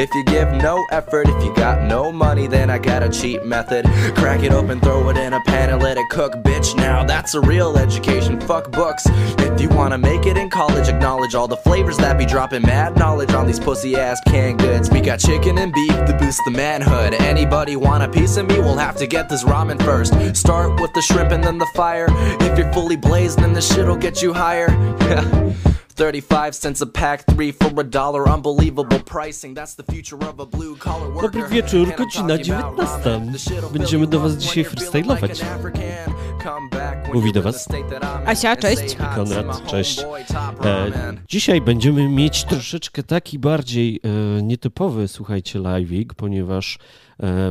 If you give no effort, if you got no money, then I got a cheap method. Crack it open, throw it in a pan and let it cook, bitch. Now that's a real education. Fuck books. If you wanna make it in college, acknowledge all the flavors that be dropping mad knowledge on these pussy ass canned goods. We got chicken and beef to boost the manhood. Anybody want a piece of me? We'll have to get this ramen first. Start with the shrimp and then the fire. If you're fully blazed, then the shit'll get you higher. 35 cents a pack, 3 for a dollar. Unbelievable pricing. That's the future of a blue collar worker. Dobry wieczór, godzina 19. Będziemy do was dzisiaj freestylować. Mówi do was Asia, cześć. Konrad, cześć. E, dzisiaj będziemy mieć troszeczkę taki bardziej e, nietypowy, słuchajcie, live'ik, ponieważ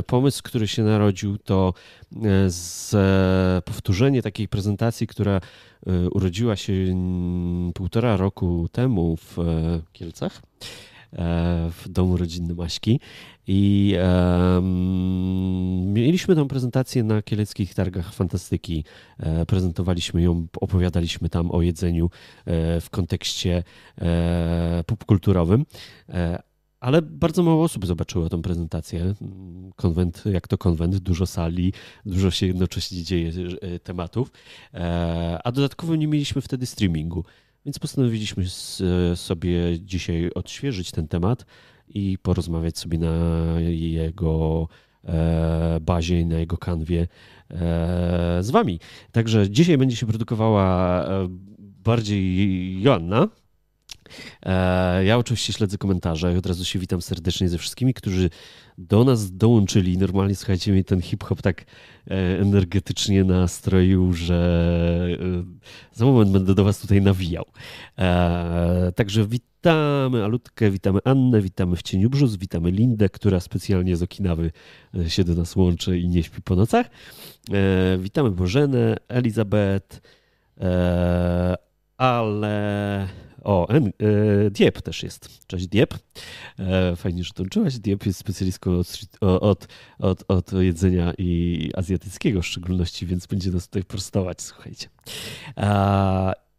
pomysł, który się narodził, to e, z e, powtórzenie takiej prezentacji, która e, urodziła się półtora roku temu w e, Kielcach e, w domu rodzinnym Aśki i mieliśmy tą prezentację na kieleckich targach fantastyki. E, prezentowaliśmy ją, opowiadaliśmy tam o jedzeniu e, w kontekście e, popkulturowym. E, ale bardzo mało osób zobaczyło tę prezentację. Konwent, jak to konwent, dużo sali, dużo się jednocześnie dzieje e, tematów, e, a dodatkowo nie mieliśmy wtedy streamingu. Więc postanowiliśmy s- sobie dzisiaj odświeżyć ten temat i porozmawiać sobie na jego e, bazie i na jego kanwie e, z wami. Także dzisiaj będzie się produkowała e, bardziej Joanna. E, Ja oczywiście śledzę komentarze. Od razu się witam serdecznie ze wszystkimi, którzy do nas dołączyli. Normalnie słuchajcie, mnie ten hip-hop tak e, energetycznie nastroił, że e, za moment będę do was tutaj nawijał. Także witamy Alutkę, witamy Annę, witamy w Cieniu Brzus, witamy Lindę, która specjalnie z Okinawy się do nas łączy i nie śpi po nocach. Witamy Bożenę, Elizabeth, ale... O, e, Diep też jest. Cześć Diep. E, fajnie, że dołączyłaś. Diep jest specjalistką od, od, od, od jedzenia i azjatyckiego w szczególności, więc będzie nas tutaj prostować, słuchajcie.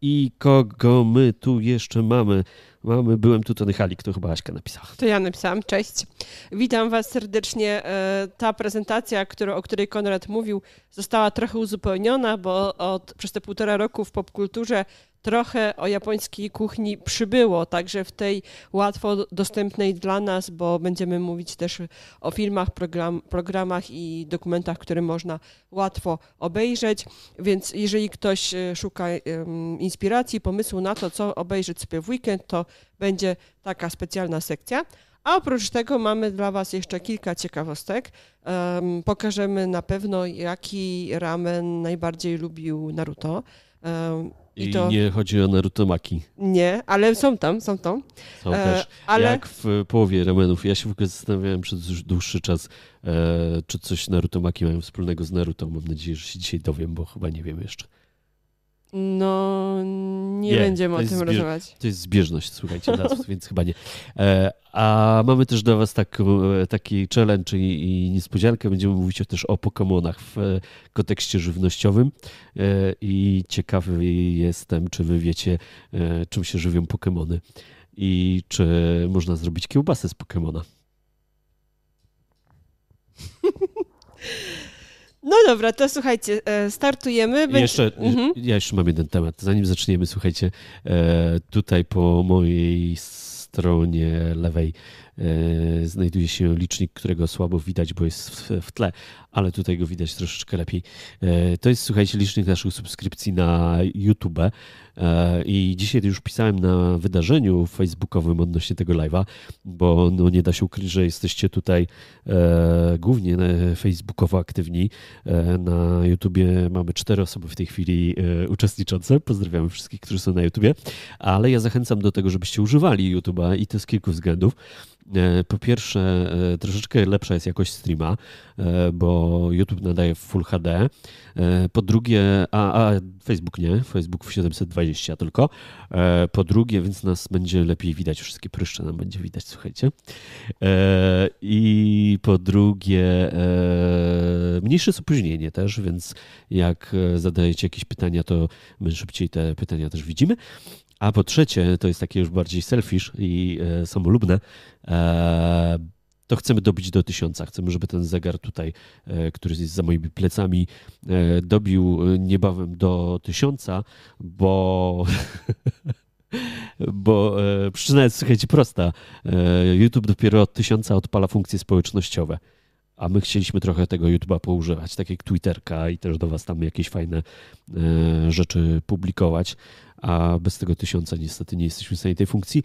I kogo my tu jeszcze mamy? Mamy, byłem tu Tony Halik, to chyba Aśka napisała. To ja napisałam, cześć. Witam Was serdecznie. E, Ta prezentacja, o której Konrad mówił, została trochę uzupełniona, bo od, przez te półtora roku w popkulturze trochę o japońskiej kuchni przybyło, także w tej łatwo dostępnej dla nas, bo będziemy mówić też o filmach, program, programach i dokumentach, które można łatwo obejrzeć. Więc jeżeli ktoś e, szuka em, inspiracji, pomysłu na to, co obejrzeć sobie w weekend, to będzie taka specjalna sekcja. A oprócz tego mamy dla Was jeszcze kilka ciekawostek. Em, pokażemy na pewno, jaki ramen najbardziej lubił Naruto. Em, I, I to nie chodzi o Naruto Maki. nie, ale są tam, są tam. Są E, też. ale Jak w połowie ramenów. Ja się w ogóle zastanawiałem przez dłuż- dłuższy czas, e, czy coś Naruto Maki mają wspólnego z Naruto. Mam nadzieję, że się dzisiaj dowiem, bo chyba nie wiem jeszcze. No nie, Nie, będziemy o tym zbier- rozmawiać. To jest zbieżność, słuchajcie, nazw, więc chyba nie. E, a mamy też dla Was tak, e, taki challenge i, i niespodziankę. Będziemy mówić też o Pokémonach w e, kontekście żywnościowym. E, I ciekawy jestem, czy Wy wiecie, e, czym się żywią Pokémony i czy można zrobić kiełbasę z Pokémona. No dobra, to słuchajcie, e, startujemy. Będzie- jeszcze, Mhm. ja jeszcze mam jeden temat. Zanim zaczniemy, słuchajcie, e, tutaj po mojej stronie lewej znajduje się licznik, którego słabo widać, bo jest w, tle, ale tutaj go widać troszeczkę lepiej. E, to jest, słuchajcie, licznik naszych subskrypcji na YouTube. E, I dzisiaj już pisałem na wydarzeniu facebookowym odnośnie tego live'a, bo no, nie da się ukryć, że jesteście tutaj e, głównie e, facebookowo aktywni. E, Na YouTubie mamy cztery osoby w tej chwili e, uczestniczące. Pozdrawiamy wszystkich, którzy są na YouTubie, ale ja zachęcam do tego, żebyście używali YouTube'a i to z kilku względów. E, Po pierwsze, e, troszeczkę lepsza jest jakość streama, e, bo YouTube nadaje w Full HD. Po drugie, a, a Facebook nie, Facebook w 720 tylko. Po drugie, więc nas będzie lepiej widać, wszystkie pryszcze nam będzie widać, słuchajcie. I po drugie, mniejsze jest opóźnienie też, więc jak zadajecie jakieś pytania, to my szybciej te pytania też widzimy. A po trzecie, to jest takie już bardziej selfish i e, samolubne, e, to chcemy dobić do tysiąca. Chcemy, żeby ten zegar tutaj, który jest za moimi plecami, dobił niebawem do tysiąca, bo bo e, przyczyna jest, słuchajcie, prosta. E, YouTube dopiero od tysiąca odpala funkcje społecznościowe, a my chcieliśmy trochę tego YouTube'a poużywać, tak jak Twitterka i też do was tam jakieś fajne e, rzeczy publikować, a bez tego tysiąca niestety nie jesteśmy w stanie tej funkcji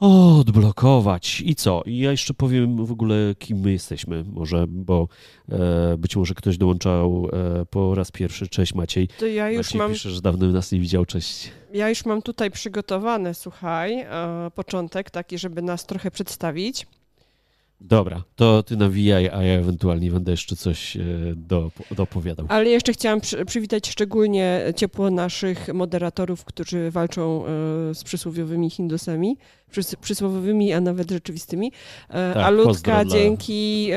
odblokować. I co? I ja jeszcze powiem w ogóle, kim my jesteśmy, może, bo e, być może ktoś dołączał e, po raz pierwszy. Cześć Maciej. To ja już Maciej mam... pisze, że dawno nas nie widział. Cześć. Ja już mam tutaj przygotowane, słuchaj, e, początek taki, żeby nas trochę przedstawić. Dobra, to ty nawijaj, a ja ewentualnie będę jeszcze coś e, do, dopowiadał. Ale jeszcze chciałam przy, przywitać szczególnie ciepło naszych moderatorów, którzy walczą e, z przysłowiowymi Hindusami, przys, przysłowiowymi, a nawet rzeczywistymi. E, tak, a Ludka, dzięki.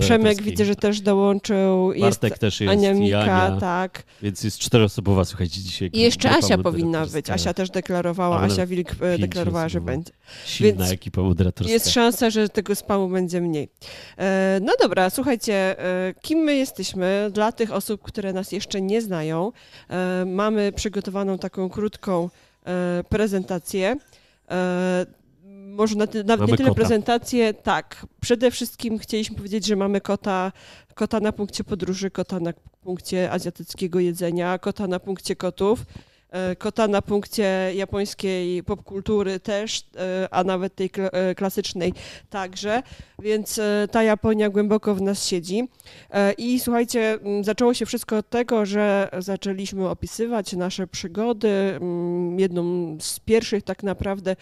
Przemek widzę, że też dołączył. Bartek jest też jest. Ania Mika, tak. Więc jest czteroosobowa, słuchajcie, dzisiaj. I jeszcze Asia powinna być. Asia też deklarowała, Asia Wilk deklarowała, że będzie. Silna Więc ekipa moderatorska. Jest szansa, że tego spamu będzie mniej. E, no dobra, słuchajcie, e, kim my jesteśmy? Dla tych osób, które nas jeszcze nie znają, e, mamy przygotowaną taką krótką prezentację. Może na, ty, nawet nie tyle kota. prezentację, tak. Przede wszystkim chcieliśmy powiedzieć, że mamy kota, kota na punkcie podróży, kota na punkcie azjatyckiego jedzenia, kota na punkcie kotów. E, kota na punkcie japońskiej popkultury też, e, a nawet tej e, klasycznej także, więc ta Japonia głęboko w nas siedzi. I słuchajcie, zaczęło się wszystko od tego, że zaczęliśmy opisywać nasze przygody. Jedną z pierwszych tak naprawdę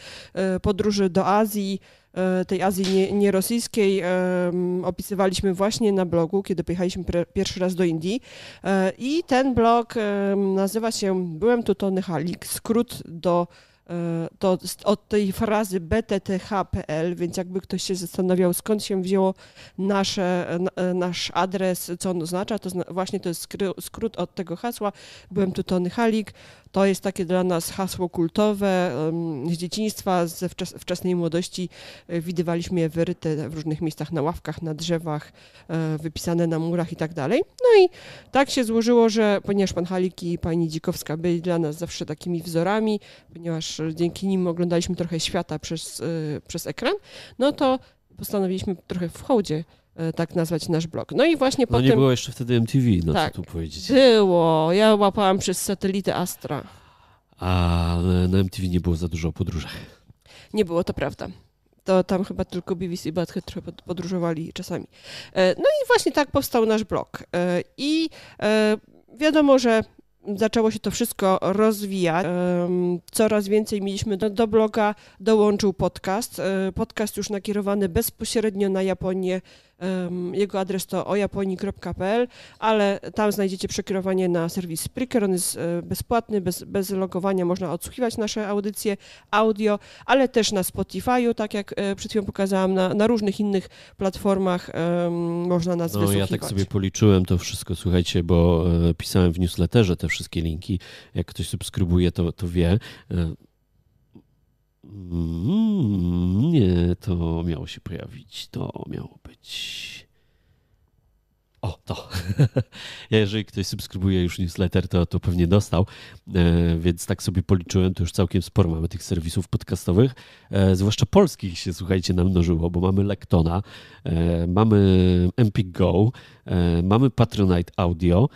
podróży do Azji tej Azji nie, nierosyjskiej opisywaliśmy właśnie na blogu, kiedy pojechaliśmy pierwszy raz do Indii. E, I ten blog nazywa się Byłem tu Tony Halik, skrót do E, to od tej frazy btth.pl, więc jakby ktoś się zastanawiał, skąd się wzięło nasze, e, nasz adres, co on oznacza, to właśnie to jest skrót od tego hasła. Byłem tu Tony Halik. To jest takie dla nas hasło kultowe. Z dzieciństwa, ze wczesnej młodości e, widywaliśmy je wyryte w różnych miejscach, na ławkach, na drzewach, wypisane na murach i tak dalej. No i tak się złożyło, że ponieważ pan Halik i pani Dzikowska byli dla nas zawsze takimi wzorami, ponieważ dzięki nim oglądaliśmy trochę świata przez, y, przez ekran, no to postanowiliśmy trochę w hołdzie tak nazwać nasz blog. No i właśnie no potem... nie było jeszcze wtedy MTV, no tak, co tu powiedzieć. było. Ja łapałam przez satelitę Astra. A na MTV nie było za dużo o podróżach. Nie było, to prawda. To tam chyba tylko BBC i Badhead trochę podróżowali czasami. E, no i właśnie tak powstał nasz blog. E, I e, wiadomo, że zaczęło się to wszystko rozwijać. Coraz więcej mieliśmy do, do bloga, dołączył podcast. E, podcast już nakierowany bezpośrednio na Japonię jego adres to ojaponii.pl, ale tam znajdziecie przekierowanie na serwis Spreaker. On jest e, bezpłatny, bez, bez logowania można odsłuchiwać nasze audycje audio, ale też na Spotify'u, tak jak e, przed chwilą pokazałam, na, na różnych innych platformach um, można nas no, wysłuchiwać. Ja tak sobie policzyłem to wszystko, słuchajcie, bo e, pisałem w newsletterze te wszystkie linki. Jak ktoś subskrybuje, to, to wie. Mm, nie, to miało się pojawić. To miało być. O, to. Jeżeli ktoś subskrybuje już newsletter, to, to pewnie dostał, e, więc tak sobie policzyłem, to już całkiem sporo mamy tych serwisów podcastowych, e, zwłaszcza polskich się, słuchajcie, namnożyło, bo mamy Lektona, e, mamy Empik Go, mamy Patronite Audio,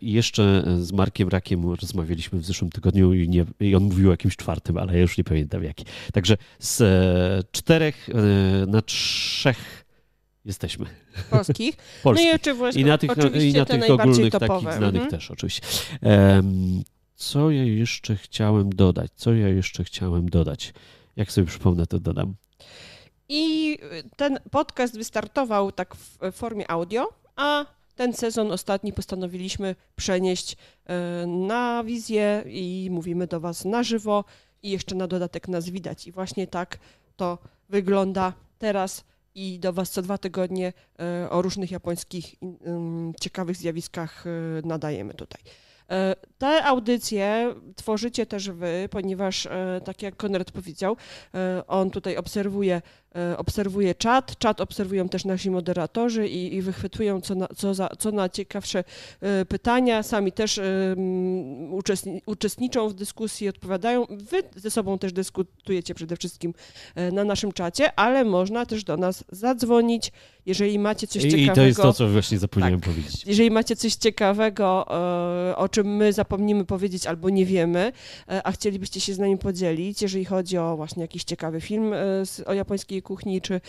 I jeszcze z Markiem Rakiem rozmawialiśmy w zeszłym tygodniu i, nie, i on mówił o jakimś czwartym, ale ja już nie pamiętam jaki. Także z czterech na trzech jesteśmy. Polskich. Polskich. No i, oczywiście, I na tych, oczywiście i na tych ogólnych topowe. takich znanych mhm. też oczywiście. co ja jeszcze chciałem dodać? Co ja jeszcze chciałem dodać? Jak sobie przypomnę, to dodam. I ten podcast wystartował tak w formie audio, a ten sezon ostatni postanowiliśmy przenieść e, na wizję i mówimy do Was na żywo i jeszcze na dodatek nas widać. I właśnie tak to wygląda teraz i do Was co dwa tygodnie e, o różnych japońskich ciekawych zjawiskach e, nadajemy tutaj. Te audycje tworzycie też Wy, ponieważ, tak jak Konrad powiedział, on tutaj obserwuje obserwuje czat, czat obserwują też nasi moderatorzy i, i wychwytują co na, co, za, co na ciekawsze pytania, sami też uczestniczą w dyskusji, odpowiadają. Wy ze sobą też dyskutujecie przede wszystkim na naszym czacie, ale można też do nas zadzwonić, jeżeli macie coś ciekawego. I to jest to, co właśnie zapomniałem tak, powiedzieć. Jeżeli macie coś ciekawego, e, o czym my zapomnimy powiedzieć albo nie wiemy, e, a chcielibyście się z nami podzielić, jeżeli chodzi o właśnie jakiś ciekawy film e, o japońskiej kuchni, czy,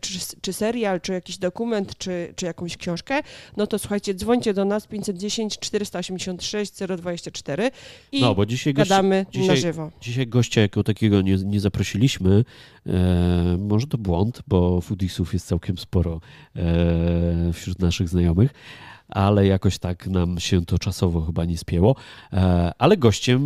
czy, czy serial, czy jakiś dokument, czy, czy jakąś książkę, no to słuchajcie, dzwońcie do nas 510 486 024 i no, bo dzisiaj gadamy dzisiaj, na żywo. Dzisiaj gościa jako takiego nie, nie zaprosiliśmy. E, może to błąd, bo foodisów jest całkiem sporo e, wśród naszych znajomych ale jakoś tak nam się to czasowo chyba nie spięło. E, ale gościem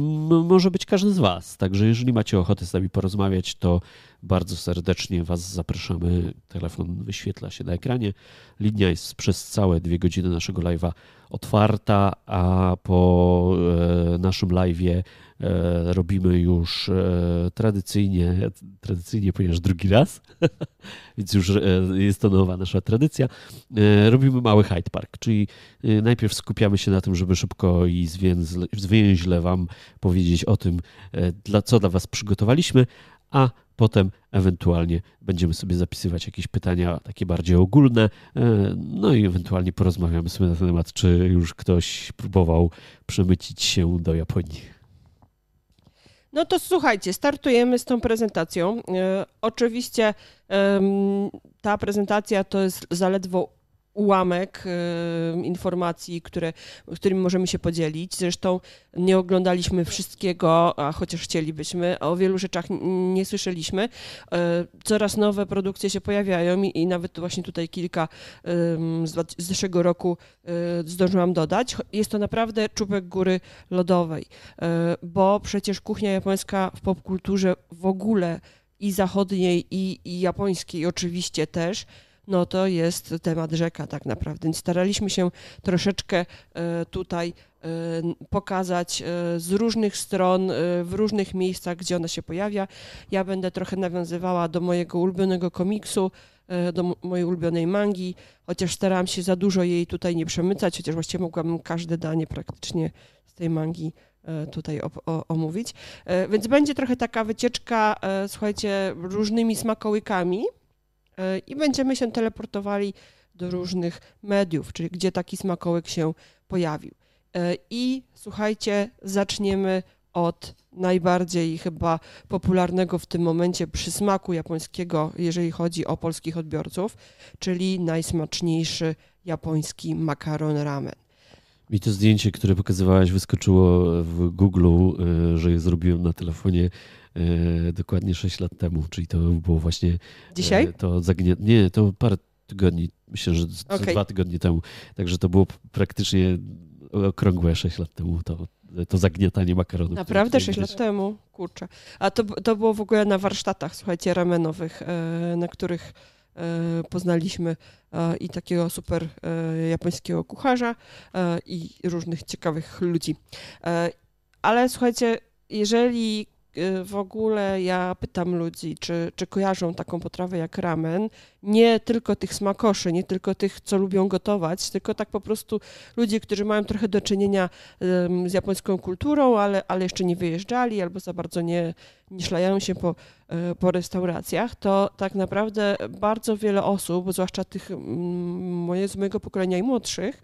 może być każdy z Was. Także jeżeli macie ochotę z nami porozmawiać, to bardzo serdecznie Was zapraszamy. Telefon wyświetla się na ekranie. Linia jest przez całe dwie godziny naszego live'a otwarta, a po e, naszym live'ie e, robimy już e, tradycyjnie, tradycyjnie, ponieważ drugi raz, więc już jest to nowa nasza tradycja, robimy mały Hyde Park, czyli najpierw skupiamy się na tym, żeby szybko i zwięźle Wam powiedzieć o tym, dla, co dla Was przygotowaliśmy, a potem ewentualnie będziemy sobie zapisywać jakieś pytania takie bardziej ogólne, e, no i ewentualnie porozmawiamy sobie na ten temat, czy już ktoś próbował przemycić się do Japonii. No to słuchajcie, startujemy z tą prezentacją. E, oczywiście ta prezentacja to jest zaledwo ułamek y, informacji, które, którymi możemy się podzielić. Zresztą nie oglądaliśmy wszystkiego, a chociaż chcielibyśmy, o wielu rzeczach nie słyszeliśmy. Y, coraz nowe produkcje się pojawiają i, i nawet właśnie tutaj kilka y, z, z zeszłego roku zdążyłam dodać. Jest to naprawdę czubek góry lodowej, bo przecież kuchnia japońska w popkulturze w ogóle i zachodniej, i, i japońskiej oczywiście też no to jest temat rzeka tak naprawdę. Więc staraliśmy się troszeczkę e, tutaj e, pokazać e, z różnych stron, w różnych miejscach, gdzie ona się pojawia. Ja będę trochę nawiązywała do mojego ulubionego komiksu, do mojej ulubionej mangi, chociaż starałam się za dużo jej tutaj nie przemycać, chociaż właściwie mogłabym każde danie praktycznie z tej mangi tutaj omówić. Więc będzie trochę taka wycieczka, słuchajcie, różnymi smakołykami, i będziemy się teleportowali do różnych mediów, czyli gdzie taki smakołek się pojawił. E, I słuchajcie, zaczniemy od najbardziej chyba popularnego w tym momencie przysmaku japońskiego, jeżeli chodzi o polskich odbiorców, czyli najsmaczniejszy japoński makaron ramen. Mi to zdjęcie, które pokazywałaś, wyskoczyło w Google, e, że je zrobiłem na telefonie E, dokładnie 6 lat temu, czyli to było właśnie... E, Dzisiaj? To zagnie... Nie, to parę tygodni, myślę, że okay. dwa tygodnie temu. Także to było praktycznie okrągłe 6 lat temu to, to zagniatanie makaronu. Naprawdę 6 lat temu? Kurczę. A to, to było w ogóle na warsztatach, słuchajcie, ramenowych, e, na których poznaliśmy i takiego super japońskiego kucharza i różnych ciekawych ludzi. Ale słuchajcie, jeżeli w ogóle ja pytam ludzi, czy, czy kojarzą taką potrawę jak ramen. Nie tylko tych smakoszy, nie tylko tych, co lubią gotować, tylko tak po prostu ludzie, którzy mają trochę do czynienia z japońską kulturą, ale, ale jeszcze nie wyjeżdżali albo za bardzo nie, nie szlają się po, y, po restauracjach, to tak naprawdę bardzo wiele osób, zwłaszcza tych moje, z mojego pokolenia i młodszych,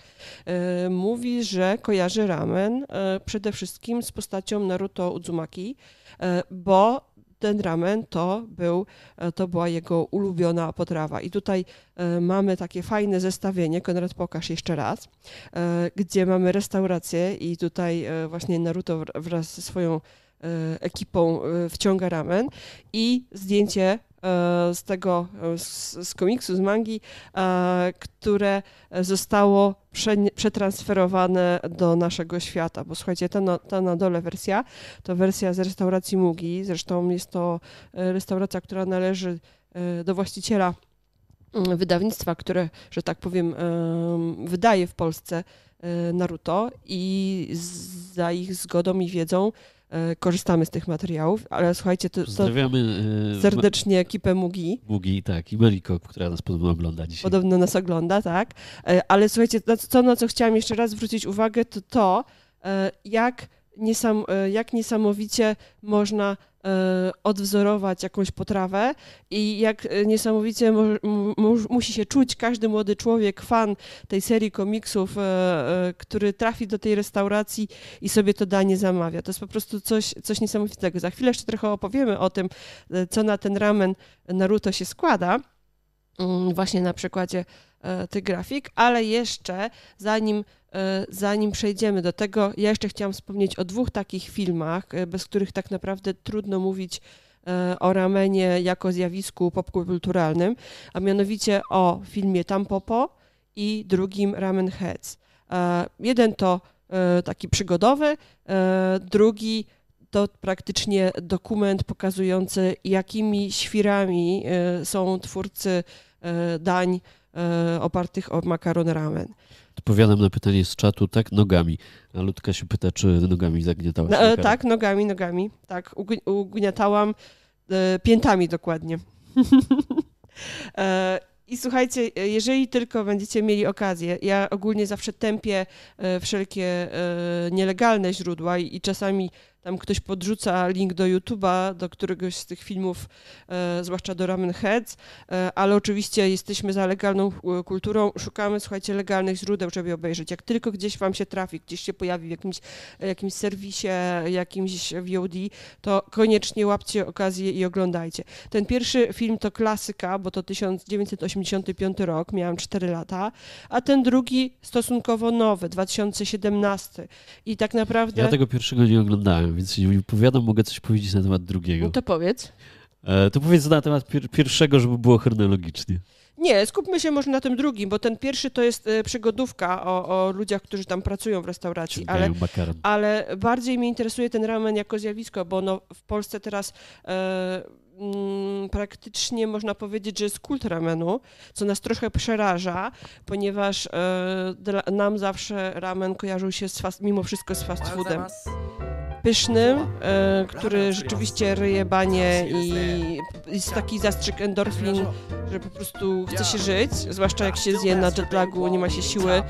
y, mówi, że kojarzy ramen przede wszystkim z postacią Naruto Uzumaki, E, bo ten ramen to, był, e, to była jego ulubiona potrawa. I tutaj e, mamy takie fajne zestawienie, Konrad pokaż jeszcze raz, gdzie mamy restaurację i tutaj właśnie Naruto wraz ze swoją ekipą wciąga ramen i zdjęcie z tego, z, z komiksu, z mangi, które zostało przetransferowane do naszego świata, bo słuchajcie, ta na, ta na dole wersja to wersja z restauracji Mugi, zresztą jest to e, restauracja, która należy e, do właściciela mm, wydawnictwa, które, że tak powiem, wydaje w Polsce e, Naruto i za ich zgodą i wiedzą korzystamy z tych materiałów, ale słuchajcie, to, Pozdrawiamy serdecznie ekipę Mugi. Mugi, tak, i Meliko, która nas podobno ogląda dzisiaj. Podobno nas ogląda, tak. Ale słuchajcie, co, na co chciałam jeszcze raz zwrócić uwagę, to to, jak, niesam, jak niesamowicie można E, odwzorować jakąś potrawę i jak e, niesamowicie musi się czuć każdy młody człowiek, fan tej serii komiksów, e, który trafi do tej restauracji i sobie to danie zamawia. To jest po prostu coś, coś niesamowitego. Za chwilę jeszcze trochę opowiemy o tym, co na ten ramen Naruto się składa, mm, właśnie na przykładzie tych grafik, ale jeszcze zanim E, zanim przejdziemy do tego, ja jeszcze chciałam wspomnieć o dwóch takich filmach, e, bez których tak naprawdę trudno mówić e, o ramenie jako zjawisku popkulturalnym, a mianowicie o filmie Tampopo i drugim Ramen Heads. Jeden to taki przygodowy, drugi to praktycznie dokument pokazujący, jakimi świrami są twórcy dań opartych o makaron ramen. Odpowiadam na pytanie z czatu, tak, nogami. A Ludka się pyta, czy nogami zagniatałaś? No, tak, nogami, nogami. Tak, ugniatałam e, piętami dokładnie. e, I słuchajcie, jeżeli tylko będziecie mieli okazję, ja ogólnie zawsze tępię e, wszelkie e, nielegalne źródła i czasami tam ktoś podrzuca link do YouTube'a, do któregoś z tych filmów, e, zwłaszcza do Ramen Heads, e, ale oczywiście jesteśmy za legalną e, kulturą, szukamy, słuchajcie, legalnych źródeł, żeby obejrzeć. Jak tylko gdzieś wam się trafi, gdzieś się pojawi w jakimś, jakimś serwisie, jakimś VOD, to koniecznie łapcie okazję i oglądajcie. Ten pierwszy film to klasyka, bo to 1985 rok, miałam 4 lata, a ten drugi stosunkowo nowy, 2017. I tak naprawdę... Ja tego pierwszego nie oglądałem więc się nie wypowiadam, mogę coś powiedzieć na temat drugiego. No to powiedz. E, to powiedz na temat pier pierwszego, żeby było chronologicznie. Nie, skupmy się może na tym drugim, bo ten pierwszy to jest e, przygodówka o, o ludziach, którzy tam pracują w restauracji, ale, ale bardziej mnie interesuje ten ramen jako zjawisko, bo no, w Polsce teraz e, mm, praktycznie można powiedzieć, że jest kult ramenu, co nas trochę przeraża, ponieważ e, dla, nam zawsze ramen kojarzył się z fast, mimo wszystko z fast foodem pysznym, e, który rzeczywiście ryje banie i jest taki zastrzyk endorfin, że po prostu chce się żyć, zwłaszcza jak się zje na jetlagu, nie ma się siły,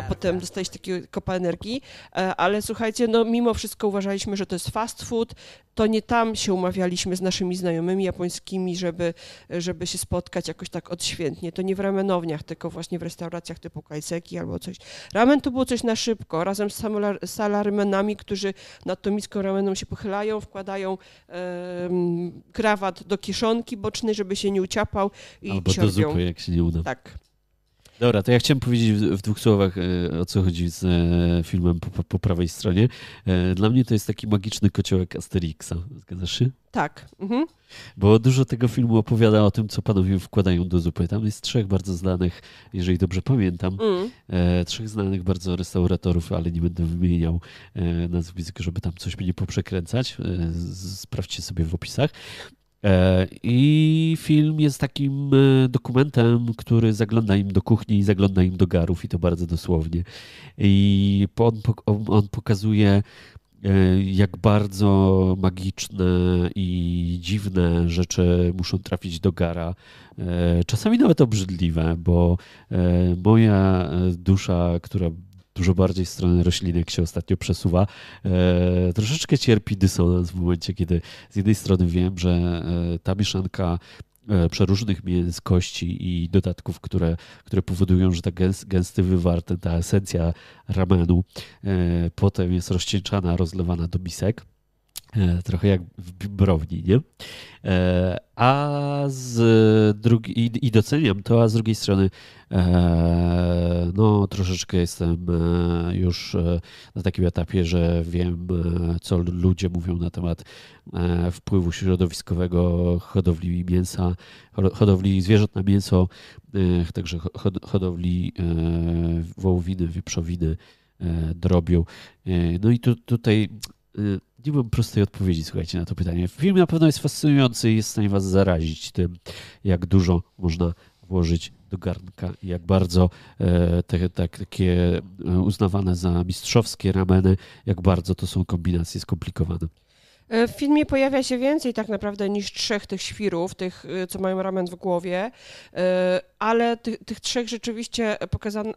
a potem dostajesz takiego kopa energii. E, ale słuchajcie, no mimo wszystko uważaliśmy, że to jest fast food, to nie tam się umawialiśmy z naszymi znajomymi japońskimi, żeby, żeby się spotkać jakoś tak odświętnie. To nie w ramenowniach, tylko właśnie w restauracjach typu kajseki albo coś. Ramen to było coś na szybko, razem z salarymenami, którzy nad tą miską rameną się pochylają, wkładają krawat do kieszonki bocznej, żeby się nie uciapał i Albo do zupy, jak się nie uda. Tak. Dobra, to ja chciałem powiedzieć w, w dwóch słowach, e, o co chodzi z e, filmem po, po, prawej stronie. E, dla mnie to jest taki magiczny kociołek Asterixa. Zgadzasz się? Tak. Mhm. Bo dużo tego filmu opowiada o tym, co panowie wkładają do zupy. Tam jest trzech bardzo znanych, jeżeli dobrze pamiętam, mm. trzech znanych bardzo restauratorów, ale nie będę wymieniał nazwisk, żeby tam coś mnie nie poprzekręcać. Sprawdźcie sobie w opisach. E, I film jest takim e, dokumentem, który zagląda im do kuchni i zagląda im do garów, i to bardzo dosłownie. I on, on pokazuje, e, jak bardzo magiczne i dziwne rzeczy muszą trafić do gara. Czasami nawet obrzydliwe, bo moja dusza, która dużo bardziej w stronę roślinek się ostatnio przesuwa. E, troszeczkę cierpi dysonans w momencie, kiedy z jednej strony wiem, że e, ta mieszanka e, przeróżnych mięs, kości i dodatków, które, które powodują, że ta gęsty wywar, ta esencja ramenu potem jest rozcieńczana, rozlewana do misek. Trochę jak w browni, nie? A z drugiej, i doceniam to, a z drugiej strony E, no, troszeczkę jestem e, już e, na takim etapie, że wiem, co ludzie mówią na temat wpływu środowiskowego hodowli mięsa, hodowli zwierząt na mięso, także hodowli wołowiny, wieprzowiny, drobiu. No i tu, tutaj nie mam prostej odpowiedzi, słuchajcie, na to pytanie. Film na pewno jest fascynujący i jest w stanie was zarazić tym, jak dużo można włożyć do garnka i jak bardzo e, te, te, takie e, uznawane za mistrzowskie rameny, jak bardzo to są kombinacje skomplikowane. W filmie pojawia się więcej tak naprawdę niż trzech tych świrów, tych, co mają ramen w głowie, ale tych, tych trzech rzeczywiście pokazano,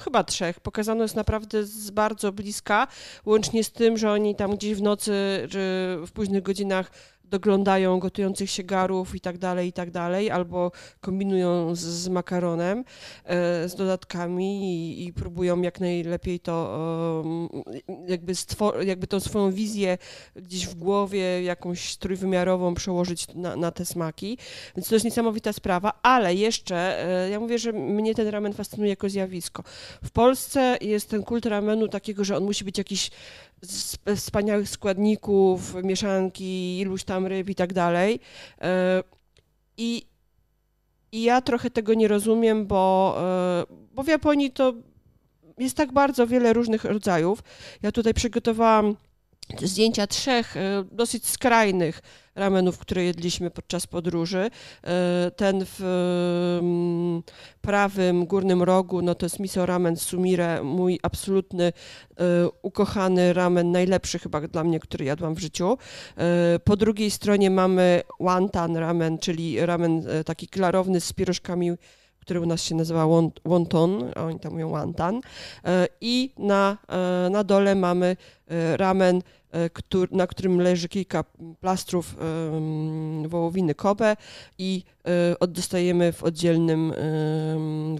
chyba trzech, pokazano jest naprawdę z bardzo bliska, łącznie z tym, że oni tam gdzieś w nocy czy w późnych godzinach doglądają gotujących się garów i tak dalej, i tak dalej, albo kombinują z, z makaronem, e, z dodatkami i, i, próbują jak najlepiej to e, jakby, jakby tą swoją wizję gdzieś w głowie, jakąś trójwymiarową przełożyć na, na te smaki. Więc to jest niesamowita sprawa, ale jeszcze e, ja mówię, że mnie ten ramen fascynuje jako zjawisko. W Polsce jest ten kult ramenu takiego, że on musi być jakiś wspaniałych składników, mieszanki, iluś tam ryb i tak dalej. E, I, I ja trochę tego nie rozumiem, bo, e, bo w Japonii to jest tak bardzo wiele różnych rodzajów. Ja tutaj przygotowałam zdjęcia trzech e, dosyć skrajnych ramenów, które jedliśmy podczas podróży. E, ten w mm, prawym górnym rogu, no to jest miso ramen sumire, mój absolutny e, ukochany ramen, najlepszy chyba dla mnie, który jadłam w życiu. Po drugiej stronie mamy wonton ramen, czyli ramen taki klarowny z pierożkami który u nas się nazywa wonton, a oni tam mówią wonton. I na, na dole mamy ramen E, na którym leży kilka plastrów wołowiny Kobe i e, dostajemy w oddzielnym,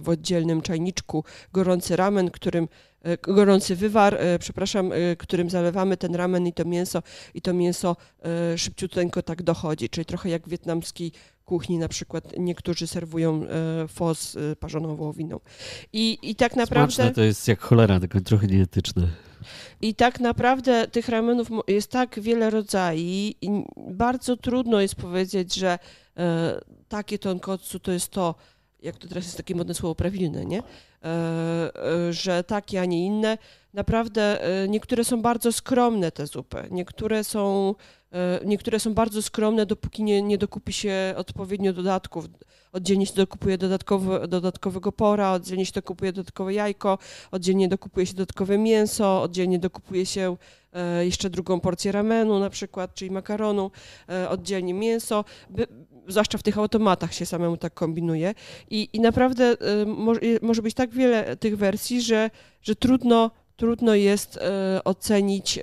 w oddzielnym czajniczku gorący ramen, którym e, gorący wywar, przepraszam, którym zalewamy ten ramen i to mięso i to mięso szybciuteńko tak dochodzi, czyli trochę jak w wietnamskiej kuchni na przykład niektórzy serwują fos parzoną wołowiną. I, i tak naprawdę... Smaczne to jest jak cholera, tylko trochę nieetyczne. I tak naprawdę tych ramenów jest tak wiele rodzajów i bardzo trudno jest powiedzieć, że e, takie tonkotsu to jest to, jak to teraz jest takie modne słowo prawilne, nie? E, e, że takie, a nie inne. Naprawdę e, niektóre są bardzo skromne te zupy, niektóre są, niektóre są bardzo skromne, dopóki nie, nie dokupi się odpowiednio dodatków. Oddzielnie się dokupuje dodatkowy, dodatkowego pora, oddzielnie się dokupuje dodatkowe jajko, oddzielnie dokupuje się dodatkowe mięso, oddzielnie dokupuje się jeszcze drugą porcję ramenu na przykład, czyli makaronu, oddzielnie mięso, zwłaszcza w tych automatach się samemu tak kombinuje i, i naprawdę e, może, może być tak wiele tych wersji, że, że trudno, trudno jest ocenić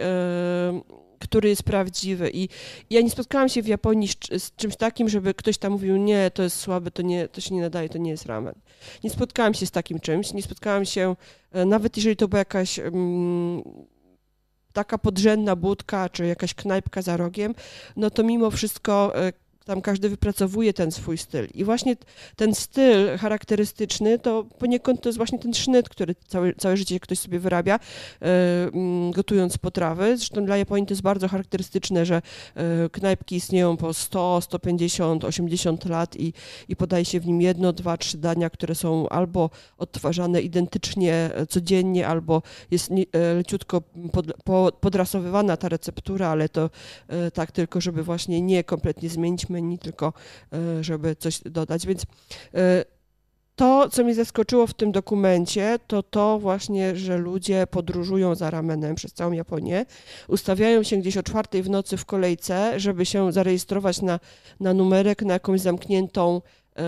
który jest prawdziwy. I ja nie spotkałam się w Japonii z, z, czymś takim, żeby ktoś tam mówił, nie, to jest słabe, to, nie, to się nie nadaje, to nie jest ramen. Nie spotkałam się z takim czymś, nie spotkałam się, nawet jeżeli to była jakaś um, taka podrzędna budka, czy jakaś knajpka za rogiem, no to mimo wszystko tam każdy wypracowuje ten swój styl. I właśnie ten styl charakterystyczny to poniekąd to jest właśnie ten sznyt, który całe, całe życie ktoś sobie wyrabia, e, mm, gotując potrawy. Zresztą dla Japonii to jest bardzo charakterystyczne, że e, knajpki istnieją po 100, 150, 80 lat i, i podaje się w nim jedno, dwa, trzy dania, które są albo odtwarzane identycznie e, codziennie, albo jest leciutko pod, podrasowywana ta receptura, ale to tak tylko, żeby właśnie nie kompletnie zmienić menu, tylko e, żeby coś dodać. Więc e, to, co mnie zaskoczyło w tym dokumencie, to to właśnie, że ludzie podróżują za ramenem przez całą Japonię, ustawiają się gdzieś o czwartej w nocy w kolejce, żeby się zarejestrować na, na numerek, na jakąś zamkniętą e,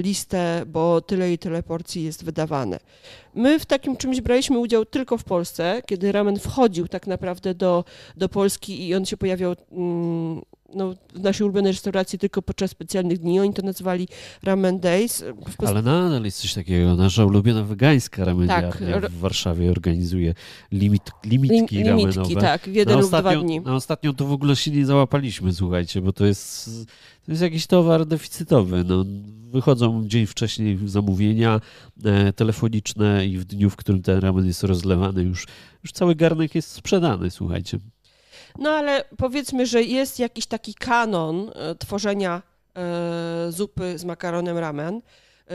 listę, bo tyle i tyle porcji jest wydawane. My w takim czymś braliśmy udział tylko w Polsce, kiedy ramen wchodził tak naprawdę do, do Polski i on się pojawiał mm, no, w naszej ulubionej restauracji tylko podczas specjalnych dni. Oni to nazywali Ramen Days. Ale nadal jest coś takiego. Nasza ulubiona wegańska rameniarnia tak. w Warszawie organizuje limit, limitki Lim, ramenowe. Limitki, tak, w jeden lub dwa dni. Na ostatnią to w ogóle się nie załapaliśmy, słuchajcie, bo to jest, to jest jakiś towar deficytowy. No, wychodzą dzień wcześniej zamówienia e, telefoniczne i w dniu, w którym ten ramen jest rozlewany, już, już cały garnek jest sprzedany, słuchajcie. No ale powiedzmy, że jest jakiś taki kanon e, tworzenia e, zupy z makaronem ramen, e,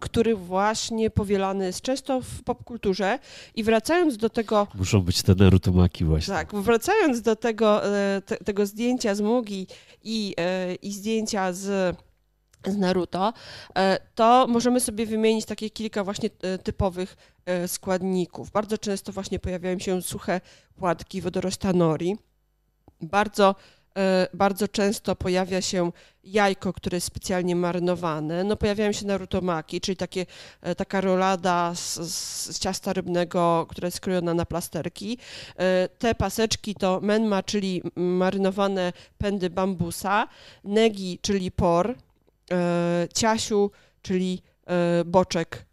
który właśnie powielany jest często w popkulturze i wracając do tego... Muszą być te narutomaki właśnie. Tak, wracając do tego, te, tego zdjęcia z Mugi i, i zdjęcia z z Naruto, to możemy sobie wymienić takie kilka właśnie typowych składników. Bardzo często właśnie pojawiają się suche płatki wodorosta nori. Bardzo E, bardzo często pojawia się jajko, które jest specjalnie marynowane. No, pojawiają się narutomaki, czyli takie, e, taka rolada z, z ciasta rybnego, która jest skrojona na plasterki. E, te paseczki to menma, czyli marynowane pędy bambusa, negi, czyli por, ciasiu, czyli boczek,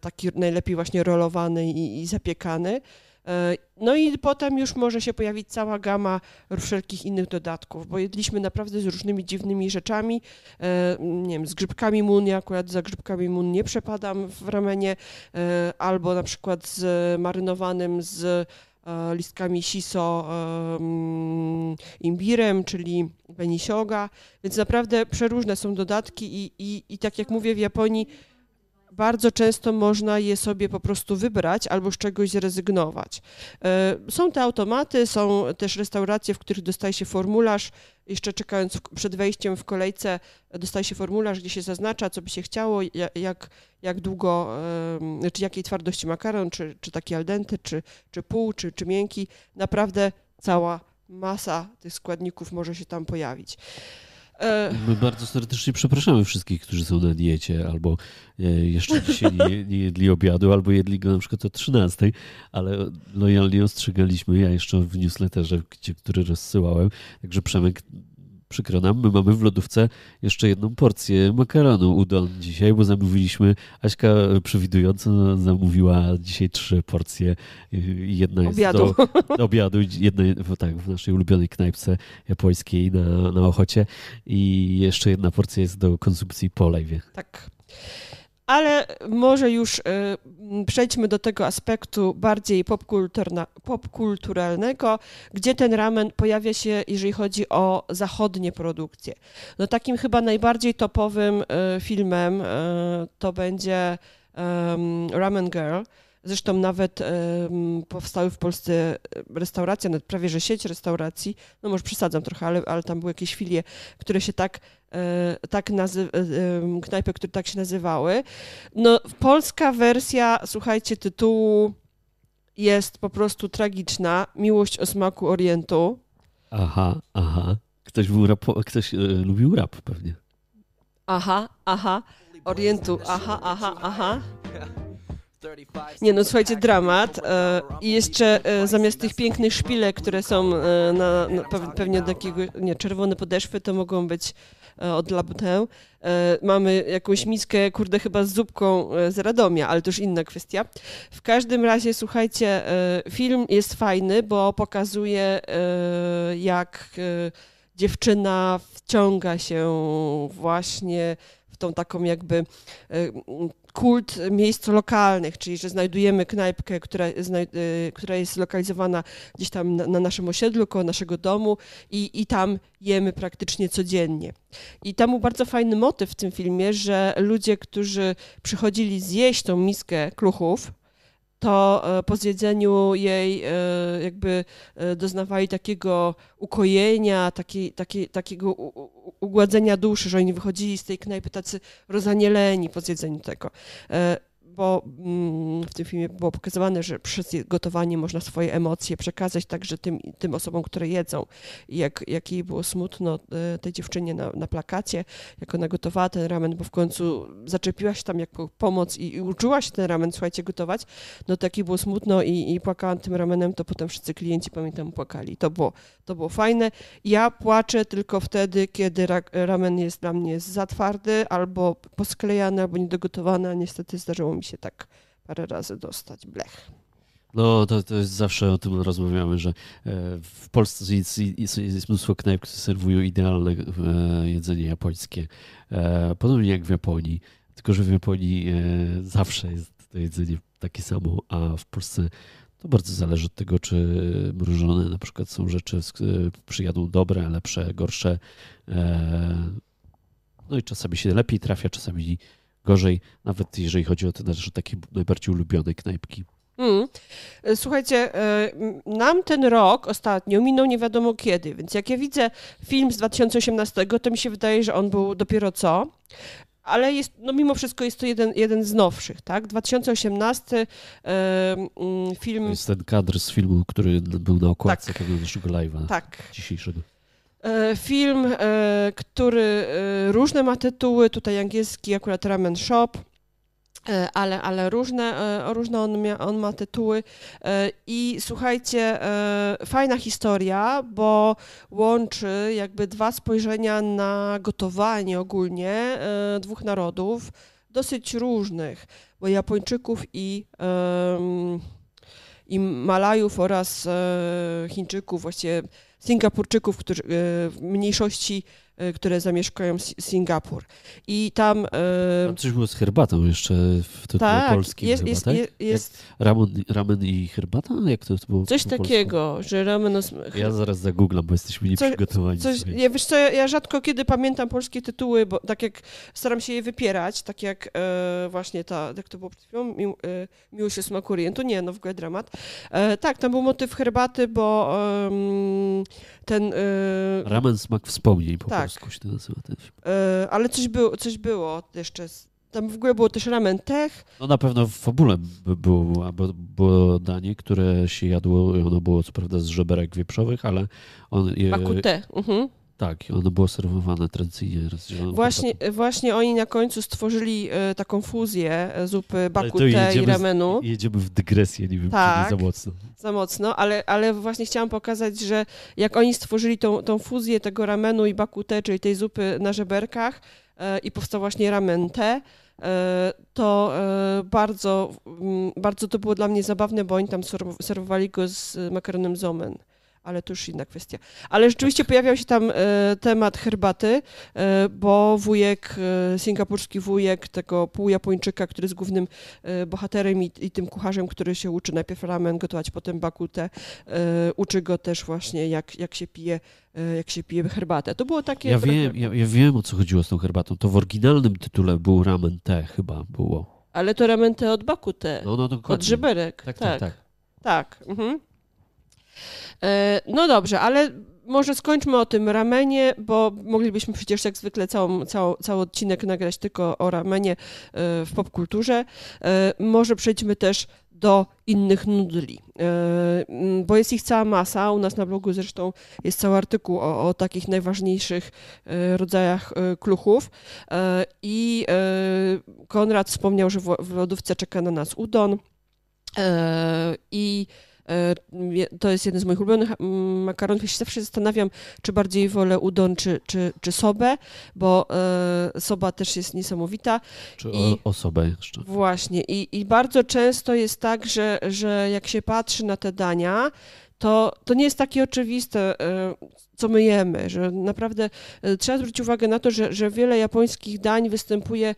taki najlepiej właśnie rolowany i, zapiekany. E, no i potem już może się pojawić cała gama wszelkich innych dodatków, bo jedliśmy naprawdę z różnymi dziwnymi rzeczami, e, nie wiem, z grzybkami mun, ja akurat za grzybkami mun nie przepadam w ramenie, e, albo na przykład z marynowanym z listkami siso, imbirem, czyli benisioga, więc naprawdę przeróżne są dodatki i, i, i tak jak mówię w Japonii bardzo często można je sobie po prostu wybrać albo z czegoś zrezygnować. E, są te automaty, są też restauracje, w których dostaje się formularz, jeszcze czekając przed wejściem w kolejce, dostaje się formularz, gdzie się zaznacza, co by się chciało, jak, jak długo, czy jakiej twardości makaron, czy, czy taki al dente, czy, czy pół, czy, czy miękki. Naprawdę cała masa tych składników może się tam pojawić. E, My bardzo serdecznie przepraszamy wszystkich, którzy są na diecie albo e, jeszcze dzisiaj nie, nie, jedli obiadu, albo jedli go na przykład o 13, ale lojalnie ostrzegaliśmy, ja jeszcze w newsletterze, gdzie, który rozsyłałem, także Przemek przykro nam, my mamy w lodówce jeszcze jedną porcję makaronu udon dzisiaj, bo zamówiliśmy, Aśka przewidująco zamówiła dzisiaj trzy porcje. Jedna jest obiadu. do, do obiadu, jedna tak, w naszej ulubionej knajpce japońskiej na, na Ochocie i jeszcze jedna porcja jest do konsumpcji po live. Tak. Ale może już y, przejdźmy do tego aspektu bardziej popkulturalnego, gdzie ten ramen pojawia się, jeżeli chodzi o zachodnie produkcje. No takim chyba najbardziej topowym y, filmem y, to będzie Ramen Girl, Zresztą nawet powstały w Polsce restauracje, prawie że sieć restauracji, no może przesadzam trochę, ale, ale tam były jakieś filie, które się tak, tak nazy- e, knajpy, które tak się nazywały. No polska wersja, słuchajcie, tytułu jest po prostu tragiczna. Miłość o smaku Orientu. Aha, aha. Ktoś, był rapo- ktoś e, lubił rap pewnie. Aha, aha. Orientu, aha, aha, aha. Nie no, słuchajcie, dramat. E, I jeszcze e, zamiast tych pięknych szpilek, które są e, na, na pewnie takiego, nie, czerwone podeszwy, to mogą być od Labutę. Mamy jakąś miskę, kurde, chyba z zupką z Radomia, ale to już inna kwestia. W każdym razie, słuchajcie, film jest fajny, bo pokazuje, jak dziewczyna wciąga się właśnie w tą taką jakby kult miejsc lokalnych, czyli że znajdujemy knajpkę, która, y, która jest zlokalizowana gdzieś tam na, na, naszym osiedlu, koło naszego domu i, i tam jemy praktycznie codziennie. I tam był bardzo fajny motyw w tym filmie, że ludzie, którzy przychodzili zjeść tą miskę kluchów, to e, po zjedzeniu jej e, jakby e, doznawali takiego ukojenia, taki, taki, takiego ugładzenia duszy, że oni wychodzili z tej knajpy tacy rozanieleni po zjedzeniu tego bo mm, w tym filmie było pokazywane, że przez gotowanie można swoje emocje przekazać także tym, tym osobom, które jedzą. I jak, jak jej było smutno e, tej dziewczynie na, na plakacie, jak ona gotowała ten ramen, bo w końcu zaczepiła się tam jako pomoc i, i uczyła się ten ramen, słuchajcie, gotować, no takie było smutno i, i płakałam tym ramenem, to potem wszyscy klienci, pamiętam, płakali. To było, to było fajne. Ja płaczę tylko wtedy, kiedy ra, ramen jest dla mnie za twardy, albo posklejany, albo niedogotowany, a niestety zdarzyło mi się tak parę razy dostać blech. No, to, to jest zawsze o tym rozmawiamy, że e, w Polsce jest, jest, jest mnóstwo knajp, które serwują idealne e, jedzenie japońskie. E, podobnie jak w Japonii, tylko że w Japonii zawsze jest to jedzenie takie samo, a w Polsce to bardzo zależy od tego, czy mrożone na przykład są rzeczy, przyjadą dobre, lepsze, gorsze. No i czasami się lepiej trafia, czasami gorzej, nawet jeżeli chodzi o te nasze takie najbardziej ulubione knajpki. Mm. Słuchajcie, e, nam ten rok ostatnio minął nie wiadomo kiedy, więc jak ja widzę film z 2018, to mi się wydaje, że on był dopiero co. ale jest, no mimo wszystko jest to jeden, jeden z nowszych, tak? 2018 e, film... To jest ten kadr z filmu, który był na okładce tak. tego naszego live'a tak. dzisiejszego. E, film, e, który e, różne ma tytuły, tutaj angielski akurat Ramen Shop, ale, ale różne, różne on, mia, on ma tytuły. I słuchajcie, fajna historia, bo łączy jakby dwa spojrzenia na gotowanie ogólnie dwóch narodów, dosyć różnych, bo Japończyków i, i Malajów oraz Chińczyków, właściwie Singapurczyków, którzy, e, mniejszości, e, które zamieszkają Singapur. I tam... E, tam coś było z herbatą jeszcze w tytule tak, polskim jest, chyba, jest, tak? jest, ramen, ramen i herbata? Jak to było Coś takiego, że ramen... Ja zaraz zagooglam, bo jesteśmy nieprzygotowani. Coś, coś, ja, wiesz co, ja, ja, rzadko kiedy pamiętam polskie tytuły, bo tak jak staram się je wypierać, tak jak e, właśnie ta, jak to było przed chwilą, Mi, e, Miłość jest to nie, no w ogóle dramat. E, tak, tam był motyw herbaty, bo ten... E, ramen smak wspomnień po tak. polsku się to nazywa ten film. E, ale coś było, coś było jeszcze tam w ogóle było też ramen tech. No na pewno w fabule było, było danie, które się jadło, ono było co prawda z żeberek wieprzowych, ale on... Bakute. Mhm. Tak, ono było serwowane tradycyjnie. Właśnie, właśnie oni na końcu stworzyli e, taką fuzję e, zupy bakute i ramenu. jedziemy w dygresję, nie wiem, tak, nie za mocno. Za mocno, ale, ale właśnie chciałam pokazać, że jak oni stworzyli tą, tą fuzję tego ramenu i bakute, czyli tej zupy na żeberkach e, i powstał właśnie ramen te, to bardzo, bardzo to było dla mnie zabawne, bo oni tam serwowali go z makaronem zomen ale to już inna kwestia. Ale rzeczywiście pojawiał się tam e, temat herbaty, e, bo wujek, e, singapurski wujek tego półjapończyka, który jest głównym bohaterem i, i, tym kucharzem, który się uczy najpierw ramen gotować, potem bakutę, uczy go też właśnie jak, jak się pije jak się pije herbatę. To było takie... Ja wiem, ja, ja, wiem, o co chodziło z tą herbatą. To w oryginalnym tytule był ramen te chyba było. Ale to ramen te od bakute, no, no, od żeberek. Tak, tak, tak. Tak, tak. Mhm. E, no dobrze, ale może skończmy o tym ramenie, bo moglibyśmy przecież jak zwykle całą, całą, cały odcinek nagrać tylko o ramenie e, w popkulturze. E, może przejdźmy też do innych nudli, bo jest ich cała masa. U nas na blogu zresztą jest cały artykuł o, o takich najważniejszych rodzajach kluchów. I Konrad wspomniał, że w lodówce czeka na nas udon. I to jest jeden z moich ulubionych mm, makaronów. Ja się zawsze zastanawiam, czy bardziej wolę udon, czy, czy, czy sobę, bo e, soba też jest niesamowita. Czy I, osobę jeszcze. Właśnie. I, I bardzo często jest tak, że, że jak się patrzy na te dania, to, to nie jest takie oczywiste, e, co my jemy, że naprawdę trzeba zwrócić uwagę na to, że, że wiele japońskich dań występuje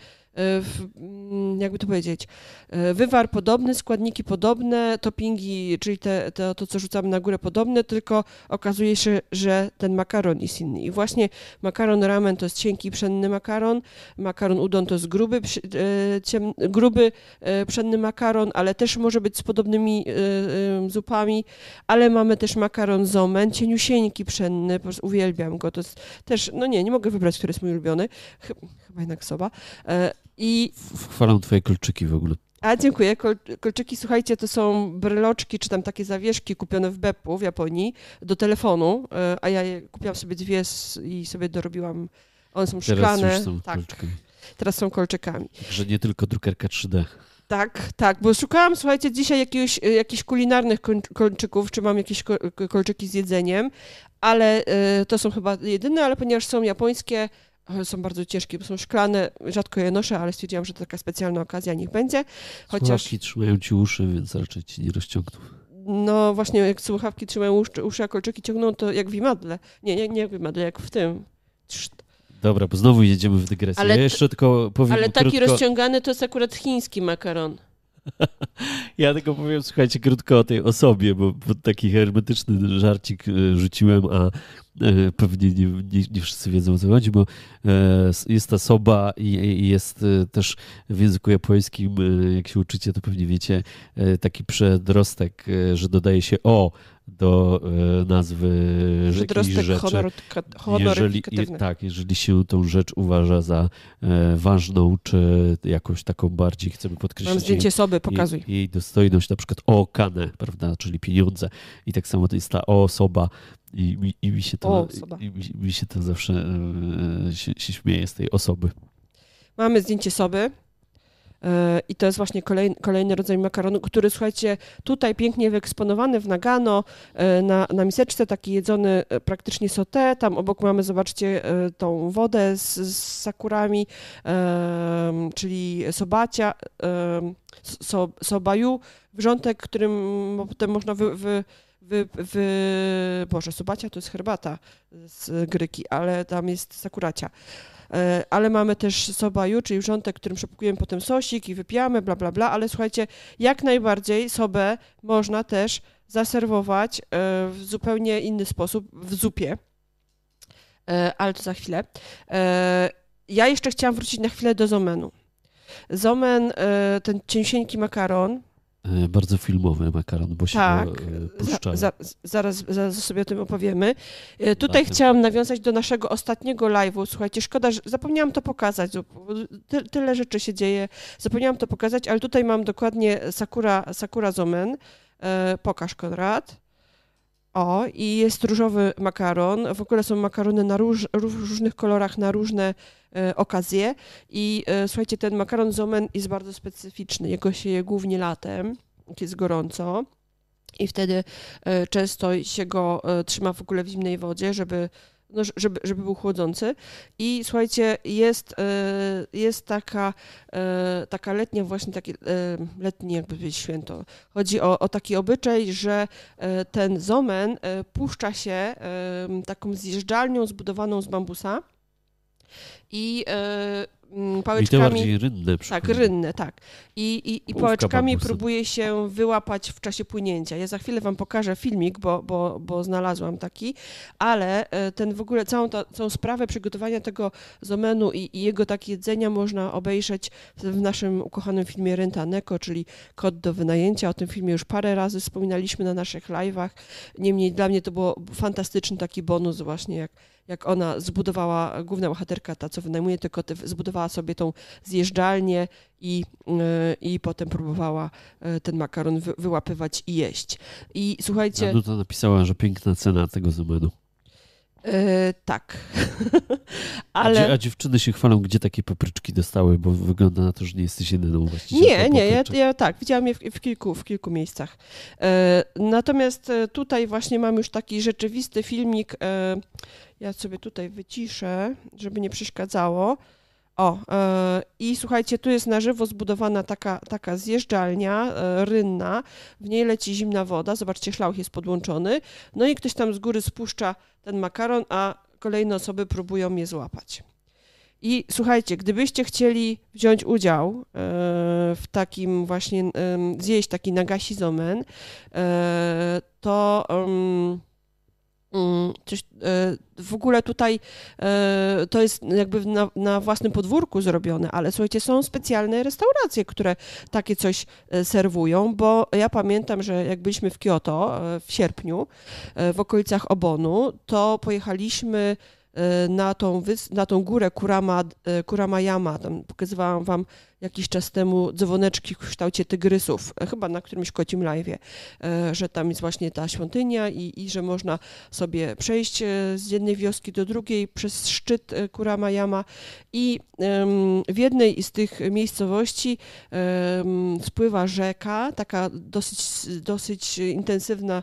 jakby to powiedzieć, e, wywar podobny, składniki podobne, toppingi, czyli te, te, to, co rzucamy na górę podobne, tylko okazuje się, że ten makaron jest inny. I właśnie makaron ramen to jest cienki, pszenny makaron, makaron udon to jest gruby, e, ciem, gruby e, pszenny makaron, ale też może być z podobnymi zupami, ale mamy też makaron zomen, cieniusieńki pszenny, po prostu uwielbiam go, to jest też, no nie, nie mogę wybrać, który jest mój ulubiony, chyba jednak soba, i... Chwalą twoje kolczyki w ogóle. A, dziękuję. Kol, kolczyki, słuchajcie, to są bryloczki, czy tam takie zawieszki kupione w Beppu w Japonii do telefonu, e, a ja je kupiłam sobie dwie i sobie dorobiłam. One są szklane. Teraz są tak. kolczykami. Teraz są kolczykami. Także nie tylko drukarka 3D. Tak, tak, bo szukałam, słuchajcie, dzisiaj jakiegoś, e, jakichś kulinarnych kolczyków, czy mam jakieś kolczyki z jedzeniem, ale y, to są chyba jedyne, ale ponieważ są japońskie, są bardzo ciężkie, bo są szklane, rzadko je noszę, ale stwierdziłam, że to taka specjalna okazja, niech będzie. Chociaż... Słuchawki trzymają ci uszy, więc raczej ci nie rozciągną. No właśnie, jak słuchawki trzymają uszy, uszy a kolczyki ciągną, to jak w imadle. Nie, nie, nie jak w imadle, jak w tym. Dobra, bo znowu jedziemy w dygresję. Ale, ja jeszcze tylko powiem Ale taki krótko... rozciągany to jest akurat chiński makaron. Ja tylko powiem, słuchajcie, krótko o tej osobie, bo, bo taki hermetyczny żarcik e, rzuciłem, a e, pewnie nie, nie, nie, wszyscy wiedzą o co chodzi, bo e, jest ta soba i jest też w języku japońskim, jak się uczycie, to pewnie wiecie, taki przedrostek, że dodaje się o do e, nazwy jakiejś rzeczy. Honor, jeżeli, tak, jeżeli się tą rzecz uważa za e, ważną, czy jakąś taką bardziej chcemy podkreślić. Mam zdjęcie sobie, pokazuj. Jej, jej dostojność, na przykład o kanę, prawda, czyli pieniądze. I tak samo to jest ta osoba. I, i, mi, się to, i, mi się to zawsze e, się, się śmieje z tej osoby. Mamy zdjęcie sobie. E, I to jest właśnie kolejny, kolejny rodzaj makaronu, który słuchajcie, tutaj pięknie wyeksponowany w Nagano, e, na, na miseczce, taki jedzony e, praktycznie sauté. Tam obok mamy, zobaczcie, tą wodę z, z sakurami, czyli sobacia, so, sobaju, wrzątek, którym potem można wy, wy Wy, wy, Boże, sobacia to jest herbata z gryki, ale tam jest sakuracia. E, ale mamy też sobaju, czyli wrzątek, którym przepukujemy potem sosik i wypijamy, bla, bla, bla, ale słuchajcie, jak najbardziej sobę można też zaserwować e, w zupełnie inny sposób, w zupie, e, ale to za chwilę. Ja jeszcze chciałam wrócić na chwilę do zomenu. Zomen, ten cięsieńki makaron, bardzo filmowy makaron, bo się tak, puszcza. Za, za, zaraz, zaraz sobie o tym opowiemy. E, tutaj tak. chciałam nawiązać do naszego ostatniego live'u. Słuchajcie, szkoda, że zapomniałam to pokazać. Ty, tyle rzeczy się dzieje. Zapomniałam to pokazać, ale tutaj mam dokładnie Sakura, Sakura Zomen. E, pokaż, Konrad. O, i jest różowy makaron. W ogóle są makarony na róż, różnych kolorach, na różne e, okazje. I e, słuchajcie, ten makaron zomen jest bardzo specyficzny. Jego się je głównie latem, jak jest gorąco. I wtedy e, często się go e, trzyma w ogóle w zimnej wodzie, żeby no, żeby, żeby był chłodzący. I słuchajcie, jest, e, jest taka, e, taka letnia, właśnie taki e, letni jakby święto. Chodzi o, o taki obyczaj, że ten zomen puszcza się taką zjeżdżalnią zbudowaną z bambusa i pałeczkami. I te bardziej rynne. Tak, rynne, tak. I, i, i pałeczkami próbuje się wyłapać w czasie płynięcia. Ja za chwilę wam pokażę filmik, bo, bo, bo znalazłam taki, ale e, ten w ogóle całą, to, całą sprawę przygotowania tego zomenu i, i jego tak jedzenia można obejrzeć w naszym ukochanym filmie Renta Neko, czyli Kod do wynajęcia. O tym filmie już parę razy wspominaliśmy na naszych live'ach. Niemniej dla mnie to było fantastyczny taki bonus właśnie, jak jak ona zbudowała, główna bohaterka, ta co wynajmuje te koty, zbudowała sobie tą zjeżdżalnię i, e, i potem próbowała e, ten makaron wy, wyłapywać i jeść. I słuchajcie... Danuta napisała, że piękna cena tego zomenu. Yy, tak. Ale... A, a, dziewczyny się chwalą, gdzie takie papryczki dostały, bo wygląda na to, że nie jesteś jedyną właścicielką Nie, nie, ja, ja, tak, widziałam je w, w, kilku, w kilku miejscach. Yy, natomiast tutaj właśnie mam już taki rzeczywisty filmik. Yy, ja sobie tutaj wyciszę, żeby nie przeszkadzało. O, yy, i słuchajcie, tu jest na żywo zbudowana taka, taka zjeżdżalnia yy, rynna, w niej leci zimna woda, zobaczcie, szlauch jest podłączony, no i ktoś tam z góry spuszcza ten makaron, a kolejne osoby próbują je złapać. I słuchajcie, gdybyście chcieli wziąć udział yy, w takim właśnie, zjeść taki nagasi to coś, e, w ogóle tutaj e, to jest jakby na, na, własnym podwórku zrobione, ale słuchajcie, są specjalne restauracje, które takie coś e, serwują, bo ja pamiętam, że jak byliśmy w Kyoto w sierpniu, w okolicach Obonu, to pojechaliśmy na tą, na tą górę Kurama, Kuramayama, tam pokazywałam wam jakiś czas temu dzwoneczki w kształcie tygrysów, e, chyba na którymś kocim live'ie, e, że tam jest właśnie ta świątynia i, i że można sobie przejść e, z jednej wioski do drugiej przez szczyt Kuramayama. I w jednej z tych miejscowości spływa rzeka, taka dosyć, dosyć intensywna,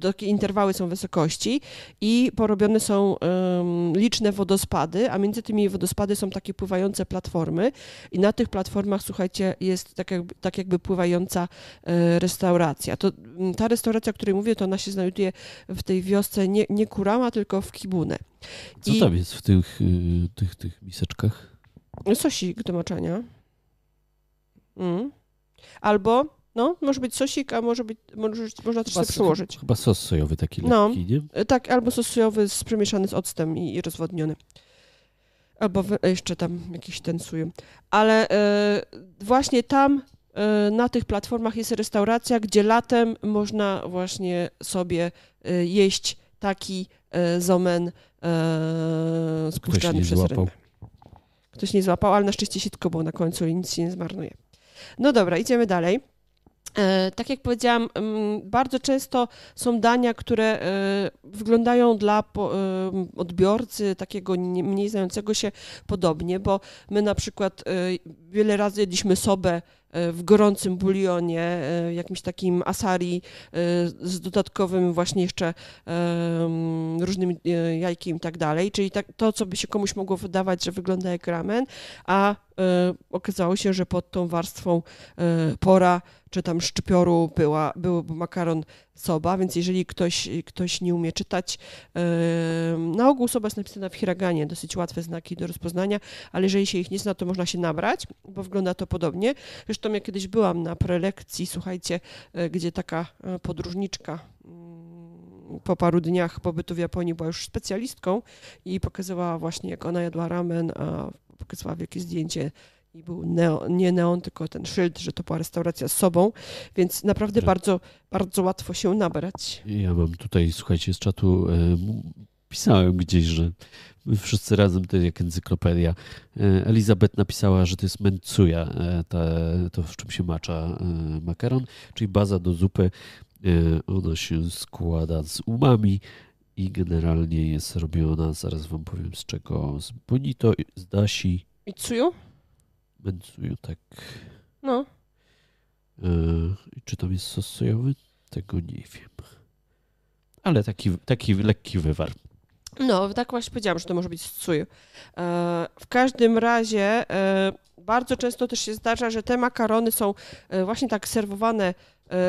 takie interwały są wysokości i porobione są liczne wodospady, a między tymi wodospady są takie pływające platformy i na tych platformach, słuchajcie, jest tak jakby, tak jakby pływająca e, restauracja. To, ta restauracja, o której mówię, to ona się znajduje w tej wiosce nie, nie Kurama, tylko w Kibune. Co I... tam jest w tych, y, tych, tych miseczkach? Sosik do maczania. Mm. Albo no, może być sosik, a może być, może, można też sobie przełożyć. Chyba sos sojowy taki no, lekki, nie? E, tak, albo sos sojowy z, przemieszany z octem i, i rozwodniony. Albo jeszcze tam jakiś ten suju. Ale e, właśnie tam na tych platformach jest restauracja, gdzie latem można właśnie sobie jeść taki zomen spuszczany przez złapał. Ktoś nie złapał, ale na szczęście sitko było na końcu i nic się nie zmarnuje. No dobra, idziemy dalej. E, tak jak powiedziałam, bardzo często są dania, które e, wyglądają dla e, odbiorcy takiego mniej znającego się podobnie, bo my na przykład wiele razy jedliśmy sobę w gorącym bulionie, jakimś takim asari z dodatkowym właśnie jeszcze różnymi jajkiem i tak dalej, czyli tak, to, co by się komuś mogło wydawać, że wygląda jak ramen, a okazało się, że pod tą warstwą pora czy tam szczypioru była, był makaron soba, więc jeżeli ktoś, ktoś nie umie czytać, na ogół soba jest napisana w hiraganie, dosyć łatwe znaki do rozpoznania, ale jeżeli się ich nie zna, to można się nabrać, bo wygląda to podobnie. Zresztą ja kiedyś byłam na prelekcji, słuchajcie, yy, gdzie taka yy, podróżniczka yy, po paru dniach pobytu w Japonii była już specjalistką i pokazywała właśnie, jak ona jadła ramen, a pokazywała wielkie zdjęcie i był neon, nie neon, tylko ten szyld, że to była restauracja z sobą, więc naprawdę bardzo, bardzo łatwo się nabrać. Ja mam tutaj, słuchajcie, z czatu e, pisałem gdzieś, że my wszyscy razem to jak encyklopedia. E, Elizabeth napisała, że to jest mencuja, e, ta, to w czym się macza makaron, czyli baza do zupy. Ona się składa z umami i generalnie jest robiona, zaraz wam powiem z czego, z bonito, z dasi. I tsuyu? Benzuju, tak. No. E, czy tam jest sos sojowy? Tego nie wiem. Ale taki, taki lekki wywar. No, tak właśnie powiedziałam, że to może być z. E, w każdym razie e, bardzo często też się zdarza, że te makarony są właśnie tak serwowane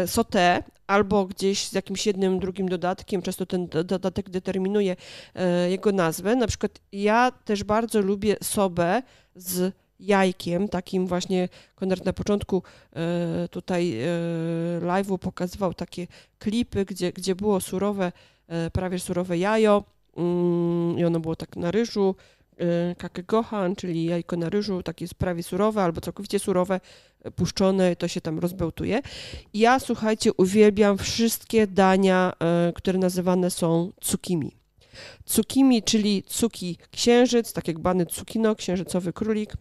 sauté albo gdzieś z jakimś jednym, drugim dodatkiem. Często ten dodatek determinuje jego nazwę. Na przykład ja też bardzo lubię sobę z jajkiem, takim właśnie Konrad na początku e, tutaj e, live'u pokazywał takie klipy, gdzie, gdzie było surowe, e, prawie surowe jajo mm, i ono było tak na ryżu, kakegohan, czyli jajko na ryżu, takie jest prawie surowe albo całkowicie surowe, puszczone, to się tam rozbełtuje. Ja, słuchajcie, uwielbiam wszystkie dania, które nazywane są cukimi. Cukimi, czyli cuki księżyc, tak jak bany cukino, księżycowy królik.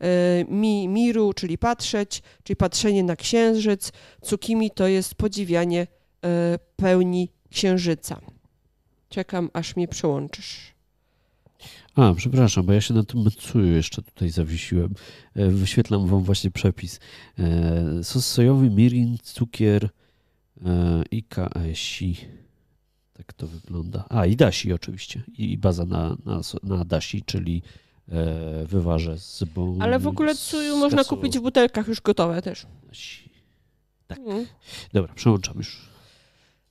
E, mi, miru, czyli patrzeć, czyli patrzenie na księżyc. Cukimi to jest podziwianie e, pełni księżyca. Czekam, aż mnie przełączysz. A, przepraszam, bo ja się na tym Metsuju jeszcze tutaj zawiesiłem. E, wyświetlam wam właśnie przepis. Sos sojowy, mirin, cukier i KSI. Tak to wygląda. A i Dasi oczywiście. I baza na, na, na Dasi, czyli e, wywarze z bą... Ale w ogóle Tsuyu można kupić w butelkach już gotowe też. Dasi. Tak. Mm. Dobra, przełączam już.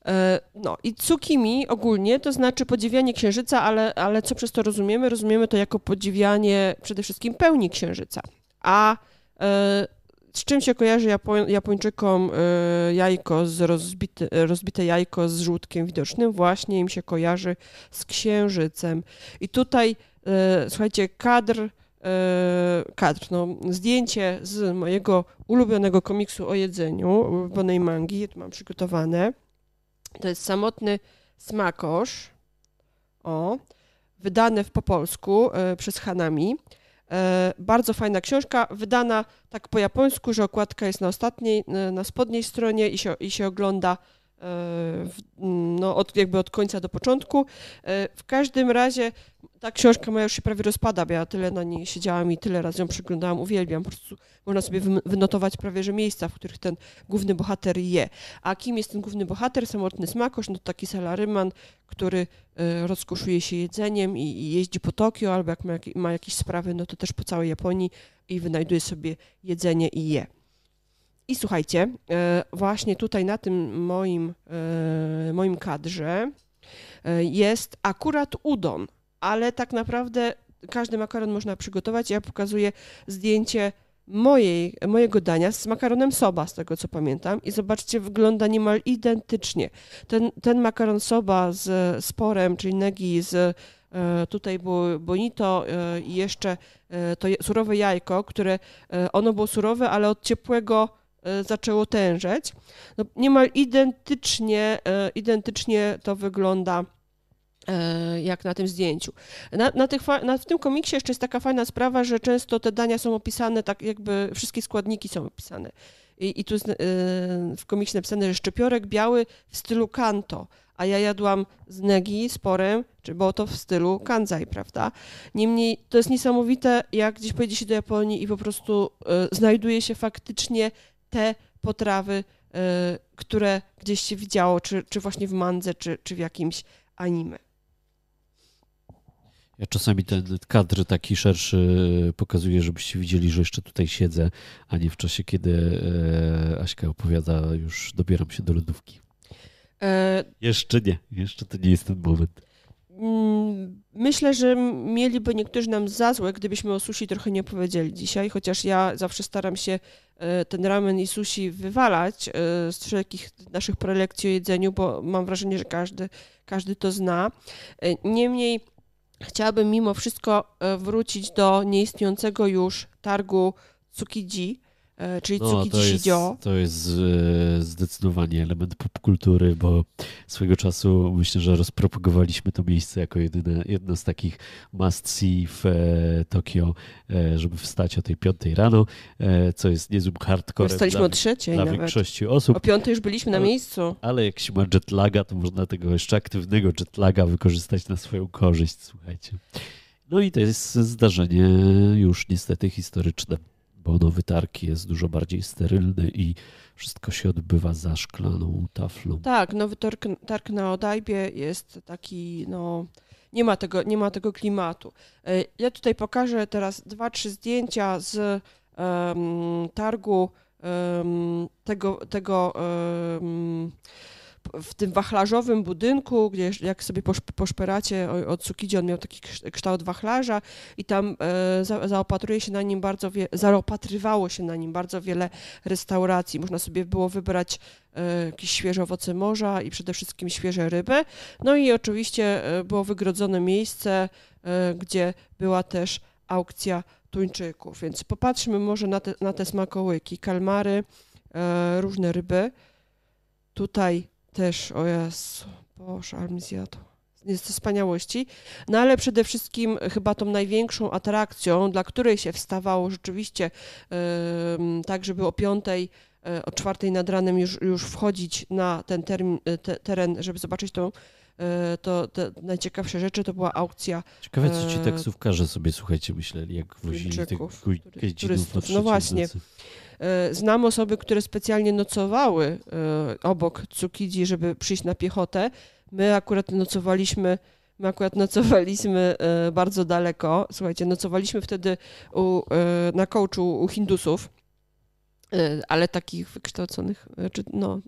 E, no i tsukimi ogólnie to znaczy podziwianie księżyca, ale, ale co przez to rozumiemy? Rozumiemy to jako podziwianie przede wszystkim pełni księżyca. A e, z czym się kojarzy Japoń, Japończykom y, jajko z rozbite, rozbite jajko z żółtkiem widocznym? Właśnie im się kojarzy z księżycem. I tutaj, y, słuchajcie, kadr, y, kadr, no, zdjęcie z mojego ulubionego komiksu o jedzeniu, ulubionej mangi, tu mam przygotowane. To jest samotny smakosz, o, wydane w po polsku przez Hanami. E, bardzo fajna książka, wydana tak po japońsku, że okładka jest na ostatniej, e, na spodniej stronie i się, i się ogląda no, od, jakby od końca do początku. E, w każdym razie ta książka moja już się prawie rozpada, bo ja tyle na niej siedziałam i tyle razy ją przeglądałam, uwielbiam. Po prostu można sobie wynotować prawie, że miejsca, w których ten główny bohater je. A kim jest ten główny bohater? Samotny smakosz, no to taki salaryman, który e, rozkoszuje się jedzeniem i, jeździ po Tokio, albo jak ma jakieś sprawy, no to też po całej Japonii i wynajduje sobie jedzenie i je. I słuchajcie, e, właśnie tutaj na tym moim, e, moim kadrze e, jest akurat udon, ale tak naprawdę każdy makaron można przygotować. Ja pokazuję zdjęcie mojej, mojego dania z makaronem soba, z tego co pamiętam. I zobaczcie, wygląda niemal identycznie. Ten, ten makaron soba z sporem, czyli negi z tutaj było bonito i jeszcze to surowe jajko, które ono było surowe, ale od ciepłego zaczęło tężeć. No, niemal identycznie, identycznie to wygląda jak na tym zdjęciu. Na, na, tych, na, w tym komiksie jeszcze jest taka fajna sprawa, że często te dania są opisane, tak jakby wszystkie składniki są opisane. I, i tu jest w komiksie napisane, że szczypiorek biały w stylu kanto, a ja jadłam z negi, sporem, czy było to w stylu kanzai, prawda? Niemniej to jest niesamowite, jak gdzieś pojedzie się do Japonii i po prostu y, znajduje się faktycznie te potrawy, y, które gdzieś się widziało, czy, czy właśnie w mandze, czy, czy w jakimś anime. Ja czasami ten kadr taki szerszy pokazuję, żebyście widzieli, że jeszcze tutaj siedzę, a nie w czasie, kiedy e, Aśka opowiada, już dobieram się do lodówki. E... Jeszcze nie, jeszcze to nie jest ten moment. Mm, myślę, że mieliby niektórzy nam za złe, gdybyśmy o sushi trochę nie powiedzieli dzisiaj, chociaż ja zawsze staram się e, ten ramen i sushi wywalać e, z wszelkich naszych prelekcji o jedzeniu, bo mam wrażenie, że każdy, każdy to zna. E, niemniej chciałabym mimo wszystko wrócić do nieistniejącego już targu Tsukiji, czyli no, to jest, to jest e, zdecydowanie element popkultury, bo swego czasu myślę, że rozpropagowaliśmy to miejsce jako jedyne, jedno z takich must-see w e, Tokio, żeby wstać o tej piątej rano, co jest niezłym hardcorem Wstaliśmy o trzeciej dla nawet. większości osób. O piątej już byliśmy na miejscu. Ale jak się ma jetlaga, to można tego jeszcze aktywnego jetlaga wykorzystać na swoją korzyść, słuchajcie. No i to jest zdarzenie już niestety historyczne bo nowy targ jest dużo bardziej sterylny i wszystko się odbywa za szklaną taflą. Tak, nowy targ, targ na Odajbie jest taki, no, nie ma tego, nie ma tego klimatu. E, ja tutaj pokażę teraz dwa, trzy zdjęcia z um, targu um, tego, tego um, w tym wachlarzowym budynku, gdzie jak sobie poszperacie od Tsukiji, on miał taki kształt wachlarza i tam e, zaopatruje się na nim bardzo wie, zaopatrywało się na nim bardzo wiele restauracji. Można sobie było wybrać e, jakieś świeże owoce morza i przede wszystkim świeże ryby. No i oczywiście e, było wygrodzone miejsce, gdzie była też aukcja tuńczyków. Więc popatrzmy może na te, na te smakołyki, kalmary, różne ryby. Tutaj też, o Jezu, Boże, ale mi zjadł. Jest to wspaniałości. No ale przede wszystkim chyba tą największą atrakcją, dla której się wstawało rzeczywiście yy, tak, żeby o piątej, yy, o czwartej nad ranem już, już wchodzić na ten termin, e, te, teren, żeby zobaczyć tą e, to te najciekawsze rzeczy to była aukcja. Ciekawe, co ci taksówkarze sobie, słuchajcie, myśleli, jak wozili tych turystów. No właśnie. E, znam osoby, które specjalnie nocowały e, obok Tsukiji, żeby przyjść na piechotę. My akurat nocowaliśmy My akurat nocowaliśmy e, bardzo daleko. Słuchajcie, nocowaliśmy wtedy u, na kołczu u Hindusów, ale takich wykształconych, czy no,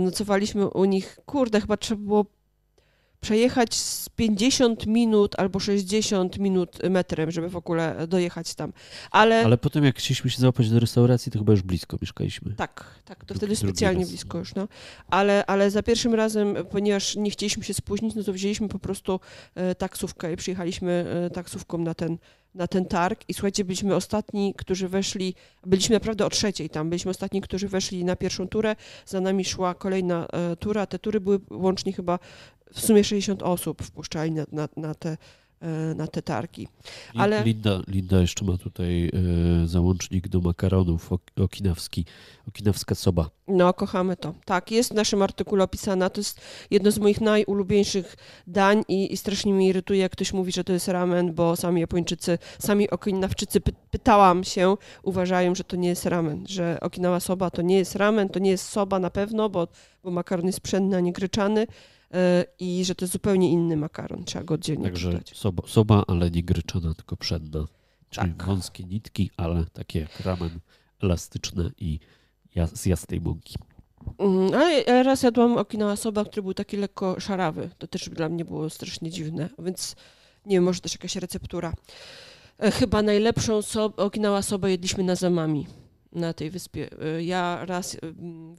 nocowaliśmy u nich, kurde, chyba trzeba było przejechać z 50 minut albo 60 minut metrem, żeby w ogóle dojechać tam. Ale, Ale potem jak chcieliśmy się załapać do restauracji, to chyba już blisko mieszkaliśmy. Tak, tak, to drugi, wtedy specjalnie blisko już. No. Ale, ale za pierwszym razem, ponieważ nie chcieliśmy się spóźnić, no to wzięliśmy po prostu e, taksówkę i przyjechaliśmy e, taksówką na ten, na ten targ i słuchajcie, byliśmy ostatni, którzy weszli, byliśmy naprawdę o trzeciej tam, byliśmy ostatni, którzy weszli na pierwszą turę, za nami szła kolejna e, tura, te tury były łącznie chyba w sumie 60 osób wpuszczali na, na, na te e, na te targi. Ale... Linda, Linda jeszcze ma tutaj e, załącznik do makaronów okinawski, okinawska soba. No, kochamy to. Tak, jest w naszym artykule opisana. To jest jedno z moich najulubieńszych dań i, i strasznie mnie irytuje, jak ktoś mówi, że to jest ramen, bo sami Japończycy, sami Okinawczycy py pytałam się, uważają, że to nie jest ramen, że Okinawa soba to nie jest ramen, to nie jest soba na pewno, bo, bo makaron jest pszenny, a nie gryczany i że to jest zupełnie inny makaron, trzeba go oddzielnie Także soba, soba, ale nie gryczana, tylko przedna. Czyli tak. wąskie nitki, ale takie jak ramen, elastyczne i z jasnej mąki. Mm, ale raz jadłam Okinawa soba, który był taki lekko szarawy. To też dla mnie było strasznie dziwne, więc nie wiem, może też jakaś receptura. E, chyba najlepszą so Okinawa sobę jedliśmy na zamami na tej wyspie. Y, ja raz y,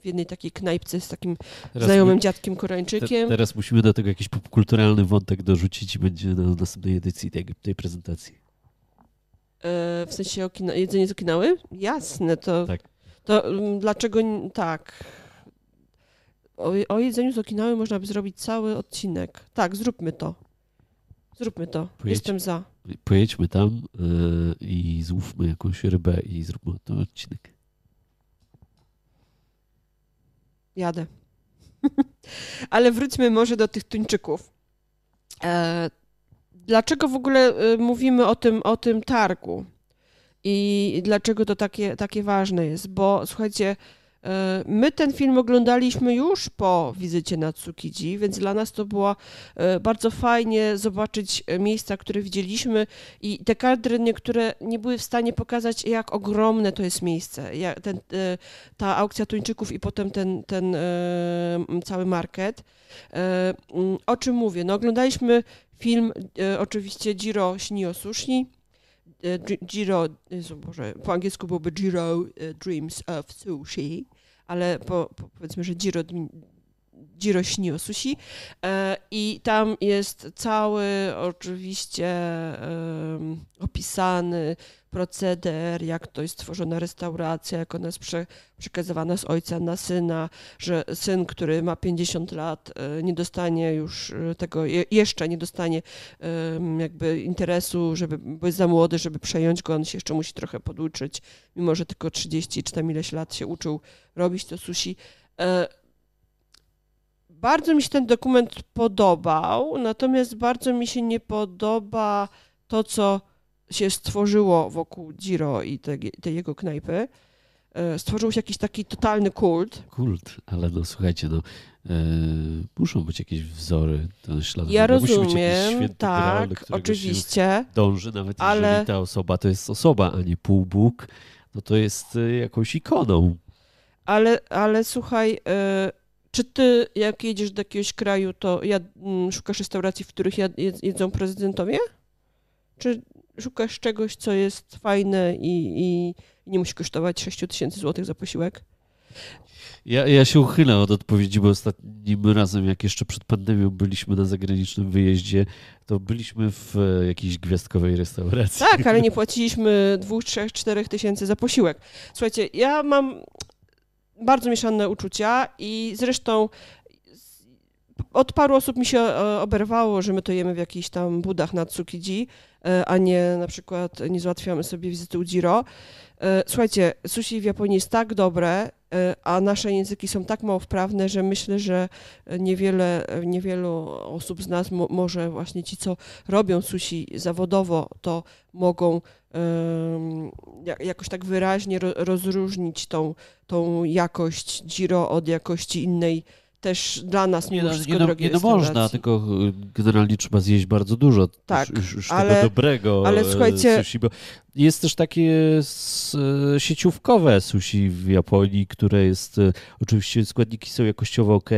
w jednej takiej knajpce z takim teraz znajomym my, dziadkiem Koreańczykiem. Te, teraz musimy do tego jakiś popkulturalny wątek dorzucić i będzie na następnej edycji tej, tej prezentacji. E, w sensie okina, jedzenie z Okinawy? Jasne, to, tak. To dlaczego tak? O, o jedzeniu z Okinawy można by zrobić cały odcinek. Tak, zróbmy to. Zróbmy to. Pojedź, Jestem za. Pojedźmy tam yy, i złówmy jakąś rybę i zróbmy ten odcinek. Jadę. Ale wróćmy może do tych tuńczyków. E, dlaczego w ogóle e, mówimy o tym, o tym targu? I dlaczego to takie, takie ważne jest? Bo słuchajcie, E, my ten film oglądaliśmy już po wizycie na Tsukiji, więc dla nas to było e, bardzo fajnie zobaczyć e, miejsca, które widzieliśmy i te kadry niektóre nie były w stanie pokazać, jak ogromne to jest miejsce. Ten, ta aukcja tuńczyków i potem ten, ten cały market. O czym mówię? No oglądaliśmy film oczywiście Jiro Shinio Sushi, Jiro, Boże, po angielsku byłoby Jiro Dreams of Sushi, ale po, po, powiedzmy, że Jiro, Jiro śni o sushi e, i tam jest cały oczywiście opisany proceder, jak to jest tworzona restauracja, jak ona jest prze, przekazywana z ojca na syna, że syn, który ma 50 lat, e, nie dostanie już e, tego, jeszcze nie dostanie jakby interesu, żeby, bo jest za młody, żeby przejąć go, on się jeszcze musi trochę poduczyć, mimo że tylko 30 czy tam ileś lat się uczył robić to sushi. Bardzo mi się ten dokument podobał, natomiast bardzo mi się nie podoba to, co się stworzyło wokół Giro i tej, tej jego knajpy. E, stworzył się jakiś taki totalny kult. Kult, ale no słuchajcie, no e, muszą być jakieś wzory, ślad. Ja rozumiem, tak, graal, oczywiście. dąży, nawet ale... jeżeli ta osoba to jest osoba, a nie półbóg, no to jest e, jakąś ikoną. Ale, ale słuchaj, czy ty jak jedziesz do jakiegoś kraju, to jad, mm, szukasz restauracji, w których jad, jedzą prezydentowie? Czy szukasz czegoś, co jest fajne i, i nie musi kosztować 6 tysięcy złotych za posiłek? Ja, ja się uchylę od odpowiedzi, bo ostatnim razem, jak jeszcze przed pandemią byliśmy na zagranicznym wyjeździe, to byliśmy w e, jakiejś gwiazdkowej restauracji. Tak, ale nie płaciliśmy dwóch, trzech, czterech tysięcy za posiłek. Słuchajcie, ja mam bardzo mieszane uczucia i zresztą od paru osób mi się e, oberwało, że my to jemy w jakichś tam budach na Tsukiji, e, a nie na przykład nie załatwiamy sobie wizyty u Jiro. E, słuchajcie, sushi w Japonii jest tak dobre, a nasze języki są tak mało wprawne, że myślę, że niewiele, niewielu osób z nas mo może właśnie ci, co robią sushi zawodowo, to mogą um, jakoś tak wyraźnie ro rozróżnić tą, tą jakość Giro od jakości innej też dla nas nie, no, nie, no, nie no można, tylko y, generalnie trzeba zjeść bardzo dużo. Tak, już, już ale, tego dobrego ale e, słuchajcie, sushi, bo jest też takie e, sieciówkowe sushi w Japonii, które jest, e, oczywiście składniki są jakościowo ok,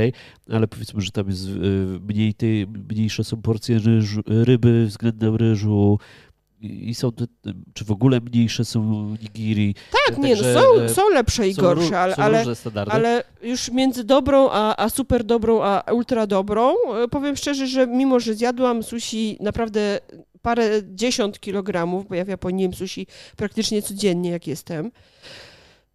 ale powiedzmy, że tam jest mniej tej, mniejsze są porcje ryżu, ryby względem ryżu, i są, czy w ogóle mniejsze są nigiri. Tak, nie, no są, są lepsze i są gorsze, ale, ale, ale, już między dobrą a, a super dobrą, a ultra dobrą, e, powiem szczerze, że mimo, że zjadłam sushi naprawdę parę dziesiąt kilogramów, bo ja w Japonii jem sushi praktycznie codziennie, jak jestem,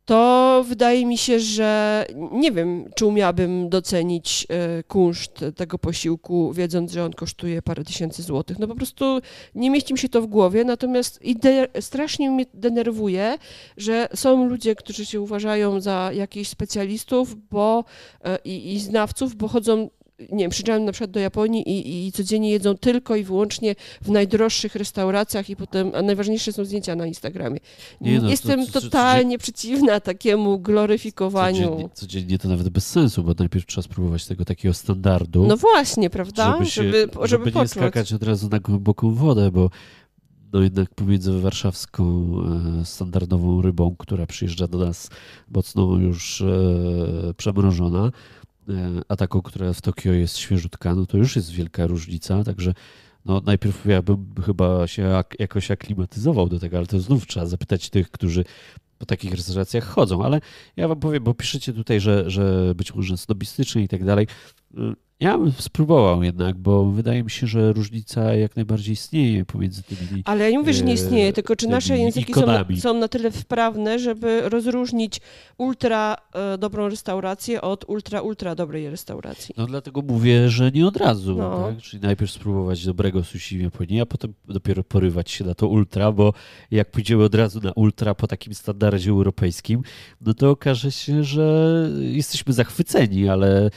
to wydaje mi się, że nie wiem, czy umiałabym docenić e, kunszt tego posiłku, wiedząc, że on kosztuje parę tysięcy złotych. No po prostu nie mieści mi się to w głowie, natomiast strasznie mnie denerwuje, że są ludzie, którzy się uważają za jakichś specjalistów bo, e, i, i znawców, bo chodzą nie wiem, przyjeżdżają na przykład do Japonii i, i codziennie jedzą tylko i wyłącznie w najdroższych restauracjach i potem, a najważniejsze są zdjęcia na Instagramie. Nie, no, Jestem to, to, totalnie przeciwna takiemu gloryfikowaniu. Codziennie, codziennie, to nawet bez sensu, bo najpierw trzeba spróbować tego takiego standardu. No właśnie, prawda? Żeby, się, żeby, żeby, żeby nie skakać od razu na głęboką wodę, bo no jednak pomiędzy warszawską e, standardową rybą, która przyjeżdża do nas mocno już e, przemrożona, ataku, która w Tokio jest świeżutka, no to już jest wielka różnica, także no najpierw ja bym chyba się jak, jakoś aklimatyzował do tego, ale to znów trzeba zapytać tych, którzy po takich restauracjach chodzą, ale ja wam powiem, bo piszecie tutaj, że, że być może snobistycznie i tak dalej. Ja bym spróbował jednak, bo wydaje mi się, że różnica jak najbardziej istnieje pomiędzy tymi. Ale ja nie mówię, że nie istnieje, tylko czy nasze języki są na, są na, tyle wprawne, żeby rozróżnić ultra e, dobrą restaurację od ultra, ultra dobrej restauracji. No dlatego mówię, że nie od razu. No. Tak? Czyli najpierw spróbować dobrego sushi w Japonii, a potem dopiero porywać się na to ultra, bo jak pójdziemy od razu na ultra po takim standardzie europejskim, no to okaże się, że jesteśmy zachwyceni, ale E,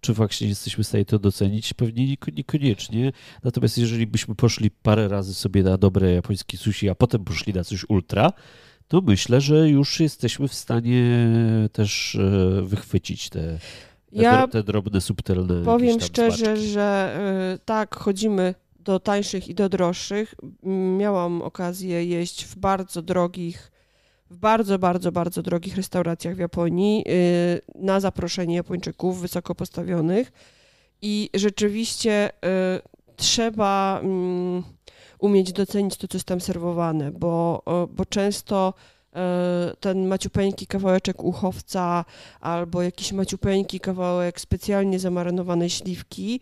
czy faktycznie jesteśmy w stanie to docenić? Pewnie niekoniecznie. Natomiast jeżeli byśmy poszli parę razy sobie na dobre japońskie sushi, a potem poszli na coś ultra, to myślę, że już jesteśmy w stanie też e, wychwycić te, te, ja te drobne, subtelne. Powiem szczerze, smaczki. że e, tak, chodzimy do tańszych i do droższych. Miałam okazję jeść w bardzo drogich w bardzo, bardzo, bardzo drogich restauracjach w Japonii y, na zaproszenie Japończyków wysoko postawionych. I rzeczywiście y, trzeba mm, umieć docenić to, co jest tam serwowane, bo, bo często y, ten maciupeńki kawałeczek uchowca albo jakiś maciupeńki kawałek specjalnie zamarynowanej śliwki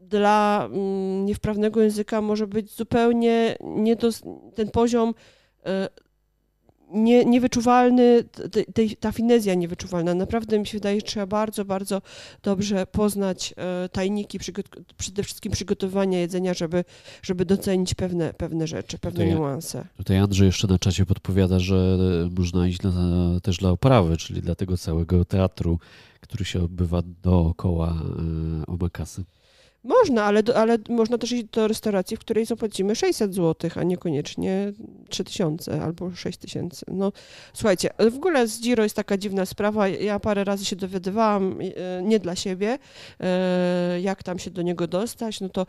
dla mm, niewprawnego języka może być zupełnie nie do, ten poziom nie, niewyczuwalny, tej, ta finezja niewyczuwalna. Naprawdę mi się wydaje, że trzeba bardzo, bardzo dobrze poznać e, tajniki, przede wszystkim przygotowania jedzenia, żeby, żeby docenić pewne, pewne rzeczy, pewne tutaj, niuanse. Tutaj Andrzej jeszcze na czacie podpowiada, że można iść dla, też dla oprawy, czyli dla tego całego teatru, który się odbywa dookoła e, omakasy. Można, ale, ale można też iść do restauracji, w której zapłacimy 600 zł, a niekoniecznie 3000 albo 6000. No słuchajcie, w ogóle z Giro jest taka dziwna sprawa. Ja parę razy się dowiadywałam, e, nie dla siebie, e, jak tam się do niego dostać. No to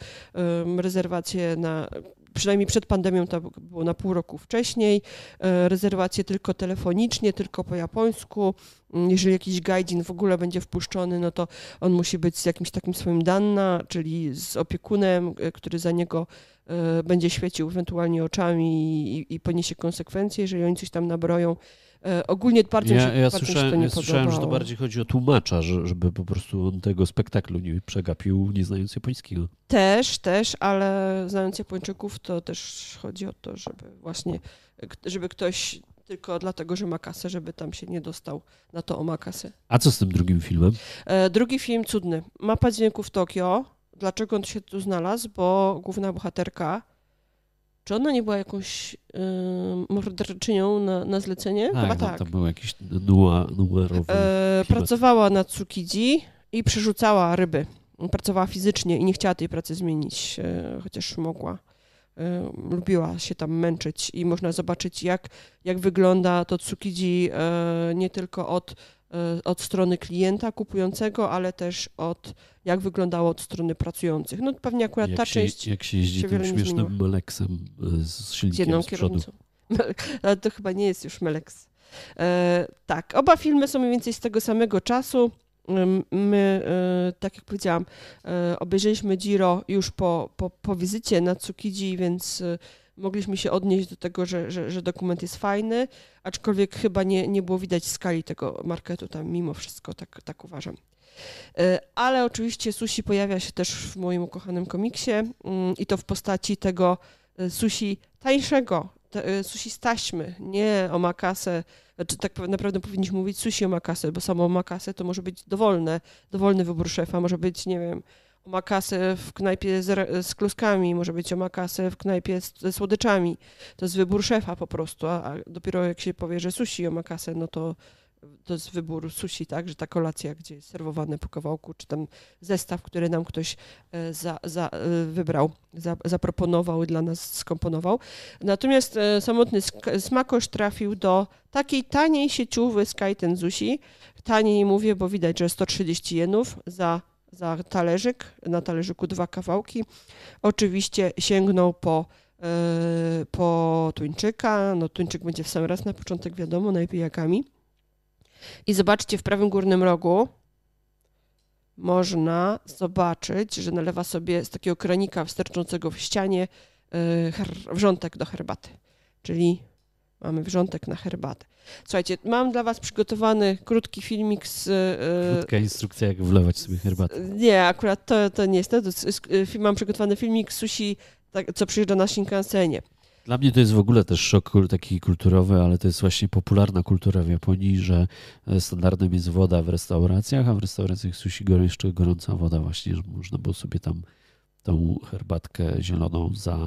rezerwacje na przynajmniej przed pandemią to było na pół roku wcześniej, e, rezerwacje tylko telefonicznie, tylko po japońsku. Mm, jeżeli jakiś gaijin w ogóle będzie wpuszczony, no to on musi być z jakimś takim swoim danna, czyli z opiekunem, e, który za niego e, będzie świecił ewentualnie oczami i, i poniesie konsekwencje, jeżeli oni coś tam nabroją. E, ogólnie bardzo ja, ja słyszałem, to nie ja słyszałem, że to bardziej chodzi o tłumacza, żeby po prostu on tego spektaklu nie przegapił, nie znając japońskiego. Też, też, ale znając Japończyków, to też chodzi o to, żeby właśnie, żeby ktoś tylko dlatego, że ma kasę, żeby tam się nie dostał na to o makasę. A co z tym drugim filmem? E, drugi film cudny. Mapa dźwięków Tokio. Dlaczego on się tu znalazł? Bo główna bohaterka czy ona nie była jakąś yy, morderczynią na, na zlecenie? Tak, Chyba no, tak. to był jakiś nua, numerowy e, Pracowała na Tsukiji i przerzucała ryby. Pracowała fizycznie i nie chciała tej pracy zmienić, e, chociaż mogła. E, lubiła się tam męczyć i można zobaczyć, jak, jak wygląda to Tsukiji e, nie tylko od od strony klienta kupującego, ale też od jak wyglądało od strony pracujących. No pewnie akurat jak ta się, część Jak się jeździ się tym śmiesznym Meleksem e, z silnikiem z jedną z kierownicą. Ale to chyba nie jest już Meleks. E, tak, oba filmy są mniej więcej z tego samego czasu. My, e, tak jak powiedziałam, obejrzeliśmy Giro już po, po, po wizycie na Tsukiji, więc mogliśmy się odnieść do tego, że, że, że, dokument jest fajny, aczkolwiek chyba nie, nie było widać skali tego marketu tam mimo wszystko, tak, tak uważam. E, ale oczywiście sushi pojawia się też w moim ukochanym komiksie mm, i to w postaci tego e, sushi tańszego, e, sushi z taśmy, nie omakase, znaczy tak naprawdę powinniśmy mówić sushi omakase, bo samo omakase to może być dowolne, dowolny wybór szefa, może być, nie wiem, omakasę w knajpie z, z kluskami, może być omakasę w knajpie z, ze słodyczami. To jest wybór szefa po prostu, a, a dopiero jak się powie, że sushi omakasę, no to to jest wybór sushi, tak, że ta kolacja, gdzie jest serwowane po kawałku, czy tam zestaw, który nam ktoś e, za, za, e, wybrał, za, zaproponował i dla nas skomponował. Natomiast e, samotny smakosz trafił do takiej taniej sieciowy Skyten Sushi. Taniej mówię, bo widać, że 130 jenów za za talerzyk, na talerzyku dwa kawałki. Oczywiście sięgnął po, yy, po tuńczyka, no tuńczyk będzie w sam raz na początek wiadomo, najpijakami. I zobaczcie, w prawym górnym rogu można zobaczyć, że nalewa sobie z takiego kranika wsterczącego w ścianie yy, wrzątek do herbaty. Czyli mamy wrzątek na herbatę. Słuchajcie, mam dla was przygotowany krótki filmik z... Yy, Krótka instrukcja, jak wlewać sobie herbatę. Nie, akurat to, to nie jest to. Mam przygotowany filmik sushi, tak, co przyjeżdża na Shinkansenie. Dla mnie to jest w ogóle też szok taki kulturowy, ale to jest właśnie popularna kultura w Japonii, że e, standardem jest woda w restauracjach, a w restauracjach sushi jeszcze gorąca woda właśnie, że można było sobie tam tą herbatkę zieloną za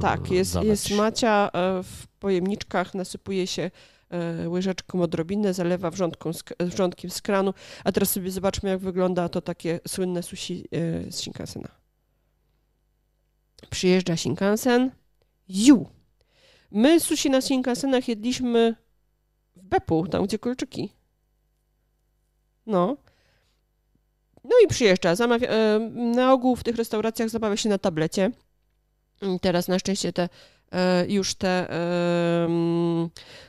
Tak, jest, jest macia e, w pojemniczkach, nasypuje się e, łyżeczką odrobinę, zalewa wrzątką wrzątkiem z kranu, a teraz sobie zobaczmy, jak wygląda to takie słynne sushi z Shinkansena. Przyjeżdża Shinkansen, ju! My sushi na Shinkansenach jedliśmy w Bepu, tam gdzie kolczyki. No. No i przyjeżdża. Zamawia, e, na ogół w tych restauracjach zamawia się na tablecie. Teraz na szczęście te e, już te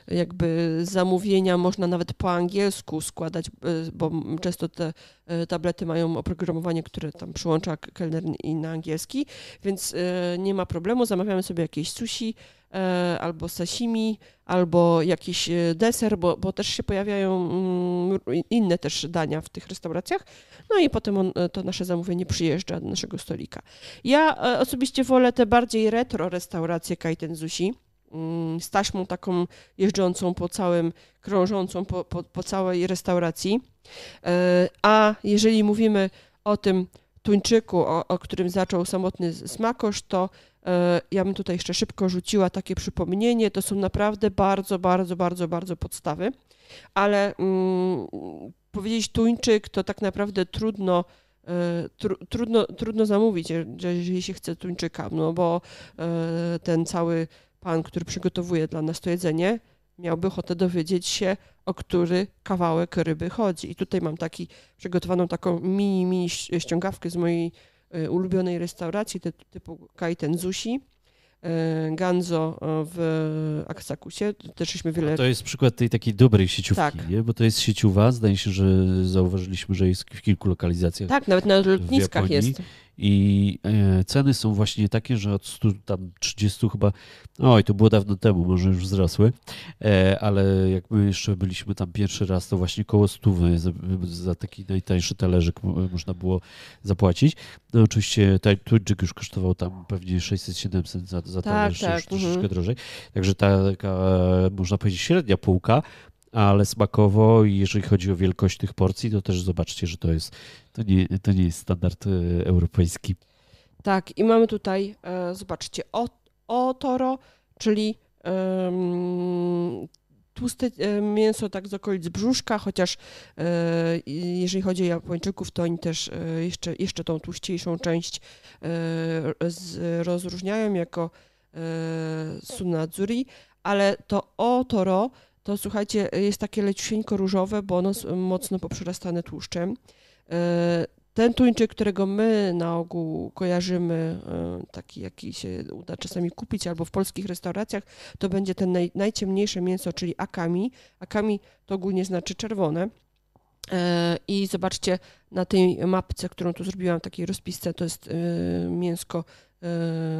jakby zamówienia można nawet po angielsku składać, e, bo często te tablety mają oprogramowanie, które tam przyłącza kelner i na angielski, więc nie ma problemu. Zamawiamy sobie jakieś sushi, E, albo sashimi, albo jakiś e, deser, bo, bo też się pojawiają mm, inne też dania w tych restauracjach. No i potem on, e, to nasze zamówienie przyjeżdża do naszego stolika. Ja osobiście wolę te bardziej retro restauracje Kaiten Zushi mm, z taśmą taką jeżdżącą po całym, krążącą po, po, po całej restauracji. A jeżeli mówimy o tym tuńczyku, o, o którym zaczął samotny smakosz, to E, ja bym tutaj jeszcze szybko rzuciła takie przypomnienie. To są naprawdę bardzo, bardzo, bardzo, bardzo podstawy, ale mm, powiedzieć tuńczyk to tak naprawdę trudno. E, tru, trudno, trudno zamówić, jeżeli się chce tuńczyka, no bo e, ten cały pan, który przygotowuje dla nas to jedzenie, miałby ochotę dowiedzieć się, o który kawałek ryby chodzi. I tutaj mam taki przygotowaną taką mini, mini ściągawkę z mojej ulubionej restauracji typu Kaiten Zushi. Y, Ganzo y, w Aksakusie. Też wiele... A to jest przykład tej takiej dobrej sieciówki, tak. nie? bo to jest sieciowa. Zdaje się, że zauważyliśmy, że jest w kilku lokalizacjach. Tak, nawet na lotniskach jest. I e, ceny są właśnie takie, że od 100, tam 30 chyba, oj, to było dawno temu, może już wzrosły, e, ale jak my jeszcze byliśmy tam pierwszy raz, to właśnie koło 100 za, za taki najtańszy talerzyk można było zapłacić. No oczywiście tuńczyk już kosztował tam pewnie 600-700 za, za tak, talerz, tak, już troszeczkę mhm. drożej. Także taka, można powiedzieć, średnia półka, ale smakowo i jeżeli chodzi o wielkość tych porcji, to też zobaczcie, że to jest to nie, to nie jest standard e, europejski. Tak, i mamy tutaj, e, zobaczcie, o, o toro, czyli um, tłuste e, mięso tak z okolic brzuszka, chociaż jeżeli chodzi o Japończyków, to oni też jeszcze, jeszcze tą tłuściejszą część rozróżniają jako sunadzuri, ale to o toro to słuchajcie, jest takie leciusieńko różowe, bo ono jest mocno poprzerastane tłuszczem. E, ten tuńczyk, którego my na ogół kojarzymy, e, taki jaki się uda czasami kupić albo w polskich restauracjach, to będzie ten naj, najciemniejsze mięso, czyli akami. Akami to ogólnie znaczy czerwone. E, I zobaczcie na tej mapce, którą tu zrobiłam, takiej rozpisce, to jest mięsko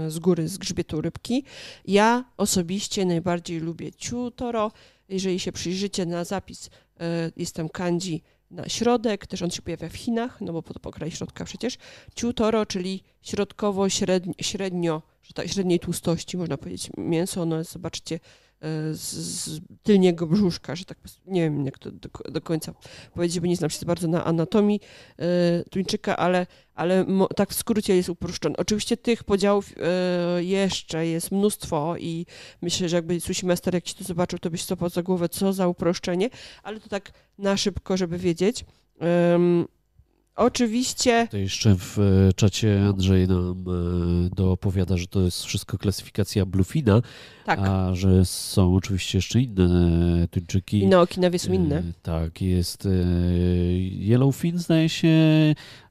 z góry, z grzbietu rybki. Ja osobiście najbardziej lubię ciutoro. Jeżeli się przyjrzycie na zapis, jestem kanji na środek, też on się pojawia w Chinach, no bo po, po kraj środka przecież, ciutoro, czyli środkowo, średnio, średnio tak, średniej tłustości, można powiedzieć, mięso, jest, zobaczcie, e, z, tylniego brzuszka, że tak, nie wiem jak to do, do końca powiedzieć, bo nie znam się bardzo na anatomii y, tuńczyka, ale, ale tak w skrócie jest uproszczony. Oczywiście tych podziałów y, jeszcze jest mnóstwo i myślę, że jakby Sushi Master, jak ci to zobaczył, to byś stopał za głowę, co za uproszczenie, ale to tak na szybko, żeby wiedzieć. Oczywiście. To jeszcze w e, czacie Andrzej nam e, doopowiada, że to jest wszystko klasyfikacja Bluefina, tak. a że są oczywiście jeszcze inne tuńczyki. I na Okinawie są inne. E, tak, jest Yellowfin, zdaje się,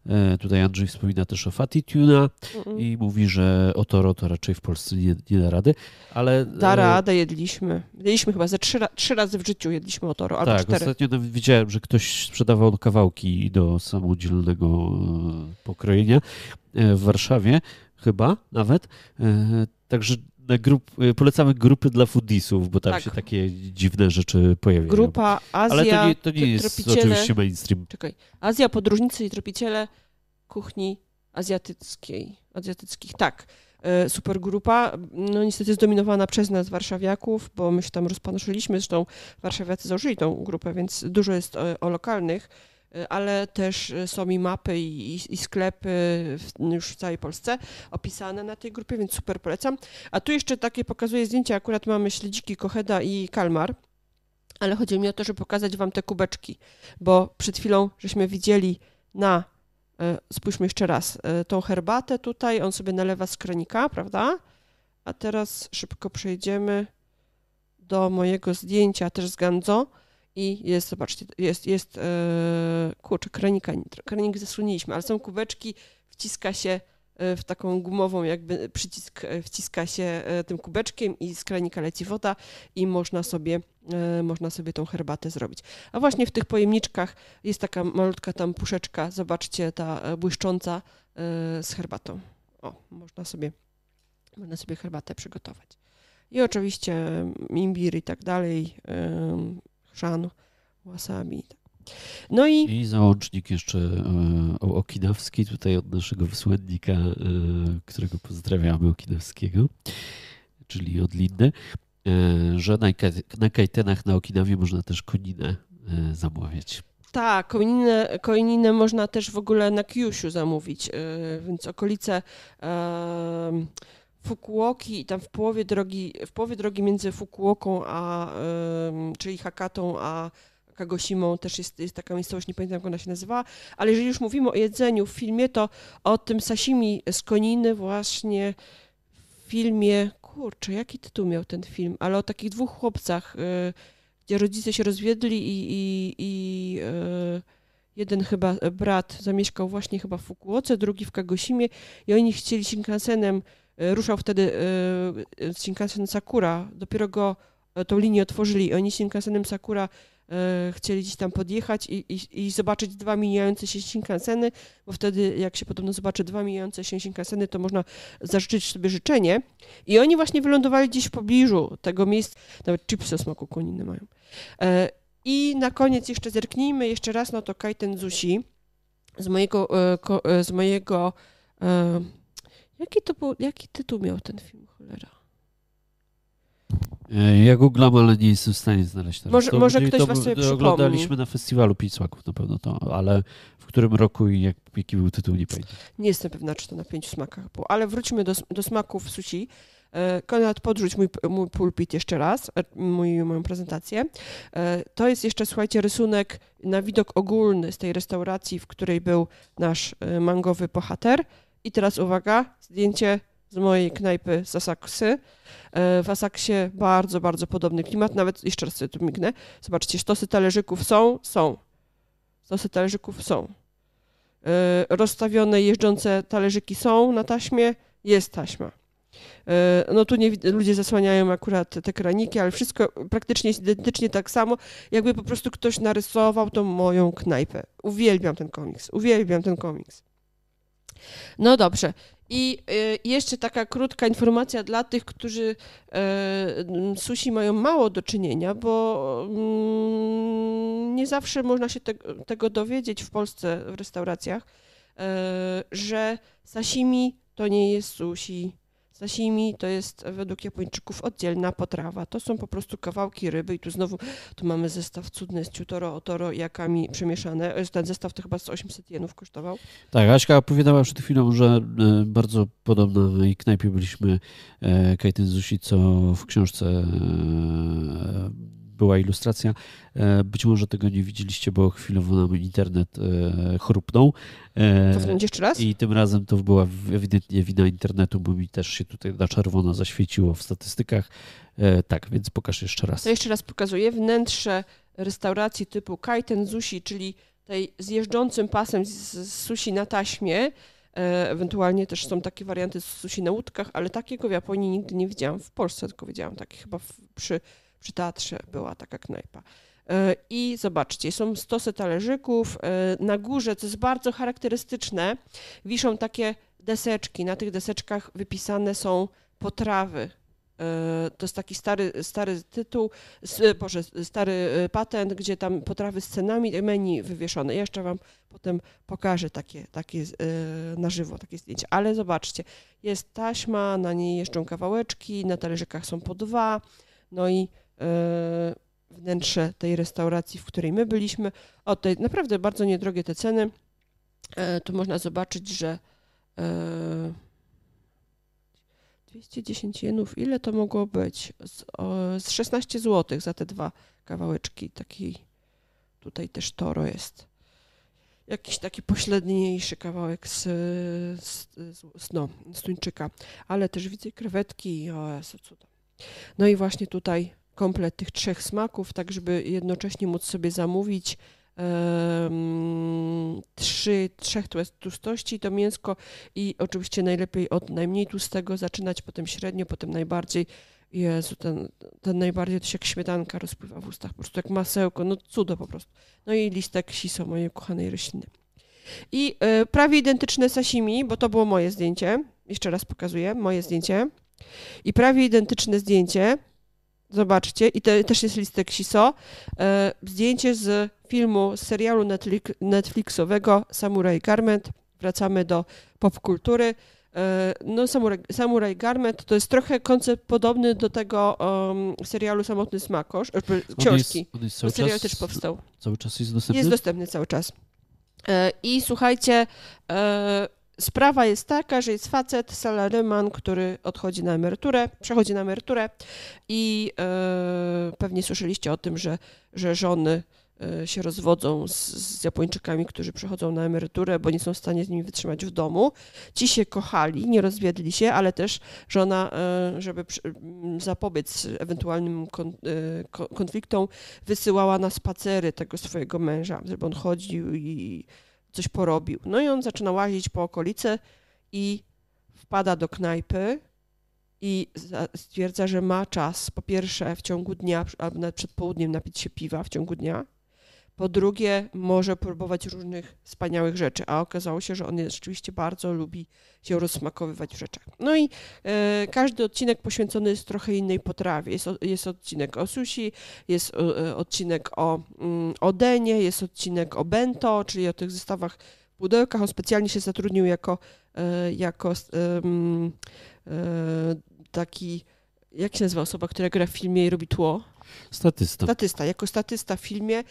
E, tutaj Andrzej wspomina też o mm i mówi, że o Toro to raczej w Polsce nie, nie da rady, ale... Da e, radę, jedliśmy. Jedliśmy chyba ze trzy, trzy razy w życiu jedliśmy o Toro, albo Tak, cztery. ostatnio widziałem, że ktoś sprzedawał kawałki do samodzielnego e, pokrojenia w Warszawie chyba nawet. Także grup, polecamy grupy dla foodisów, bo tam tak. się takie dziwne rzeczy pojawiają. Grupa Azja, Ale to nie, to nie jest oczywiście mainstream. Czekaj. Azja, podróżnicy i tropiciele kuchni azjatyckiej. Azjatyckich, tak. E, supergrupa, no niestety zdominowana przez nas warszawiaków, bo my się tam rozpanoszyliśmy, zresztą warszawiacy założyli tą grupę, więc dużo jest o, o lokalnych, e, ale też są i mapy i, i, sklepy w, już w całej Polsce opisane na tej grupie, więc super polecam. A tu jeszcze takie pokazuję zdjęcia, akurat mamy śledziki Kocheda i Kalmar, ale chodzi mi o to, żeby pokazać wam te kubeczki, bo przed chwilą żeśmy widzieli na E, spójrzmy jeszcze raz. E, tą herbatę tutaj on sobie nalewa z kranika, prawda? A teraz szybko przejdziemy do mojego zdjęcia też z Ganzo i jest, zobaczcie, jest, jest, yy, kurczę, kranika, kranik zasłoniliśmy, ale są kubeczki, wciska się E, w taką gumową jakby przycisk e, wciska się tym kubeczkiem i z kranika leci woda i można sobie, można sobie tą herbatę zrobić. A właśnie w tych pojemniczkach jest taka malutka tam puszeczka, zobaczcie, ta błyszcząca z herbatą. O, można sobie, można sobie herbatę przygotować. I oczywiście imbir i tak dalej, chrzan, wasabi. No i... I załącznik jeszcze e, okinawski tutaj od naszego wysłannika, e, którego pozdrawiamy okinawskiego, czyli od Lindy, e, że na, na kajtenach na Okinawie można też koninę zamawiać. Tak, koninę, koninę można też w ogóle na Kyushu zamówić, więc okolice Fukuoki i tam w połowie drogi, w połowie drogi między Fukuoką a, czyli Hakatą, a Kagosimą też jest, jest taka miejscowość, nie pamiętam jak ona się nazywa, ale jeżeli już mówimy o jedzeniu w filmie, to o tym sashimi z koniny właśnie w filmie, kurczę, jaki tytuł miał ten film, ale o takich dwóch chłopcach, y, gdzie rodzice się rozwiedli i, i, i y, jeden chyba brat zamieszkał właśnie chyba w Fukuoce, drugi w Kagosimie i oni chcieli Shinkansenem, ruszał wtedy Shinkansen Sakura, dopiero go tą linię otworzyli i oni Shinkansenem Sakura E, chcieli gdzieś tam podjechać i, i, i, zobaczyć dwa mijające się Shinkanseny, bo wtedy jak się podobno zobaczy dwa mijające się Shinkanseny, to można zażyczyć sobie życzenie. I oni właśnie wylądowali gdzieś w pobliżu tego miejsca, nawet chipsy o smaku koniny mają. E, I na koniec jeszcze zerknijmy jeszcze raz na to Kaiten Zushi z mojego, e, z mojego jaki to był, jaki tytuł miał ten film, cholera? E, ja googlam, ale nie jestem w stanie znaleźć teraz. Może, to, może ktoś to, was sobie przypomni. Oglądaliśmy na festiwalu Pięć na pewno to, ale w którym roku i jak, jaki był tytuł, nie pamiętam. Nie jestem pewna, czy to na pięciu smakach było, ale wróćmy do, do smaków sushi. E, Konrad, podrzuć mój, mój pulpit jeszcze raz, e, mój, moją prezentację. To jest jeszcze, słuchajcie, rysunek na widok ogólny z tej restauracji, w której był nasz mangowy bohater. I teraz uwaga, zdjęcie z mojej knajpy z Asaksy. E, w Asaksie bardzo, bardzo podobny klimat. Nawet jeszcze raz sobie tu mignę. Zobaczcie, stosy talerzyków są, są. Stosy talerzyków są. E, rozstawione jeżdżące talerzyki są na taśmie, jest taśma. E, no tu nie, ludzie zasłaniają akurat te kraniki, ale wszystko praktycznie jest identycznie tak samo, jakby po prostu ktoś narysował tą moją knajpę. Uwielbiam ten komiks, uwielbiam ten komiks. No dobrze. I y, jeszcze taka krótka informacja dla tych, którzy y, sushi mają mało do czynienia, bo mm, nie zawsze można się tego dowiedzieć w Polsce w restauracjach, y, że sashimi to nie jest sushi Sashimi to jest według Japończyków oddzielna potrawa. To są po prostu kawałki ryby i tu znowu tu mamy zestaw cudny z ciutoro, otoro i jakami przemieszane. Ten zestaw to chyba z 800 jenów kosztował. Tak, Aśka opowiadała przed chwilą, że e, bardzo podobno jej knajpie byliśmy e, Kaiten Zushi, co w książce e, była ilustracja. E, być może tego nie widzieliście, bo chwilowo nam internet e, chrupnął. E, jeszcze raz? I tym razem to była ewidentnie wina internetu, bo mi też się tutaj na czerwono zaświeciło w statystykach. Tak, więc pokaż jeszcze raz. To jeszcze raz pokazuję. Wnętrze restauracji typu Kaiten Sushi, czyli tej zjeżdżącym pasem z sushi na taśmie. Ewentualnie też są takie warianty z sushi na łódkach, ale takiego w Japonii nigdy nie widziałam. W Polsce tylko widziałam takie chyba w, przy przy teatrze była taka knajpa. E, I zobaczcie, są stosy talerzyków. E, na górze, co jest bardzo charakterystyczne, wiszą takie deseczki. Na tych deseczkach wypisane są potrawy to jest taki stary, stary tytuł, boże, stary patent, gdzie tam potrawy z cenami, menu wywieszone. Jeszcze wam potem pokażę takie, takie na żywo, takie zdjęcia. Ale zobaczcie, jest taśma, na niej jeżdżą kawałeczki, na talerzykach są po dwa, no i wnętrze tej restauracji, w której my byliśmy. O, tutaj naprawdę bardzo niedrogie te ceny. Tu można zobaczyć, że 210 jenów, ile to mogło być? Z, o, z 16 zł za te dwa kawałeczki. Taki tutaj też toro jest. Jakiś taki pośredniejszy kawałek z, z, z, no, z tuńczyka. Ale też widzę krewetki. O cuda. No i właśnie tutaj komplet tych trzech smaków, tak żeby jednocześnie móc sobie zamówić trzy, trzech tłustości to mięsko i oczywiście najlepiej od najmniej tłustego zaczynać, potem średnio, potem najbardziej. Jezu, ten, ten najbardziej to się jak śmietanka rozpływa w ustach, po prostu jak masełko, no cudo po prostu. No i listek siso mojej kochanej rośliny. I y, prawie identyczne sashimi, bo to było moje zdjęcie, jeszcze raz pokazuję, moje zdjęcie. I prawie identyczne zdjęcie Zobaczcie, i to też jest listek Siso. E, zdjęcie z filmu, z serialu Netflix, Netflixowego Samurai Garment. Wracamy do popkultury. E, no, Samurai, Samurai Garment to jest trochę koncept podobny do tego um, serialu Samotny Smakosz, e, książki. On jest, on jest cały serial czas, też powstał. Cały czas jest dostępny? Jest dostępny cały czas. I słuchajcie, Sprawa jest taka, że jest facet, salaryman, który odchodzi na emeryturę, przechodzi na emeryturę i e, pewnie słyszeliście o tym, że, że żony e, się rozwodzą z, z, Japończykami, którzy przechodzą na emeryturę, bo nie są w stanie z nimi wytrzymać w domu. Ci się kochali, nie rozwiedli się, ale też żona, e, żeby zapobiec ewentualnym kon, konfliktom, wysyłała na spacery tego swojego męża, żeby on chodził i coś porobił. No i on zaczyna łazić po okolicy i wpada do knajpy i stwierdza, że ma czas po pierwsze w ciągu dnia, albo nawet przed południem napić się piwa w ciągu dnia, po drugie, może próbować różnych wspaniałych rzeczy, a okazało się, że on rzeczywiście bardzo lubi się rozsmakowywać w rzeczach. No i e, każdy odcinek poświęcony jest trochę innej potrawie. Jest, jest odcinek o sushi, jest e, odcinek o, mm, o denie, jest odcinek o bento, czyli o tych zestawach w pudełkach. On specjalnie się zatrudnił jako, e, jako mm, e, taki, jak się nazywa osoba, która gra w filmie i robi tło? Statysta. Statysta. Jako statysta w filmie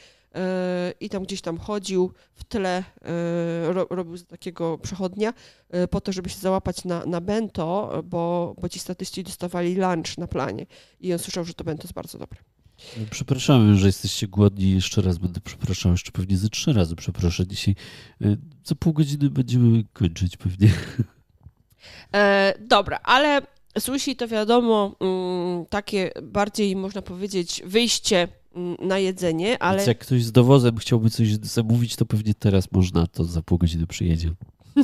i tam gdzieś tam chodził w tle, e, robił takiego przechodnia e, po to, żeby się załapać na, na bento, bo, bo ci statyści dostawali lunch na planie i on słyszał, że to bento jest bardzo dobre. No, przepraszamy, że jesteście głodni. Jeszcze raz będę przepraszał, jeszcze pewnie ze trzy razy przeproszę dzisiaj. E, za pół godziny będziemy kończyć pewnie. E, dobra, ale sushi to wiadomo, mm, takie bardziej można powiedzieć wyjście na jedzenie, ale... Więc jak ktoś z dowozem chciałby coś zamówić, to pewnie teraz można, to za pół godziny przyjedzie.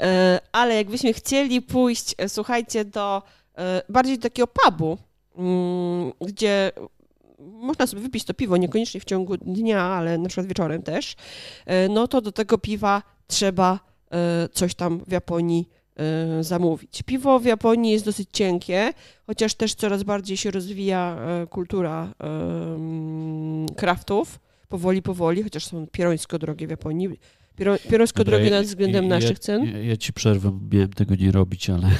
E, ale jakbyśmy chcieli pójść, e, słuchajcie, do e, bardziej takiego pubu, mm, gdzie można sobie wypić to piwo, niekoniecznie w ciągu dnia, ale na przykład wieczorem też, no to do tego piwa trzeba coś tam w Japonii zamówić. Piwo w Japonii jest dosyć cienkie, chociaż też coraz bardziej się rozwija e, kultura kraftów. Powoli, powoli, chociaż są pierońsko drogie w Japonii. Pierońsko drogie nad względem ja, naszych cen. Ja, ja, ci przerwę, miałem tego nie robić, ale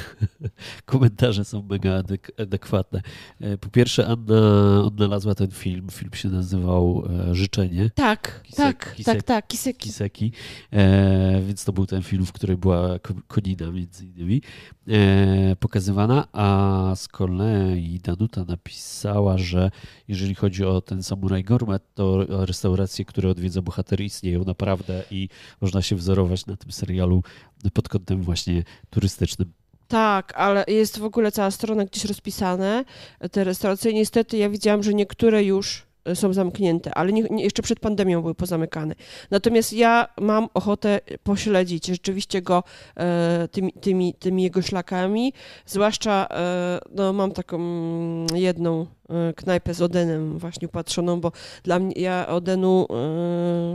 komentarze są mega adek adekwatne. E, po pierwsze, Anna odnalazła ten film. Film się nazywał e, Życzenie. Tak, Kisek, tak, Kisek, tak, tak, Kiseki. Kiseki. E, więc to był ten film, w którym była Konina między innymi e, pokazywana, a z kolei Danuta napisała, że jeżeli chodzi o ten Samurai Gourmet, to restauracje, które odwiedza bohater istnieją naprawdę i można się wzorować na tym serialu pod kątem właśnie turystycznym. Tak, ale jest w ogóle cała strona gdzieś rozpisane. Te restauracje, niestety ja widziałam, że niektóre już są zamknięte, ale nie, nie, jeszcze przed pandemią były pozamykane. Natomiast ja mam ochotę pośledzić rzeczywiście go e, tymi, tymi, tymi jego szlakami, zwłaszcza e, no, mam taką mm, jedną e, knajpę z Odenem właśnie upatrzoną, bo dla mnie, ja Odenu e,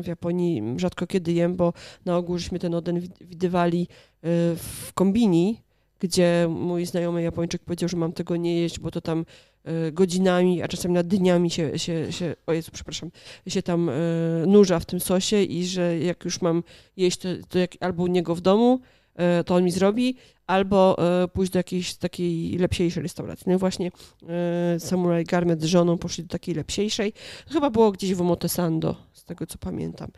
w Japonii rzadko kiedy jem, bo na ogół żeśmy ten Oden widywali e, w kombini, gdzie mój znajomy Japończyk powiedział, że mam tego nie jeść, bo to tam godzinami, a czasem nad dniami się, się, się o Jezu, przepraszam, się tam nurza w tym sosie i że jak już mam jeść, to, to jak, albo u niego w domu, to on mi zrobi, albo pójść do jakiejś takiej lepsiejszej restauracji. No i właśnie Samurai Garment z żoną poszli do takiej lepsiejszej. Chyba było gdzieś w Omotesando, z tego co pamiętam.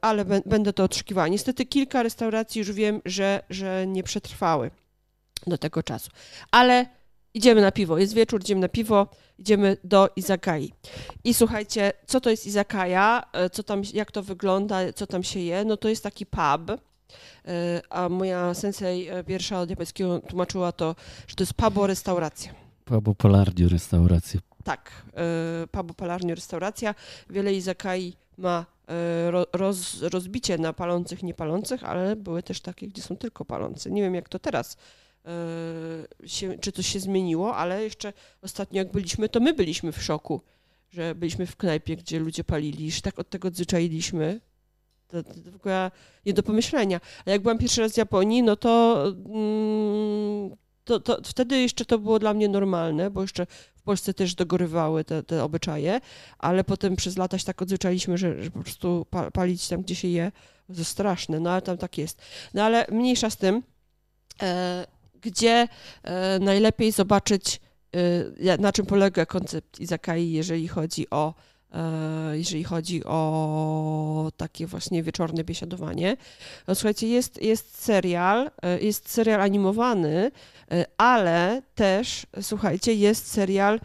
Ale będę to otrzykiwała. Niestety kilka restauracji już wiem, że, że nie przetrwały do tego czasu. Ale idziemy na piwo. Jest wieczór, idziemy na piwo, idziemy do Izakai. I słuchajcie, co to jest Izakaja, co tam, jak to wygląda, co tam się je? No to jest taki pub, e, a moja sensei e, pierwsza od japońskiego tłumaczyła to, że to jest pubo restauracja. Pubo polarnie restauracja. Tak, e, pubo polarnie restauracja. Wiele Izakai ma roz, rozbicie na palących, niepalących, ale były też takie, gdzie są tylko palące. Nie wiem, jak to teraz się, czy coś się zmieniło, ale jeszcze ostatnio jak byliśmy, to my byliśmy w szoku, że byliśmy w knajpie, gdzie ludzie palili, że tak od tego odzwyczailiśmy. To, to, to w ogóle nie do pomyślenia. A jak byłam pierwszy raz w Japonii, no to, mm, to, to, wtedy jeszcze to było dla mnie normalne, bo jeszcze w Polsce też dogorywały te, te obyczaje, ale potem przez lata się tak odzwyczailiśmy, że, że po prostu palić tam, gdzie się je, to straszne, no ale tam tak jest. No ale mniejsza z tym, e, gdzie e, najlepiej zobaczyć, e, na czym polega koncept Izakai, jeżeli chodzi o e, jeżeli chodzi o takie właśnie wieczorne biesiadowanie. No, słuchajcie, jest, jest serial, jest serial animowany, ale też, słuchajcie, jest serial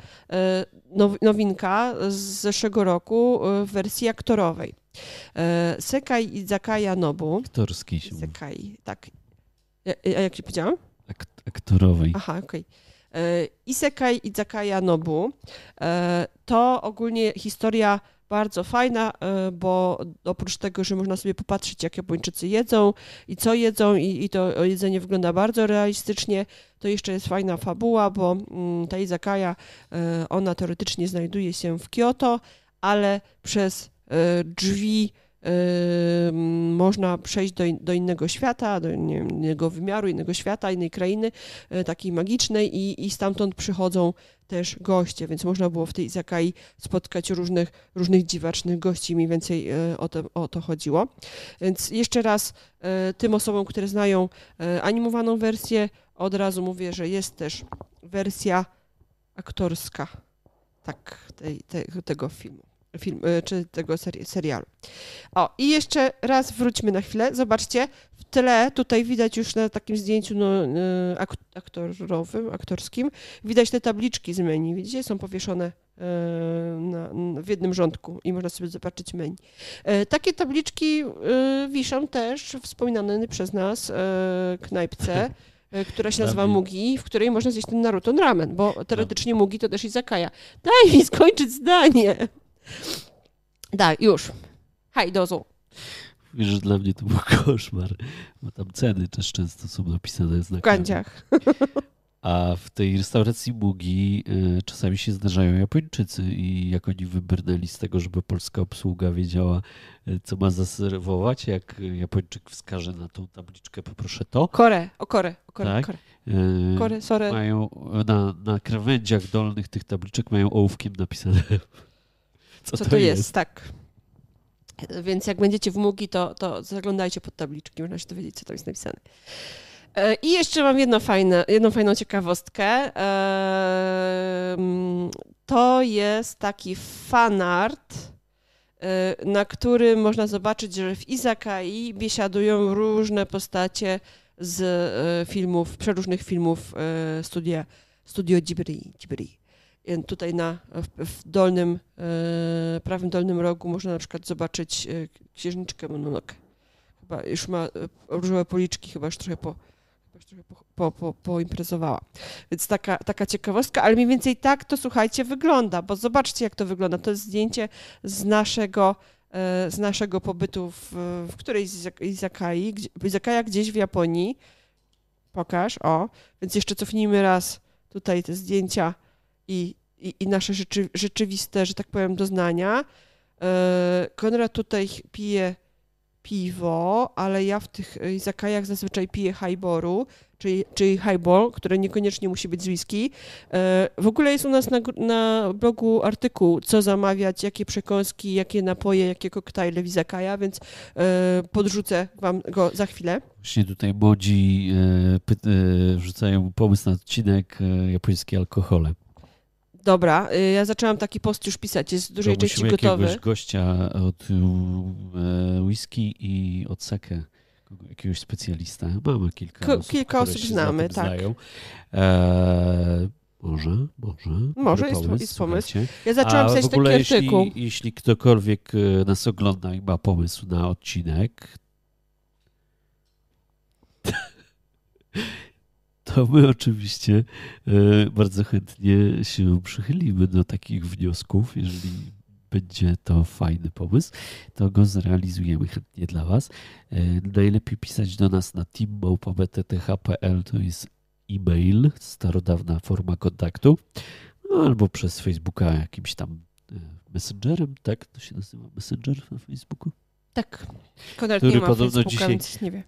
nowinka z zeszłego roku w wersji aktorowej. Sekai Izakaya Nobu. Aktorski się Sekai, tak. A jak się powiedziałam? Aktorowej. Aha, okej. Okay. E, Isekai Izakaya Nobu e, to ogólnie historia bardzo fajna, e, bo oprócz tego, że można sobie popatrzeć, jak Japończycy jedzą i co jedzą, i, i to jedzenie wygląda bardzo realistycznie, to jeszcze jest fajna fabuła, bo mm, ta izakaya, ona teoretycznie znajduje się w Kyoto, ale przez drzwi można przejść do, do innego świata, do innego wymiaru, innego świata, innej krainy, e, takiej magicznej i, i stamtąd przychodzą też goście, więc można było w tej Izakai spotkać różnych, różnych dziwacznych gości, mniej więcej e, o to, o to chodziło. Więc jeszcze raz e, tym osobom, które znają animowaną wersję, od razu mówię, że jest też wersja aktorska tak, tej, te, tego filmu film, e, czy tego seri serialu. O, i jeszcze raz wróćmy na chwilę. Zobaczcie, w tle, tutaj widać już na takim zdjęciu no, e, ak aktorowym, aktorskim, widać te tabliczki z menu. Widzicie, są powieszone e, na, w jednym rządku i można sobie zobaczyć menu. Takie tabliczki wiszą też w wspominanej przez nas knajpce, która się nazywa Mugi, w której można zjeść ten Naruto ramen, bo teoretycznie Mugi to też i Zakaya. Daj mi skończyć zdanie. Tak, już. Hej, dozu. Wiesz, że dla mnie to był koszmar, bo tam ceny też często są napisane znakami. W kanciach. A w tej restauracji Bugi y, czasami się zdarzają Japończycy i jak oni wybrnęli z tego, żeby polska obsługa wiedziała, y, co ma zaserwować, jak Japończyk wskaże na tą tabliczkę, poproszę to. Kore, o kore, o kore, tak? kore. Y, kore, sorry. Mają na, na krawędziach dolnych tych tabliczek mają ołówkiem napisane co, co to, jest? jest? Tak. Więc jak będziecie w Mugi, to, to zaglądajcie pod tabliczki, można się dowiedzieć, co tam jest napisane. E, I jeszcze mam jedno fajne, jedną fajną ciekawostkę. E, to jest taki fanart, e, na którym można zobaczyć, że w Izakai biesiadują różne postacie z filmów, przeróżnych filmów studia, studio Ghibli. Ghibli. Tutaj na, w, w dolnym, e, prawym dolnym rogu można na przykład zobaczyć e, księżniczkę Mononoke. Chyba już ma różowe policzki, chyba już trochę po, już trochę po, po, po, poimprezowała. Więc taka, taka ciekawostka, ale mniej więcej tak to słuchajcie wygląda, bo zobaczcie jak to wygląda. To jest zdjęcie z naszego, z naszego pobytu w, w którejś z Izakai, Izakaja gdzieś w Japonii. Pokaż, o. Więc jeszcze cofnijmy raz tutaj te zdjęcia i, i, i nasze rzeczy, rzeczywiste, że tak powiem, doznania. E, Konrad tutaj pije, piwo, ale ja w tych izakajach zazwyczaj piję highboru, czyli, czyli highball, które niekoniecznie musi być z whisky. E, w ogóle jest u nas na, na blogu artykuł, co zamawiać, jakie przekąski, jakie napoje, jakie koktajle w izakaja, więc e, podrzucę wam go za chwilę. Właśnie tutaj młodzi wrzucają pomysł na odcinek japońskie alkohole. Dobra, y, ja zaczęłam taki post już pisać, jest w dużej części gotowy. jakiegoś gościa od e, whisky i od sake, jakiegoś specjalista. Mamy kilka Ko, osób, Kilka osób znamy, tak. E, może, może. Może jest pomysł. Jest pomysł. Ja zaczęłam pisać taki artykuł. Jeśli, jeśli ktokolwiek e, nas ogląda i ma pomysł na odcinek, to my oczywiście e, bardzo chętnie się przychylimy do takich wniosków. Jeżeli będzie to fajny pomysł, to go zrealizujemy chętnie dla Was. E, najlepiej pisać do nas na team.btth.pl to jest e-mail, starodawna forma kontaktu, no, albo przez Facebooka jakimś tam e, messengerem, tak? To się nazywa messenger na Facebooku? Tak. Konrad który, podobno dzisiaj,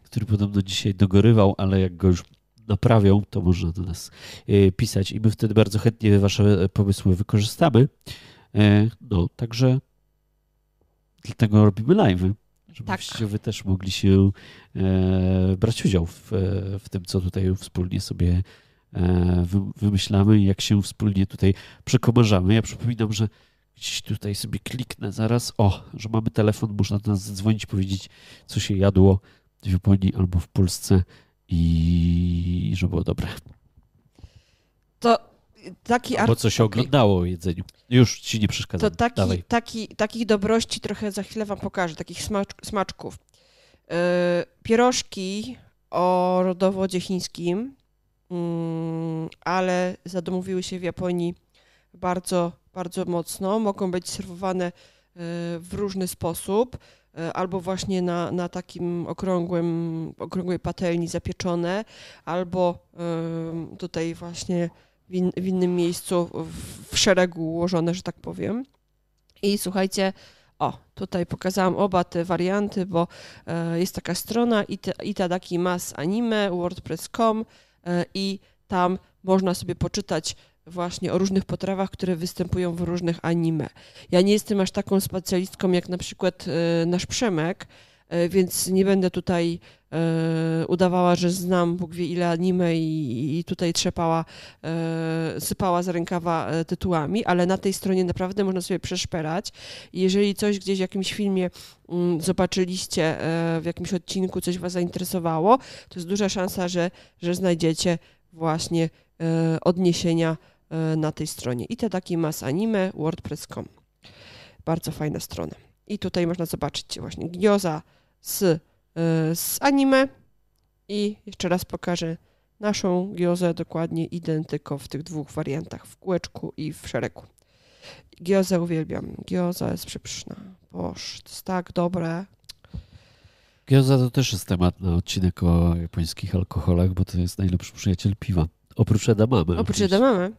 który podobno dzisiaj dogorywał, ale jak go już naprawią, to można do nas e, pisać i my wtedy bardzo chętnie Wasze pomysły wykorzystamy. E, no, także dlatego robimy live, żebyście tak. Wy też mogli się e, brać udział w, w tym, co tutaj wspólnie sobie wymyślamy i jak się wspólnie tutaj przekomarzamy. Ja przypominam, że gdzieś tutaj sobie kliknę zaraz, o, że mamy telefon, można do nas zadzwonić, powiedzieć, co się jadło w Japonii albo w Polsce i że było dobre. To taki Bo co się oglądało o jedzeniu. Już ci nie przeszkadza. To taki, taki, takich dobrości trochę za chwilę wam pokażę, takich smacz, smaczków. Yy, pierożki o rodowodzie chińskim, yy, ale zadomowiły się w Japonii bardzo, bardzo mocno. Mogą być serwowane yy, w różny sposób. E, albo właśnie na, na takim okrągłym, okrągłej patelni zapieczone, albo tutaj właśnie w, in, w innym miejscu w, szeregu ułożone, że tak powiem. I słuchajcie, o, tutaj pokazałam oba te warianty, bo e, jest taka strona Itadaki Mas Anime, wordpress.com e, i tam można sobie poczytać właśnie o różnych potrawach, które występują w różnych anime. Ja nie jestem aż taką specjalistką jak na przykład e, nasz Przemek, e, więc nie będę tutaj e, udawała, że znam Bóg wie ile anime i, tutaj trzepała, sypała z rękawa tytułami, ale na tej stronie naprawdę można sobie przeszperać. jeżeli coś gdzieś w jakimś filmie mm, zobaczyliście, w jakimś odcinku coś Was zainteresowało, to jest duża szansa, że, że znajdziecie właśnie odniesienia na tej stronie. I te takie mas anime wordpress.com. Bardzo fajna strona. I tutaj można zobaczyć właśnie gioza z, e, z anime i jeszcze raz pokażę naszą giozę dokładnie identyko w tych dwóch wariantach, w kółeczku i w szeregu. Giozę uwielbiam. Gioza jest przepyszna. Boż, to jest tak dobre. Gioza to też jest temat na odcinek o japońskich alkoholach, bo to jest najlepszy przyjaciel piwa. Oprócz edamamy. Oprócz edamamy.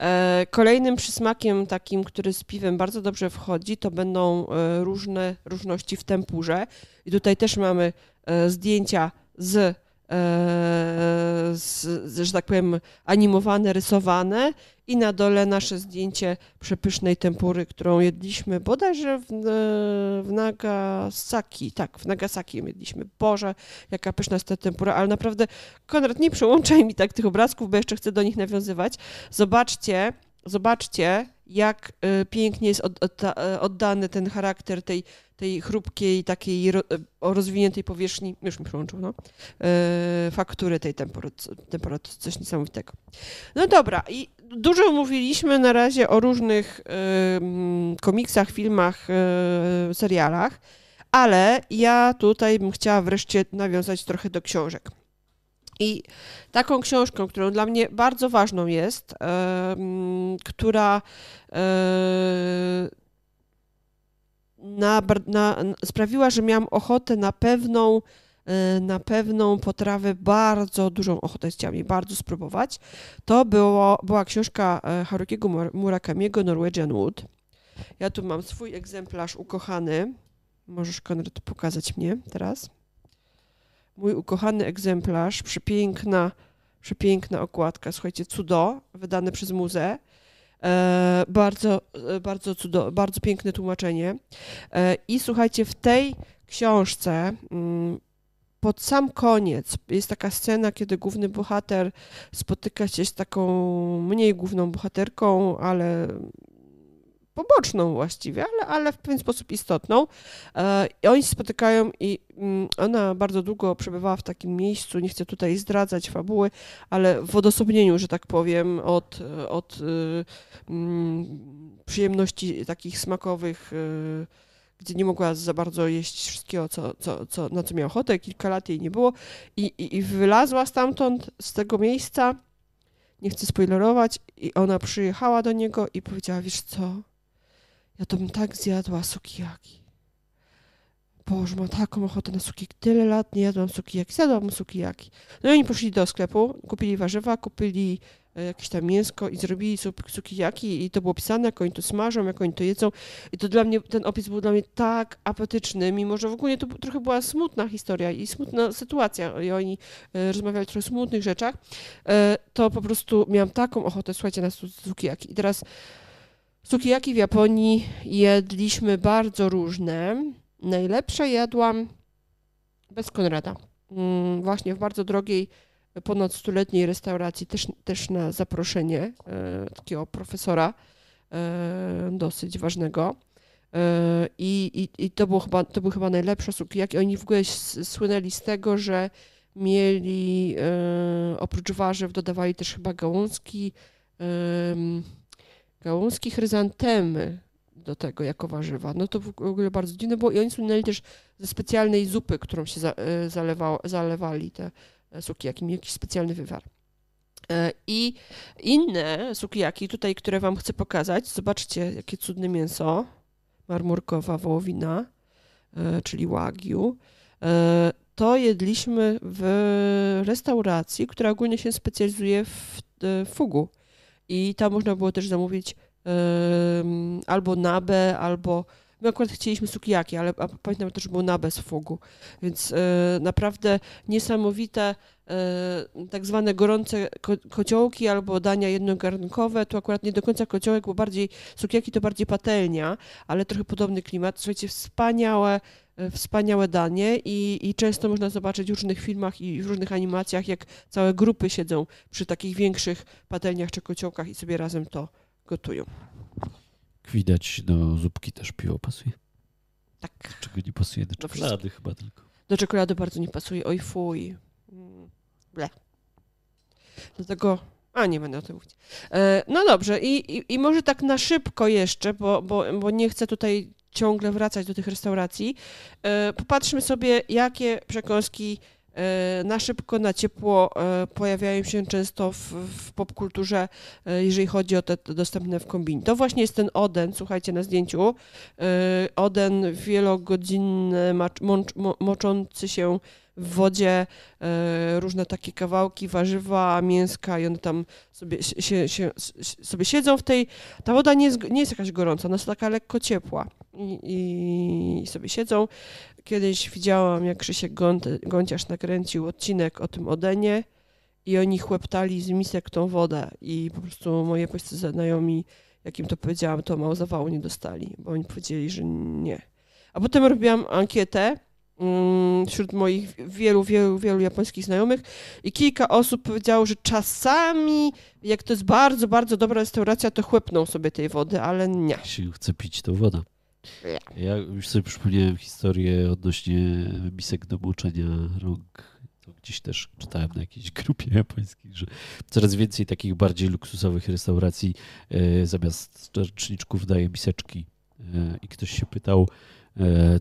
E, kolejnym przysmakiem takim, który z piwem bardzo dobrze wchodzi, to będą e, różne różności w tempurze. I tutaj też mamy e, zdjęcia z z, że tak powiem, animowane, rysowane i na dole nasze zdjęcie przepysznej tempury, którą jedliśmy bodajże w, w Nagasaki. Tak, w Nagasaki jedliśmy. Boże, jaka pyszna jest ta tempura, ale naprawdę, Konrad, nie przełączaj mi tak tych obrazków, bo jeszcze chcę do nich nawiązywać. Zobaczcie, zobaczcie, jak y, pięknie jest y, oddany ten charakter tej, tej chrupkiej, takiej y, rozwiniętej powierzchni, już mi przełączył, no, faktury tej temperatury, coś niesamowitego. No dobra, i dużo mówiliśmy na razie o różnych komiksach, filmach, serialach, ale ja tutaj bym chciała wreszcie nawiązać trochę do książek. I taką książką, którą dla mnie bardzo ważną jest, która e, na, na, sprawiła, że miałam ochotę na pewną, e, na pewną potrawę, bardzo dużą ochotę chciałam jej bardzo spróbować. To było, była książka e, Harukiego Murakamiego Norwegian Wood. Ja tu mam swój egzemplarz ukochany. Możesz, Konrad, pokazać mnie teraz. Mój ukochany egzemplarz, przepiękna, przepiękna okładka, słuchajcie, cudo, wydane przez muzę. E, bardzo, e, bardzo, cudo, bardzo piękne tłumaczenie. E, I słuchajcie, w tej książce mm, pod sam koniec jest taka scena, kiedy główny bohater spotyka się z taką mniej główną bohaterką, ale poboczną właściwie, ale, ale w pewien sposób istotną. I oni się spotykają i mm, ona bardzo długo przebywała w takim miejscu, nie chcę tutaj zdradzać fabuły, ale w odosobnieniu, że tak powiem, od, od y, mm, przyjemności takich smakowych y, gdzie nie mogła za bardzo jeść wszystkiego, co, co, co, na co miała ochotę, kilka lat jej nie było i, i, i wylazła stamtąd, z tego miejsca, nie chcę spoilerować, i ona przyjechała do niego i powiedziała, wiesz co, ja to bym tak zjadła sukiyaki. Boże, mam taką ochotę na sukiyaki. Tyle lat nie jadłam sukiyaki. Zjadłam sukiyaki. No i oni poszli do sklepu, kupili warzywa, kupili E, jakieś tam mięsko i zrobili sukiyaki i to było pisane, jak oni to smażą, jak oni to jedzą. I to dla mnie, ten opis był dla mnie tak apetyczny, mimo że w ogóle to trochę była smutna historia i smutna sytuacja i oni e, rozmawiali trochę o smutnych rzeczach, e, to po prostu miałam taką ochotę, słuchajcie, na sukiyaki. I teraz sukiyaki w Japonii jedliśmy bardzo różne. Najlepsze jadłam bez Konrada. Mm, właśnie w bardzo drogiej ponad stuletniej restauracji, też, też na zaproszenie e, takiego profesora e, dosyć ważnego. E, I, i, i to, było chyba, to był chyba najlepsze sukiyaki. Oni w ogóle słynęli z tego, że mieli oprócz warzyw dodawali też chyba gałązki, gałązki chryzantemy do tego jako warzywa. No to w ogóle bardzo dziwne było i oni słynęli też ze specjalnej zupy, którą się zalewało, zalewali te sukiyaki, mieli jakiś specjalny wywar. E, I inne sukiyaki tutaj, które Wam chcę pokazać, zobaczcie, jakie cudne mięso, marmurkowa wołowina, e, czyli wagyu. E, to jedliśmy w restauracji, która ogólnie się specjalizuje w fugu. I tam można było też zamówić albo nabę, albo My akurat chcieliśmy sukiyaki, ale pamiętam też, że było na bez fogu, więc e, naprawdę niesamowite e, tak zwane gorące ko kociołki albo dania jednogarnkowe. Tu akurat nie do końca kociołek, bo bardziej sukiyaki to bardziej patelnia, ale trochę podobny klimat. Słuchajcie, wspaniałe, wspaniałe danie i, i często można zobaczyć w różnych filmach i w różnych animacjach, jak całe grupy siedzą przy takich większych patelniach czy kociołkach i sobie razem to gotują. Widać, do zupki też piwo pasuje. Tak. Czego nie pasuje? Do czekolady do chyba tylko. Do czekolady bardzo nie pasuje. Oj fuj. Ble. Dlatego... A, nie będę o tym mówić. E, no dobrze, I, i, i może tak na szybko jeszcze, bo, bo, bo nie chcę tutaj ciągle wracać do tych restauracji. E, popatrzmy sobie, jakie przekąski E, na szybko, na ciepło e, pojawiają się często w, w popkulturze, jeżeli chodzi o te dostępne w kombinie. To właśnie jest ten oden, słuchajcie na zdjęciu, oden wielogodzinny, moczący się w wodzie różne takie kawałki, warzywa, mięska i one tam sobie, się, się, sobie siedzą w tej... Ta woda nie jest, nie jest jakaś gorąca, ona jest taka lekko ciepła i, i sobie siedzą. Kiedyś widziałam, jak Krzysiek Gąciarz nakręcił odcinek o tym Odenie i oni chłeptali z misek tą wodę i po prostu moje polscy znajomi, jak im to powiedziałam, to mało zawału nie dostali, bo oni powiedzieli, że nie. A potem robiłam ankietę wśród moich wielu, wielu, wielu japońskich znajomych i kilka osób powiedziało, że czasami, jak to jest bardzo, bardzo dobra restauracja, to chłepną sobie tej wody, ale nie. Jeśli chce pić, to woda. Ja już sobie przypomniałem historię odnośnie misek do moczenia rąk. To gdzieś też czytałem na jakiejś grupie japońskiej, że coraz więcej takich bardziej luksusowych restauracji e, zamiast czarczniczków daje miseczki. E, I ktoś się pytał,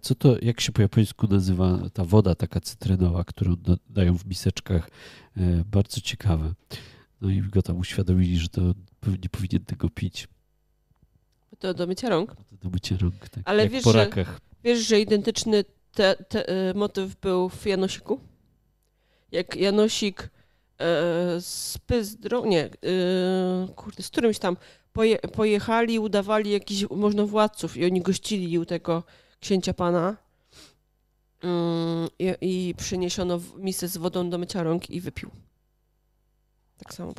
co to, jak się po japońsku nazywa ta woda taka cytrynowa, którą dają w miseczkach. E, bardzo ciekawe. No i go tam uświadomili, że to nie powinien tego pić. To do mycia rąk. Do mycia rąk, tak. Ale wiesz, że, wiesz, że identyczny te, te, y, motyw był w Janosiku? Jak Janosik e, z Pyzdrą, nie, e, kurde, z którymś tam poje, pojechali, udawali jakichś władców i oni gościli u tego księcia pana mm, i, i przyniesiono misę z wodą do mycia rąk i wypił. Tak samo.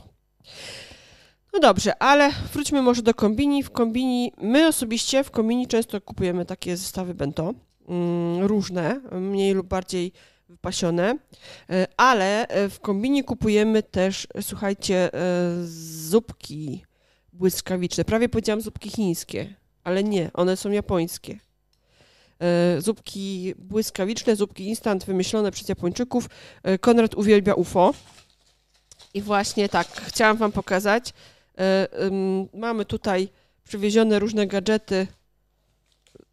No dobrze, ale wróćmy może do kombini. W kombini, my osobiście w kombini często kupujemy takie zestawy bento, mm, różne, mniej lub bardziej wypasione, e, ale e, w kombini kupujemy też, słuchajcie, e, zupki błyskawiczne. Prawie powiedziałam zupki chińskie, ale nie, one są japońskie. Zupki błyskawiczne, zupki instant wymyślone przez Japończyków. Konrad uwielbia UFO. I właśnie tak, chciałam Wam pokazać. Mamy tutaj przywiezione różne gadżety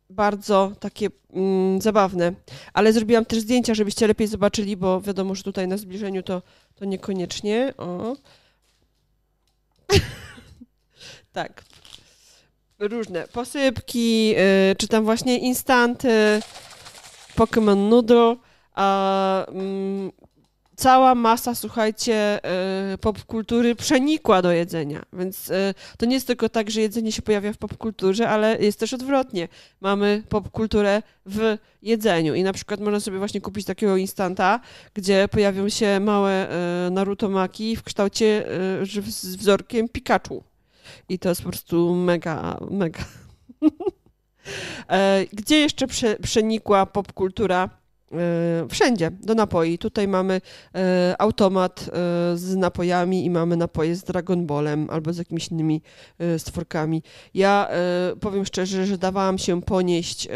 bardzo takie mm, zabawne. Ale zrobiłam też zdjęcia, żebyście lepiej zobaczyli, bo wiadomo, że tutaj na zbliżeniu to, to niekoniecznie. O. tak. Różne posypki, yy, czy tam właśnie instanty, Pokémon Noodle, a, mm, cała masa, słuchajcie, y, popkultury przenikła do jedzenia. Więc y, to nie jest tylko tak, że jedzenie się pojawia w popkulturze, ale jest też odwrotnie. Mamy popkulturę w jedzeniu i na przykład można sobie właśnie kupić takiego instanta, gdzie pojawią się małe y, narutomaki w kształcie z wzorkiem Pikachu. I to jest po prostu mega, mega. E, gdzie jeszcze przenikła popkultura E, wszędzie do napoi. Tutaj mamy e, automat z napojami i mamy napoje z Dragon Ballem albo z jakimiś innymi stworkami. Ja powiem szczerze, że dawałam się ponieść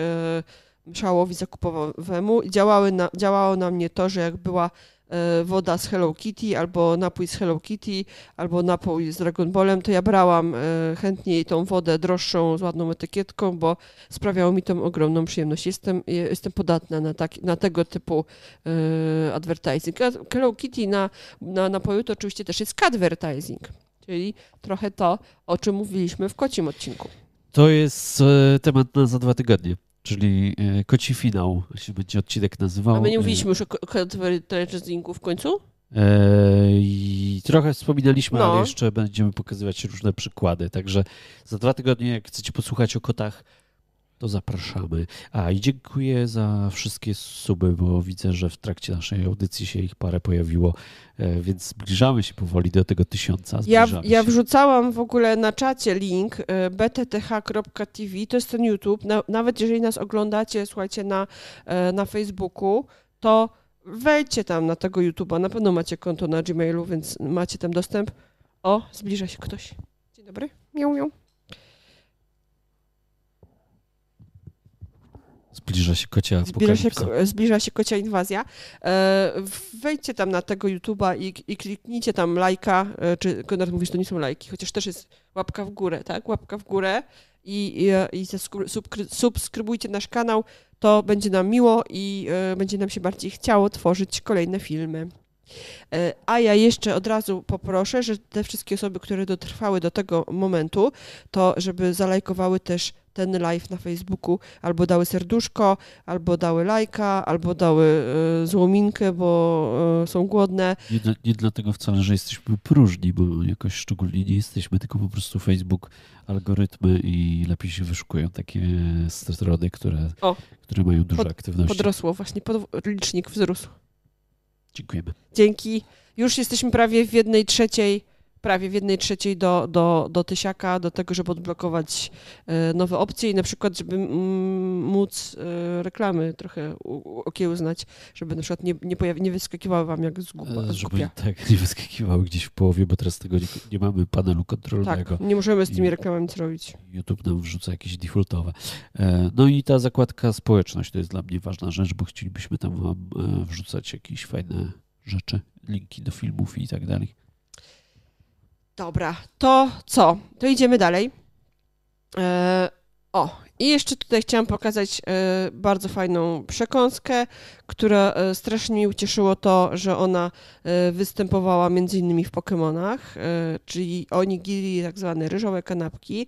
szałowi zakupowemu. Działały na, działało na mnie to, że jak była woda z Hello Kitty, albo napój z Hello Kitty, albo napój z Dragon Ballem, to ja brałam e, chętniej tą wodę droższą z ładną etykietką, bo sprawiało mi tą ogromną przyjemność. Jestem, jestem podatna na, tak, na tego typu e, advertising. Hello Kitty na, na napoju to oczywiście też jest advertising, czyli trochę to, o czym mówiliśmy w kocim odcinku. To jest temat na za dwa tygodnie czyli e, koci finał się będzie odcinek nazywał. A my nie e, mówiliśmy już o advertisingu w końcu? E, I trochę wspominaliśmy, no. ale jeszcze będziemy pokazywać różne przykłady. Także za dwa tygodnie, jak chcecie posłuchać o kotach, to zapraszamy. A i dziękuję za wszystkie suby, bo widzę, że w trakcie naszej audycji się ich parę pojawiło, e, więc zbliżamy się powoli do tego tysiąca. Ja, ja wrzucałam w ogóle na czacie link e, btth.tv, to jest ten YouTube. Nawet jeżeli nas oglądacie, słuchajcie, na, e, na Facebooku, to wejdźcie tam na tego YouTube'a. Na pewno macie konto na Gmailu, więc macie tam dostęp. O, zbliża się ktoś. Dzień dobry. Miał, miał. Zbliża się kocia zbliża się, zbliża się kocia inwazja. E, wejdźcie tam na tego YouTube'a i, i kliknijcie tam lajka, e, czy Konrad mówisz, to nie są lajki, chociaż też jest łapka w górę, tak? Łapka w górę i, i, i subskrybujcie nasz kanał, to będzie nam miło i e, będzie nam się bardziej chciało tworzyć kolejne filmy. A ja jeszcze od razu poproszę, że te wszystkie osoby, które dotrwały do tego momentu, to żeby zalajkowały też ten live na Facebooku, albo dały serduszko, albo dały lajka, albo dały y, złominkę, bo y, są głodne. Nie, nie dlatego wcale, że jesteśmy próżni, bo jakoś szczególnie nie jesteśmy, tylko po prostu Facebook, algorytmy i lepiej się wyszukują takie strony, które, o, które mają dużo pod, aktywności. Podrosło, właśnie pod, licznik wzrósł. Dziękujemy. Dzięki. Już jesteśmy prawie w jednej trzeciej prawie w jednej trzeciej do, do, do tysiaka, do tego, żeby odblokować e, nowe opcje i na przykład, żeby móc e, reklamy trochę okiełznać, żeby na przykład nie, nie, pojawi, nie wyskakiwały wam jak z głupia. E, żeby tak, nie wyskakiwały gdzieś w połowie, bo teraz tego nie, nie mamy panelu kontrolnego. Tak, nie możemy z tymi reklamami nic robić. YouTube nam wrzuca jakieś defaultowe. No i ta zakładka społeczność to jest dla mnie ważna rzecz, bo chcielibyśmy tam wam wrzucać jakieś fajne rzeczy, linki do filmów i tak dalej. Dobra, to co? To idziemy dalej. O, i jeszcze tutaj chciałam pokazać e, bardzo fajną przekąskę, która e, strasznie mi ucieszyło to, że ona e, występowała między innymi w Pokémonach, czyli onigiri, tak zwane ryżowe kanapki,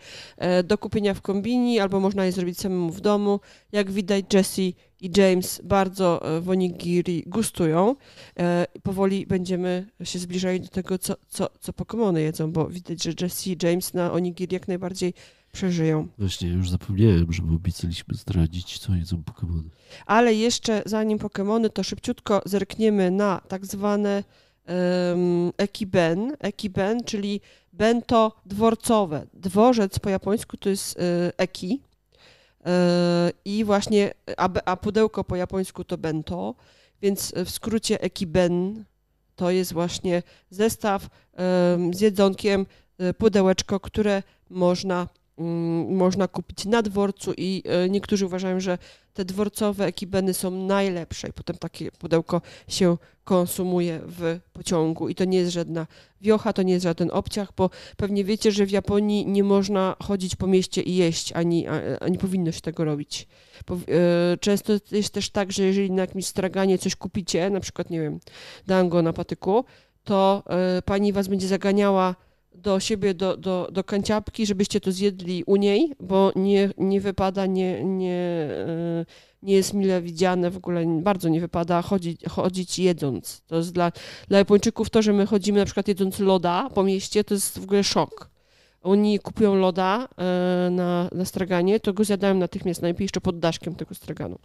do kupienia w kombini, albo można je zrobić samemu w domu. Jak widać Jessie i James bardzo w onigiri gustują. Powoli będziemy się zbliżali do tego, co, co, co Pokémony jedzą, bo widać, że Jesse i James na onigiri jak najbardziej przeżyją. Właśnie, już zapomniałem, że obiecaliśmy zdradzić, co jedzą Pokémony. Ale jeszcze zanim Pokémony, to szybciutko zerkniemy na tak zwane um, ekiben. Ekiben, czyli bento dworcowe. Dworzec po japońsku to jest y, eki. Y, I właśnie, a, a pudełko po japońsku to bento, więc w skrócie ekiben to jest właśnie zestaw z jedzonkiem, y, pudełeczko, które można można kupić na dworcu i e, niektórzy uważają, że te dworcowe ekibeny są najlepsze i potem takie pudełko się konsumuje w pociągu i to nie jest żadna wiocha, to nie jest żaden obciach, bo pewnie wiecie, że w Japonii nie można chodzić po mieście i jeść, ani, ani powinno się tego robić. E, często jest też tak, że jeżeli na jakimś straganie coś kupicie, na przykład, nie wiem, dango na patyku, to e, pani was będzie zaganiała do siebie, do, do, do kanciapki, żebyście to zjedli u niej, bo nie, nie wypada, nie, nie, e, nie jest mile widziane, w ogóle bardzo nie wypada chodzić, chodzić jedząc. To jest dla, dla Japończyków to, że my chodzimy na przykład jedząc loda po mieście, to jest w ogóle szok. Oni kupują loda e, na, na straganie, to go zjadają natychmiast, najlepiej jeszcze pod daszkiem tego straganu.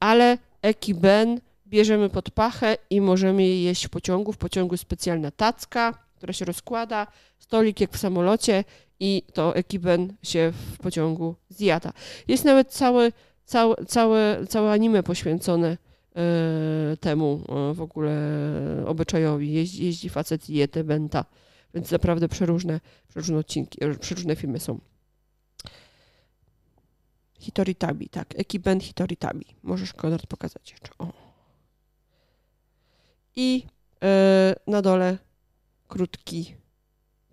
Ale ekiben bierzemy pod pachę i możemy je jeść w pociągu. W pociągu jest specjalna tacka, która się rozkłada, stolik jak w samolocie i to ekiben się w pociągu zjada. Jest nawet cały, cały, całe, całe anime poświęcone e, temu e, w ogóle obyczajowi. Jeździ, jeździ facet i je te benta, więc naprawdę przeróżne, przeróżne odcinki, e, przeróżne filmy są. Hitoritabi, tak. Ekiben Hitoritabi. Możesz Konrad pokazać jeszcze. O. I e, na dole krótki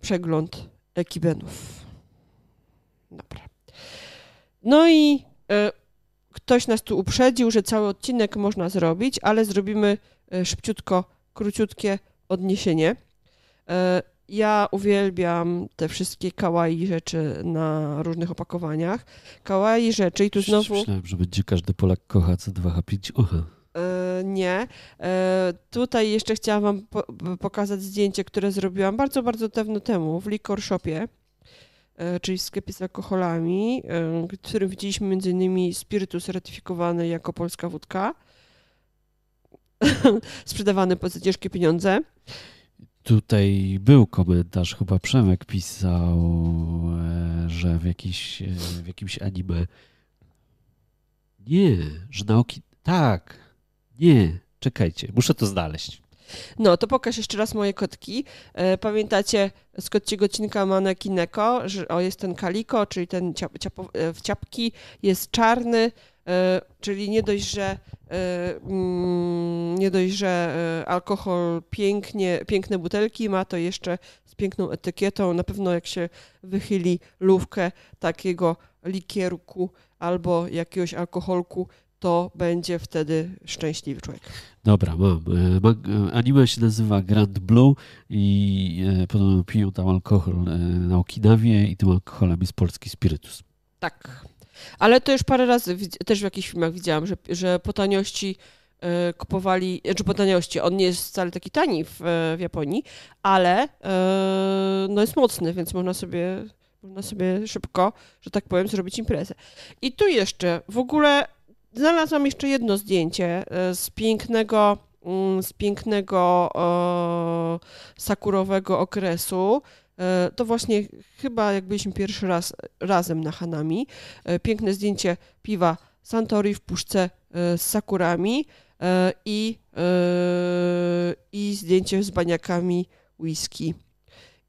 przegląd ekibenów. Dobra. No i e, ktoś nas tu uprzedził, że cały odcinek można zrobić, ale zrobimy e, szybciutko, króciutkie odniesienie. E, ja uwielbiam te wszystkie kawaii rzeczy na różnych opakowaniach. Kawaii rzeczy i tu znowu... Myślałem, że będzie każdy Polak kocha C2H5. Oha. E, nie. E, tutaj jeszcze chciałam Wam pokazać zdjęcie, które zrobiłam bardzo, bardzo dawno temu w Liquor Shopie, e, czyli w sklepie z alkoholami, w którym widzieliśmy innymi spirytus ratyfikowany jako polska wódka, sprzedawany po ciężkie pieniądze. Tutaj był komentarz, chyba Przemek pisał, że w, jakiś, w jakimś anime. Nie, że nauki. Tak, nie, czekajcie, muszę to znaleźć. No, to pokaż jeszcze raz moje kotki. E, pamiętacie z kociego odcinka Manekineko, że o, jest ten kaliko, czyli ten e, w ciapki, jest czarny, e, czyli nie dość, że mm, nie dość, że alkohol pięknie, piękne butelki ma, to jeszcze z piękną etykietą. Na pewno jak się wychyli lówkę takiego likierku albo jakiegoś alkoholku, to będzie wtedy szczęśliwy człowiek. Dobra, mam. E, anime się nazywa Grand Blue i e, podobno piją tam alkohol e, na Okinawie i tym alkoholem jest polski spirytus. Tak. Ale to już parę razy też w jakichś filmach widziałam, że, że po taniości kupowali, czy po taniości, on nie jest wcale taki tani w, w Japonii, ale no jest mocny, więc można sobie, można sobie szybko, że tak powiem, zrobić imprezę. I tu jeszcze w ogóle Znalazłam jeszcze jedno zdjęcie e, z pięknego, mm, z pięknego e, sakurowego okresu. E, to właśnie chyba jak byliśmy pierwszy raz razem na Hanami. Piękne zdjęcie piwa Santori w puszce z sakurami i, i zdjęcie z baniakami whisky.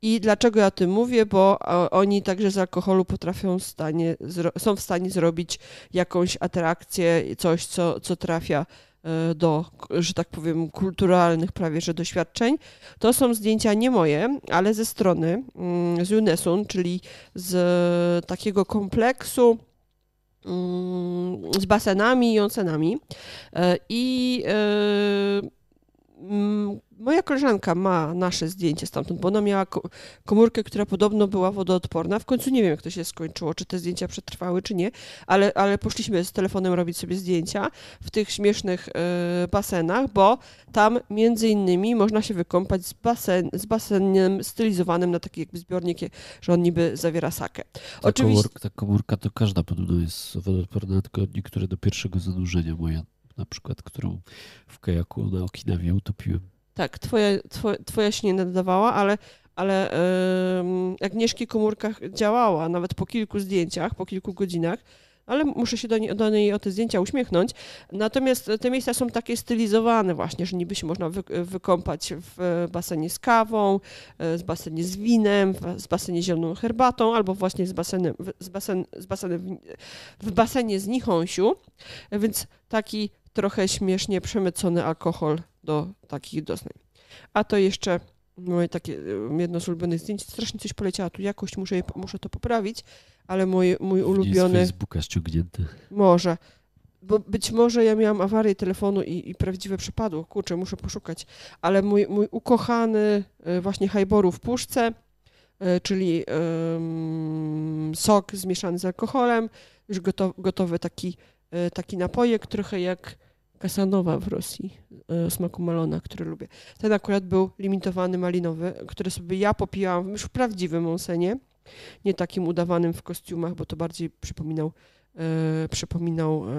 I dlaczego ja o tym mówię? Bo oni także z alkoholu potrafią stanie, są w stanie zrobić jakąś atrakcję, coś, co, co trafia e, do, że tak powiem, kulturalnych prawie że doświadczeń. To są zdjęcia nie moje, ale ze strony mm, z UNESUN, czyli z takiego kompleksu mm, z basenami i onsenami. E, I mm, moja koleżanka ma nasze zdjęcie stamtąd, bo ona miała komórkę, która podobno była wodoodporna. W końcu nie wiem, jak to się skończyło, czy te zdjęcia przetrwały, czy nie, ale, ale poszliśmy z telefonem robić sobie zdjęcia w tych śmiesznych y, basenach, bo tam między innymi można się wykąpać z, basen, z basenem stylizowanym na taki jakby zbiornik, że on niby zawiera sakę. Ta, Oczywiście... komórka, ta komórka to każda podobno jest wodoodporna, tylko niektóre do pierwszego zanurzenia moja na przykład, którą w kajaku na Okinawie utopiłem. Tak, twoja, twoja, twoja się nie nadawała, ale, ale yy, Agnieszki komórka działała nawet po kilku zdjęciach, po kilku godzinach, ale muszę się do niej, do niej o te zdjęcia uśmiechnąć. Natomiast te miejsca są takie stylizowane właśnie, że niby się można wy, wykąpać w basenie z kawą, z basenie z winem, z basenie zieloną herbatą, albo właśnie z basenem, z basen, z basenem w basenie z nichąsiu, więc taki trochę śmiesznie przemycony alkohol do takich doznań. A to jeszcze moje takie jedno z ulubionych zdjęć. Strasznie coś poleciało tu jakość, muszę, je, muszę to poprawić, ale mój, mój ulubiony... Z Facebooka ściągnięty. Może. Bo być może ja miałam awarię telefonu i, i prawdziwe przypadło. Kurczę, muszę poszukać. Ale mój, mój ukochany e, właśnie hajboru w puszce, e, czyli um, sok zmieszany z alkoholem, już gotowy, gotowy taki, taki napojek, trochę jak Kasanowa w Rosji, o smaku malona, który lubię. Ten akurat był limitowany malinowy, który sobie ja popijałam już w prawdziwym onsenie, nie takim udawanym w kostiumach, bo to bardziej przypominał, e, przypominał e,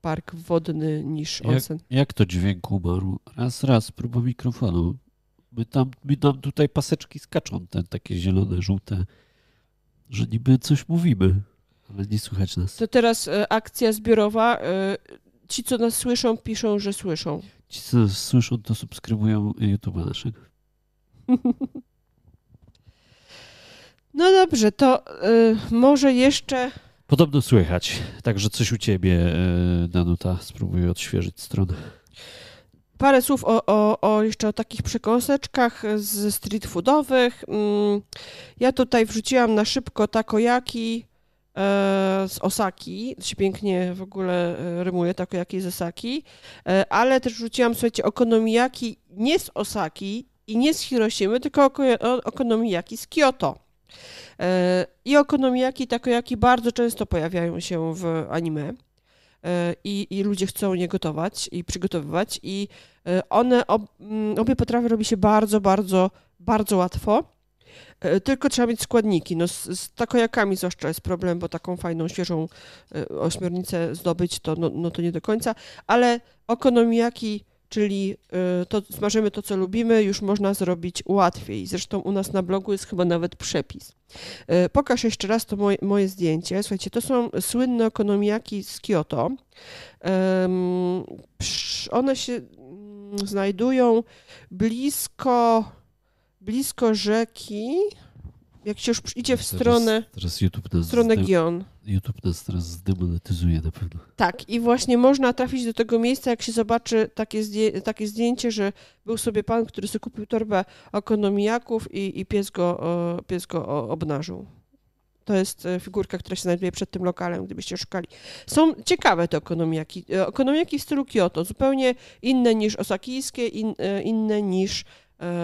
park wodny niż onsen. Jak, jak to dźwięk umarł? Raz, raz, próba mikrofonu. My tam, my tam tutaj paseczki skaczą, te takie zielone, żółte, że niby coś mówimy, ale nie słychać nas. To teraz e, akcja zbiorowa. Ci, co nas słyszą, piszą, że słyszą. Ci, co nas słyszą, to subskrybują YouTube'a naszego. No dobrze, to y, może jeszcze. Podobno słychać. Także coś u ciebie, y, Danuta. Spróbuję odświeżyć stronę. Parę słów o, o, o jeszcze o takich przekąseczkach z street foodowych. Mm, ja tutaj wrzuciłam na szybko takojaki z Osaki. To się pięknie w ogóle e, rymuje, takojaki z Osaki. E, ale też wrzuciłam, słuchajcie, okonomiyaki nie z Osaki i nie z Hiroshimy, tylko okonomiyaki z Kyoto. E, I okonomiyaki, takoyaki bardzo często pojawiają się w anime. E, I, I, ludzie chcą je gotować i przygotowywać, i e, one, ob, mm, obie potrawy robi się bardzo, bardzo, bardzo łatwo. Tylko trzeba mieć składniki. No z, z takojakami zwłaszcza jest problem, bo taką fajną, świeżą ośmiornicę zdobyć to, no, no to nie do końca, ale okonomiyaki czyli y, to smażymy to, co lubimy, już można zrobić łatwiej. Zresztą u nas na blogu jest chyba nawet przepis. Pokaż jeszcze raz to moje, moje zdjęcie. Słuchajcie, to są słynne okonomiaki z Kyoto. One się mm, znajdują blisko, blisko rzeki, jak się już idzie w stronę, teraz YouTube nas stronę Gion. YouTube nas teraz zdemonetyzuje na pewno. Tak, i właśnie można trafić do tego miejsca, jak się zobaczy takie, zdję takie zdjęcie, że był sobie pan, który sobie kupił torbę okonomijaków i, i pies, go, pies go obnażył. To jest e, figurka, która się znajduje przed tym lokalem, gdybyście szukali. Są ciekawe te okonomiaki. E, okonomiaki w stylu Kyoto, zupełnie inne niż osakijskie, in, e, inne niż,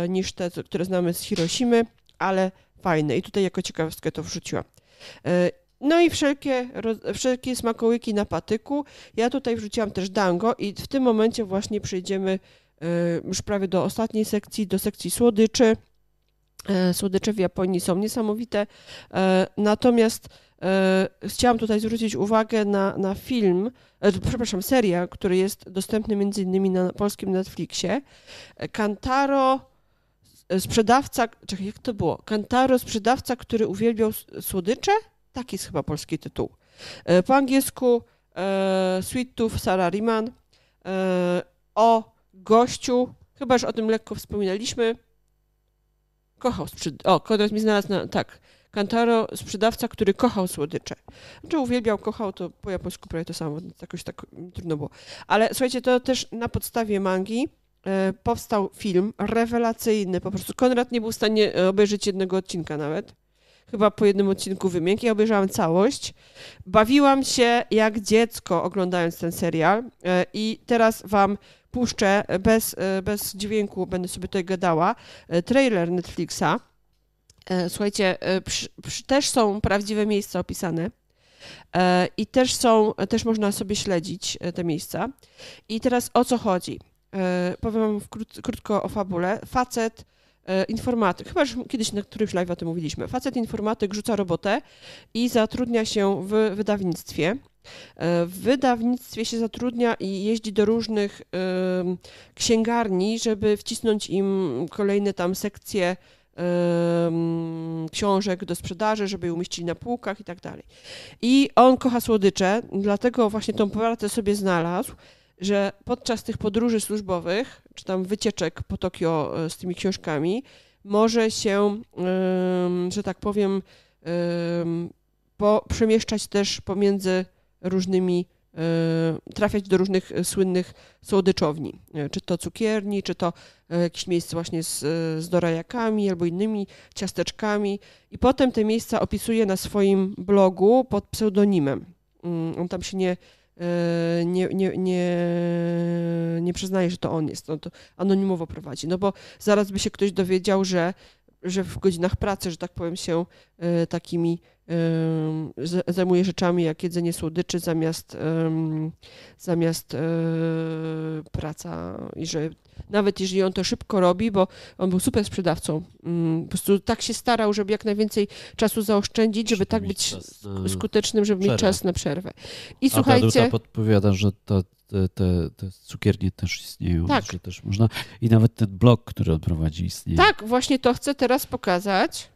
niż te, które znamy z Hiroshimy, ale fajne i tutaj jako ciekawostkę to wrzuciłam. E, no i wszelkie, wszelkie smakołyki na patyku. Ja tutaj wrzuciłam też dango i w tym momencie właśnie przejdziemy e, już prawie do ostatniej sekcji, do sekcji słodyczy. E, słodycze w Japonii są niesamowite, natomiast chciałam tutaj zwrócić uwagę na, na film, przepraszam, serial, który jest dostępny między innymi na polskim Netflixie. Kantaro E, sprzedawca, czekaj, jak to było? Kantaro, sprzedawca, który uwielbiał słodycze? Taki jest chyba polski tytuł. E, po angielsku e, Sweet Tooth e, o gościu, chyba już o tym lekko wspominaliśmy, kochał sprzed... O, Konrad mi znalazł na... Tak. Kantaro, sprzedawca, który kochał słodycze. Znaczy uwielbiał, kochał, to po japońsku prawie to samo, jakoś tak trudno było. Ale słuchajcie, to też na podstawie mangi E, powstał film rewelacyjny. Po prostu Konrad nie był w stanie e, obejrzeć jednego odcinka nawet. Chyba po jednym odcinku wymiękł. Ja obejrzałam całość. Bawiłam się jak dziecko oglądając ten serial e, i teraz wam puszczę bez, bez dźwięku, będę sobie tutaj gadała, trailer Netflixa. Słuchajcie, przy, przy, też są prawdziwe miejsca opisane i też są, też można sobie śledzić te miejsca. I teraz o co chodzi? Powiem wam krótko o fabule. Facet E, informatyk, chyba kiedyś na którymś live o tym mówiliśmy, facet informatyk rzuca robotę i zatrudnia się w wydawnictwie. E, w wydawnictwie się zatrudnia i jeździ do różnych księgarni, żeby wcisnąć im kolejne tam sekcje książek do sprzedaży, żeby je umieścili na półkach i tak dalej. I on kocha słodycze, dlatego właśnie tą pracę sobie znalazł że podczas tych podróży służbowych, czy tam wycieczek po Tokio e, z tymi książkami, może się, że tak powiem, po, przemieszczać też pomiędzy różnymi, trafiać do różnych słynnych słodyczowni, e, czy to cukierni, czy to e, jakieś miejsce właśnie z, z dorajakami albo innymi ciasteczkami. I potem te miejsca opisuje na swoim blogu pod pseudonimem. Mm, on tam się nie, E, nie, nie, nie, nie przyznaje, że to on jest, no to anonimowo prowadzi, no bo zaraz by się ktoś dowiedział, że, że w godzinach pracy, że tak powiem, się e, takimi zajmuje rzeczami jak jedzenie słodyczy zamiast, zamiast e, praca i że nawet jeżeli on to szybko robi, bo on był super sprzedawcą, mm, po prostu tak się starał, żeby jak najwięcej czasu zaoszczędzić, żeby tak być skutecznym, żeby mieć czas na przerwę. I słuchajcie... A podpowiada, że to te, te, te, cukiernie też istnieją. Tak. Że też można, I nawet ten blog, który on prowadzi, istnieje. Tak, właśnie to chcę teraz pokazać.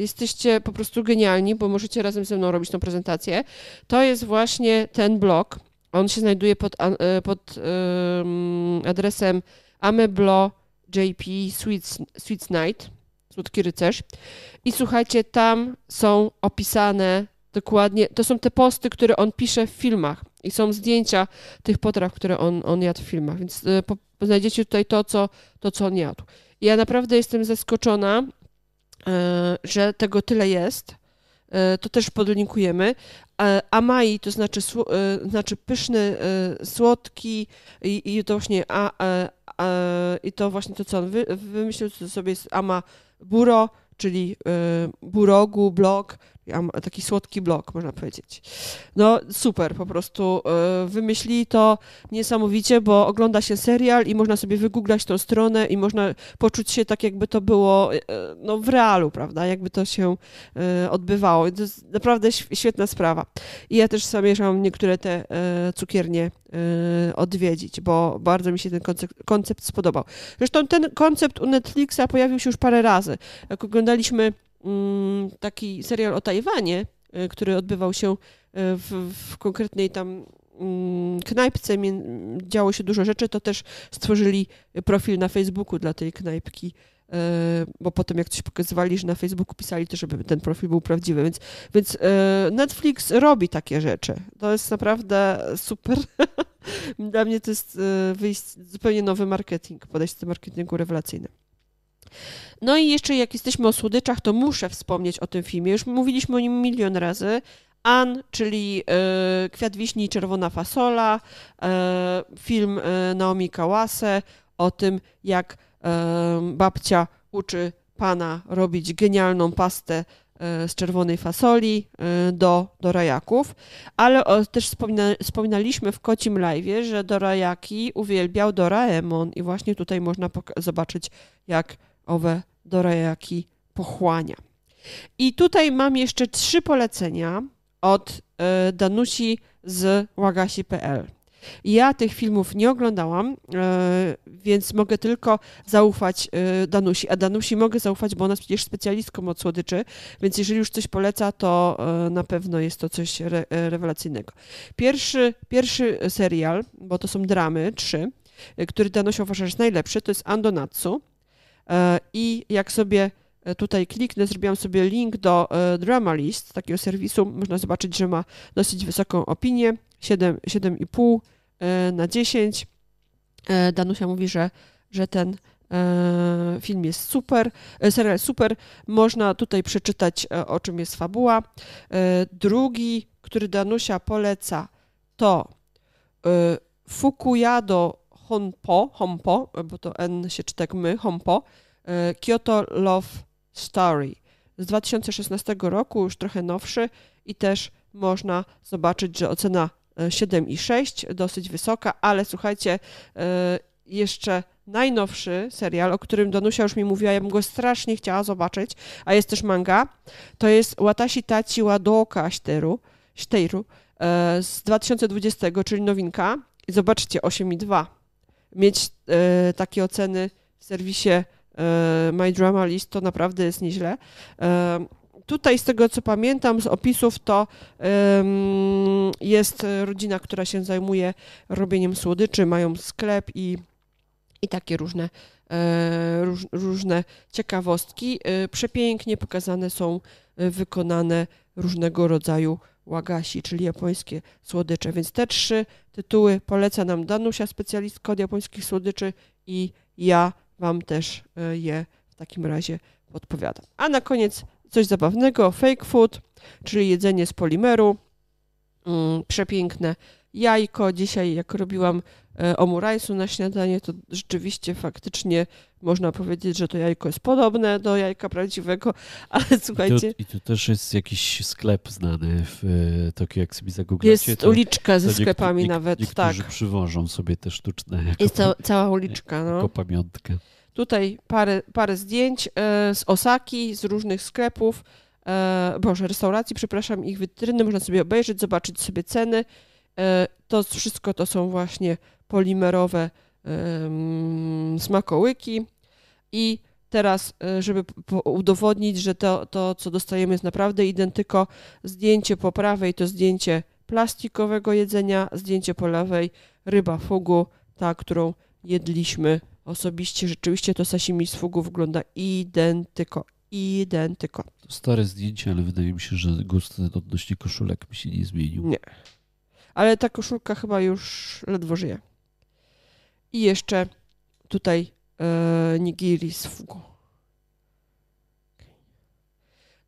Jesteście po prostu genialni, bo możecie razem ze mną robić tą prezentację. To jest właśnie ten blog. On się znajduje pod, e, pod um, adresem Ameblo JP Sweets, Night, Słodki Rycerz. I słuchajcie, tam są opisane dokładnie, to są te posty, które on pisze w filmach i są zdjęcia tych potraw, które on, on jadł w filmach, więc y, po, znajdziecie tutaj to co, to, co on jadł. Ja naprawdę jestem zaskoczona, E, że tego tyle jest, e, to też podlinkujemy. E, Amai to znaczy, znaczy pyszny, słodki i, i to właśnie a, a, a, i to właśnie to, co on wy, wymyślił sobie jest Ama Buro, czyli burogu, blok, taki słodki blok, można powiedzieć. No super, po prostu e, wymyślili to niesamowicie, bo ogląda się serial i można sobie wygooglać tą stronę i można poczuć się tak, jakby to było e, no, w realu, prawda, jakby to się odbywało. To jest naprawdę świetna sprawa. I ja też zamierzam niektóre te cukiernie odwiedzić, bo bardzo mi się ten koncept, koncept spodobał. Zresztą ten koncept u Netflixa pojawił się już parę razy. Jak oglądaliśmy taki serial o Tajwanie, y, który odbywał się y, w, w konkretnej tam mm, knajpce, działo się dużo rzeczy, to też stworzyli profil na Facebooku dla tej knajpki, y, bo potem jak coś pokazywali, że na Facebooku pisali to, żeby ten profil był prawdziwy, więc, więc Netflix robi takie rzeczy. To jest naprawdę super. Dla mnie to jest wyjść, zupełnie nowy marketing, podejście do marketingu rewelacyjne. No i jeszcze jak jesteśmy o słodyczach, to muszę wspomnieć o tym filmie. Już mówiliśmy o nim milion razy. An, czyli y, Kwiat Wiśni i Czerwona Fasola, y, film y, Naomi Kawase o tym, jak babcia uczy pana robić genialną pastę z czerwonej fasoli do, do rajaków, ale o, też wspomina, wspominaliśmy w kocim live, że do rajaki uwielbiał Doraemon i właśnie tutaj można zobaczyć, jak owe dorajaki pochłania. I tutaj mam jeszcze trzy polecenia od e, Danusi z łagasi.pl. Ja tych filmów nie oglądałam, e, więc mogę tylko zaufać e, Danusi. A Danusi mogę zaufać, bo ona jest przecież specjalistką od słodyczy, więc jeżeli już coś poleca, to na pewno jest to coś re rewelacyjnego. Pierwszy, pierwszy serial, bo to są dramy, trzy, który Danusia uważa, że jest najlepszy, to jest Andonatsu. E, I jak sobie e, tutaj kliknę, zrobiłam sobie link do e, Drama List, takiego serwisu. Można zobaczyć, że ma dosyć wysoką opinię, 7,5 na 10. Danusia mówi, że, że ten film jest super, serial super. Można tutaj przeczytać, o czym jest fabuła. Drugi, który Danusia poleca, to Fukuyado Honpo, Hompo, bo to N się czyta jak my, Hompo, Kyoto Love Story z 2016 roku, już trochę nowszy i też można zobaczyć, że ocena 7,6, dosyć wysoka, ale słuchajcie, jeszcze najnowszy serial, o którym Danusia już mi mówiła, ja bym go strasznie chciała zobaczyć, a jest też manga, to jest Watashi Tachi Wadoka Shiteru, e, z 2020, czyli nowinka. I zobaczcie, 8,2. Mieć e, takie oceny w serwisie e, My Drama List to naprawdę jest nieźle. Tutaj z tego co pamiętam z opisów to jest rodzina, która się zajmuje robieniem słodyczy, mają sklep i i takie różne, e, róż, różne ciekawostki. E, przepięknie pokazane są e, wykonane różnego rodzaju łagasi, czyli japońskie słodycze. Więc te trzy tytuły poleca nam Danusia, specjalistka od japońskich słodyczy i ja Wam też je w takim razie podpowiadam. A na koniec coś zabawnego, fake food, czyli jedzenie z polimeru. Mm, przepiękne jajko. Dzisiaj jak robiłam E, omurajsu na śniadanie, to rzeczywiście faktycznie można powiedzieć, że to jajko jest podobne do jajka prawdziwego, ale słuchajcie... I tu, i tu też jest jakiś sklep znany w e, Tokio, jak sobie zagooglacie. Jest uliczka ze sklepami nawet, niektórzy tak. Niektórzy przywożą sobie te sztuczne jako, Jest ca cała uliczka, no. Jako pamiątkę. Tutaj parę, parę zdjęć e, z Osaki, z różnych sklepów, e, boże, restauracji, przepraszam, ich wytryny, można sobie obejrzeć, zobaczyć sobie ceny. E, to wszystko to są właśnie polimerowe smakołyki i teraz, e, żeby udowodnić, że to, to, co dostajemy jest naprawdę identyko, zdjęcie po prawej to zdjęcie plastikowego jedzenia, zdjęcie po lewej ryba fugu, ta, którą jedliśmy osobiście. Rzeczywiście to sashimi z fugu wygląda identyko, identyko. Stare zdjęcie, ale wydaje mi się, że gust odnośnie koszulek mi się nie zmienił. Nie. Ale ta koszulka chyba już ledwo żyje. I jeszcze tutaj e, nigiri z fugu.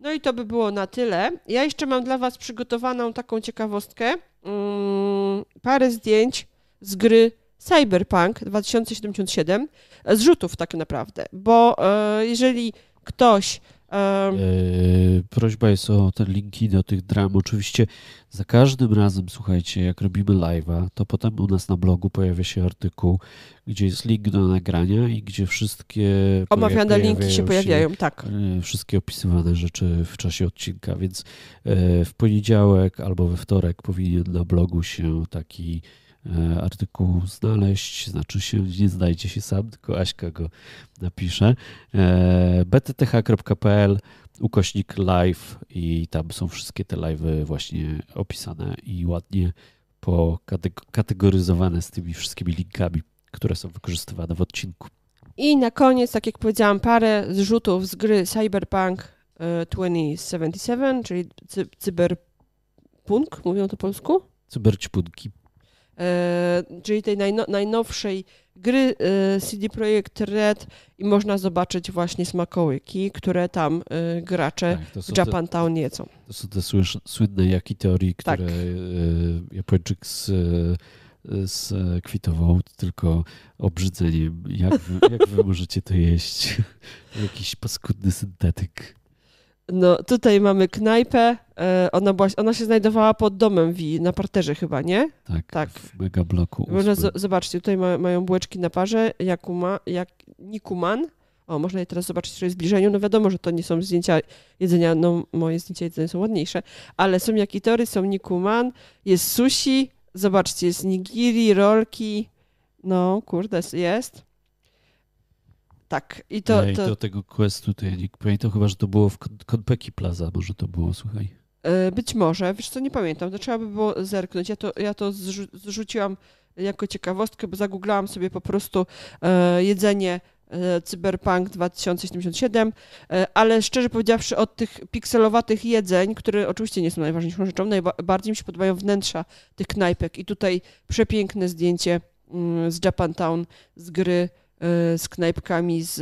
No i to by było na tyle. Ja jeszcze mam dla Was przygotowaną taką ciekawostkę. Mm, parę zdjęć z gry Cyberpunk 2077, zrzutów tak naprawdę, bo e, jeżeli ktoś. Prośba jest o te linki do tych dram. Oczywiście za każdym razem, słuchajcie, jak robimy live'a, to potem u nas na blogu pojawia się artykuł, gdzie jest link do nagrania i gdzie wszystkie omawiane linki się pojawiają, się, tak. E, wszystkie opisywane rzeczy w czasie odcinka, więc e, w poniedziałek albo we wtorek powinien na blogu się taki E, artykuł znaleźć, znaczy się, nie znajdzie się sam, tylko Aśka go napisze. E, btth.pl ukośnik live i tam są wszystkie te live'y właśnie opisane i ładnie pokategoryzowane z tymi wszystkimi linkami, które są wykorzystywane w odcinku. I na koniec, tak jak powiedziałam, parę zrzutów z gry Cyberpunk 2077, e, czyli cy cyberpunk, mówią to po polsku? Cyberćpunki. E, czyli tej najno, najnowszej gry e, CD Projekt Red i można zobaczyć właśnie smakołyki, które tam e, gracze tak, w Japantown jedzą. To są te słynne jaki teorii, tak. które tak. Japończyk z skwitował tylko obrzydzeniem. Jak wy, jak wy możecie to jeść? Jakiś paskudny syntetyk. No, tutaj mamy knajpę. E, ona, była, ona się znajdowała pod domem Wi, na parterze chyba, nie? Tak, tak. w megabloku. Można z, zobaczcie, tutaj ma, mają bułeczki na parze, Jakuma, jak, Nikuman. O, można je teraz zobaczyć w zbliżeniu. No wiadomo, że to nie są zdjęcia jedzenia, no moje zdjęcia jedzenia są ładniejsze, ale są jakitory, są Nikuman, jest sushi, zobaczcie, jest nigiri, rolki, no kurde, jest. Tak. I to, to... do tego questu to ja nie pamiętam, chyba, że to było w Konpeki Plaza, może to było, słuchaj. E, być może, wiesz co, nie pamiętam, to trzeba by było zerknąć. Ja to, ja to zrzu zrzuciłam jako ciekawostkę, bo zagooglałam sobie po prostu e, jedzenie e, Cyberpunk 2077, e, ale szczerze powiedziawszy od tych pikselowatych jedzeń, które oczywiście nie są najważniejszą rzeczą, najbardziej mi się podobają wnętrza tych knajpek i tutaj przepiękne zdjęcie mm, z Japantown, z gry z knajpkami, z,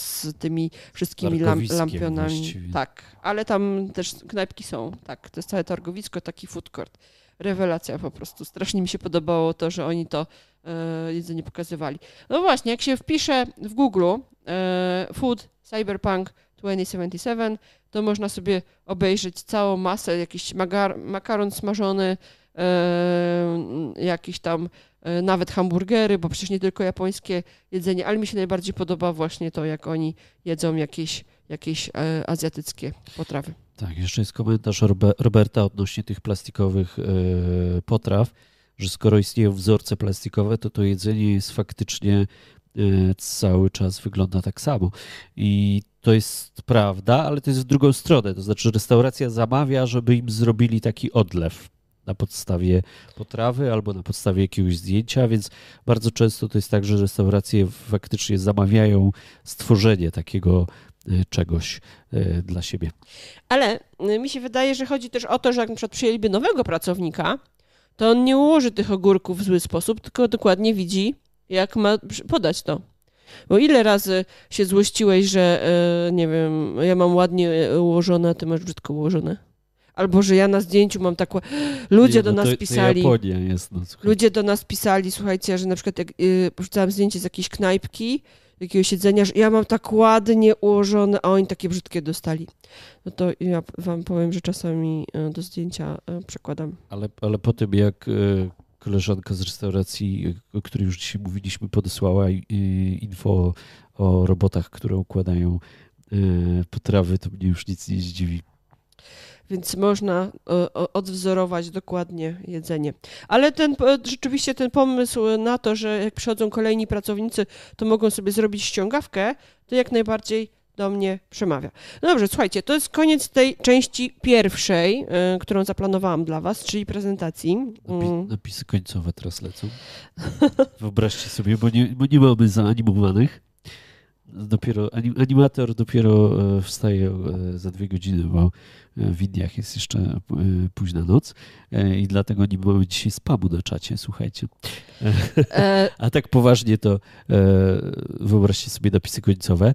z tymi wszystkimi lamp, lampionami. Właściwie. Tak, ale tam też knajpki są, tak, to jest całe targowisko, taki food court. rewelacja po prostu. Strasznie mi się podobało to, że oni to jedzenie pokazywali. No właśnie, jak się wpisze w Google Food Cyberpunk 2077, to można sobie obejrzeć całą masę, jakiś makaron smażony, jakiś tam E, nawet hamburgery, bo przecież nie tylko japońskie jedzenie, ale mi się najbardziej podoba właśnie to, jak oni jedzą jakieś, jakieś e, azjatyckie potrawy. Tak, jeszcze jest komentarz Roberta odnośnie tych plastikowych e, potraw, że skoro istnieją wzorce plastikowe, to to jedzenie jest faktycznie cały czas wygląda tak samo. I to jest prawda, ale to jest w drugą stronę. To znaczy, restauracja zamawia, żeby im zrobili taki odlew na podstawie potrawy albo na podstawie jakiegoś zdjęcia, więc bardzo często to jest tak, że restauracje faktycznie zamawiają stworzenie takiego e, czegoś e, dla siebie. Ale e, mi się wydaje, że chodzi też o to, że jak na przykład przyjęliby nowego pracownika, to on nie ułoży tych ogórków w zły sposób, tylko dokładnie widzi, jak ma podać to. Bo ile razy się złościłeś, że nie wiem, ja mam ładnie ułożone, a ty masz brzydko ułożone? Albo, że ja na zdjęciu mam taką... Ludzie nie, no do nas to, pisali... To Japonia jest, no, ludzie do nas pisali, słuchajcie, że na przykład jak yy, porzucałam zdjęcie z jakiejś knajpki, jakiegoś siedzenia, że ja mam tak ładnie ułożone, a oni takie brzydkie dostali. No to ja wam powiem, że czasami y, do zdjęcia y, przekładam. Ale, ale po tym, jak y, koleżanka z restauracji, o której już dzisiaj mówiliśmy, podesłała info o robotach, które układają potrawy, to mnie już nic nie zdziwi więc można odwzorować dokładnie jedzenie. Ale ten, rzeczywiście ten pomysł na to, że jak przychodzą kolejni pracownicy, to mogą sobie zrobić ściągawkę, to jak najbardziej do mnie przemawia. No dobrze, słuchajcie, to jest koniec tej części pierwszej, y, którą zaplanowałam dla Was, czyli prezentacji. Mm. napisy końcowe teraz lecą. Wyobraźcie sobie, bo nie, bo nie mamy zaanimowanych. Dopiero, animator dopiero e, wstaje e, za dwie godziny, bo w Indiach jest jeszcze e, późna noc e, i dlatego nie mamy dzisiaj spamu na czacie, słuchajcie. E, A tak poważnie to wyobraźcie sobie napisy końcowe.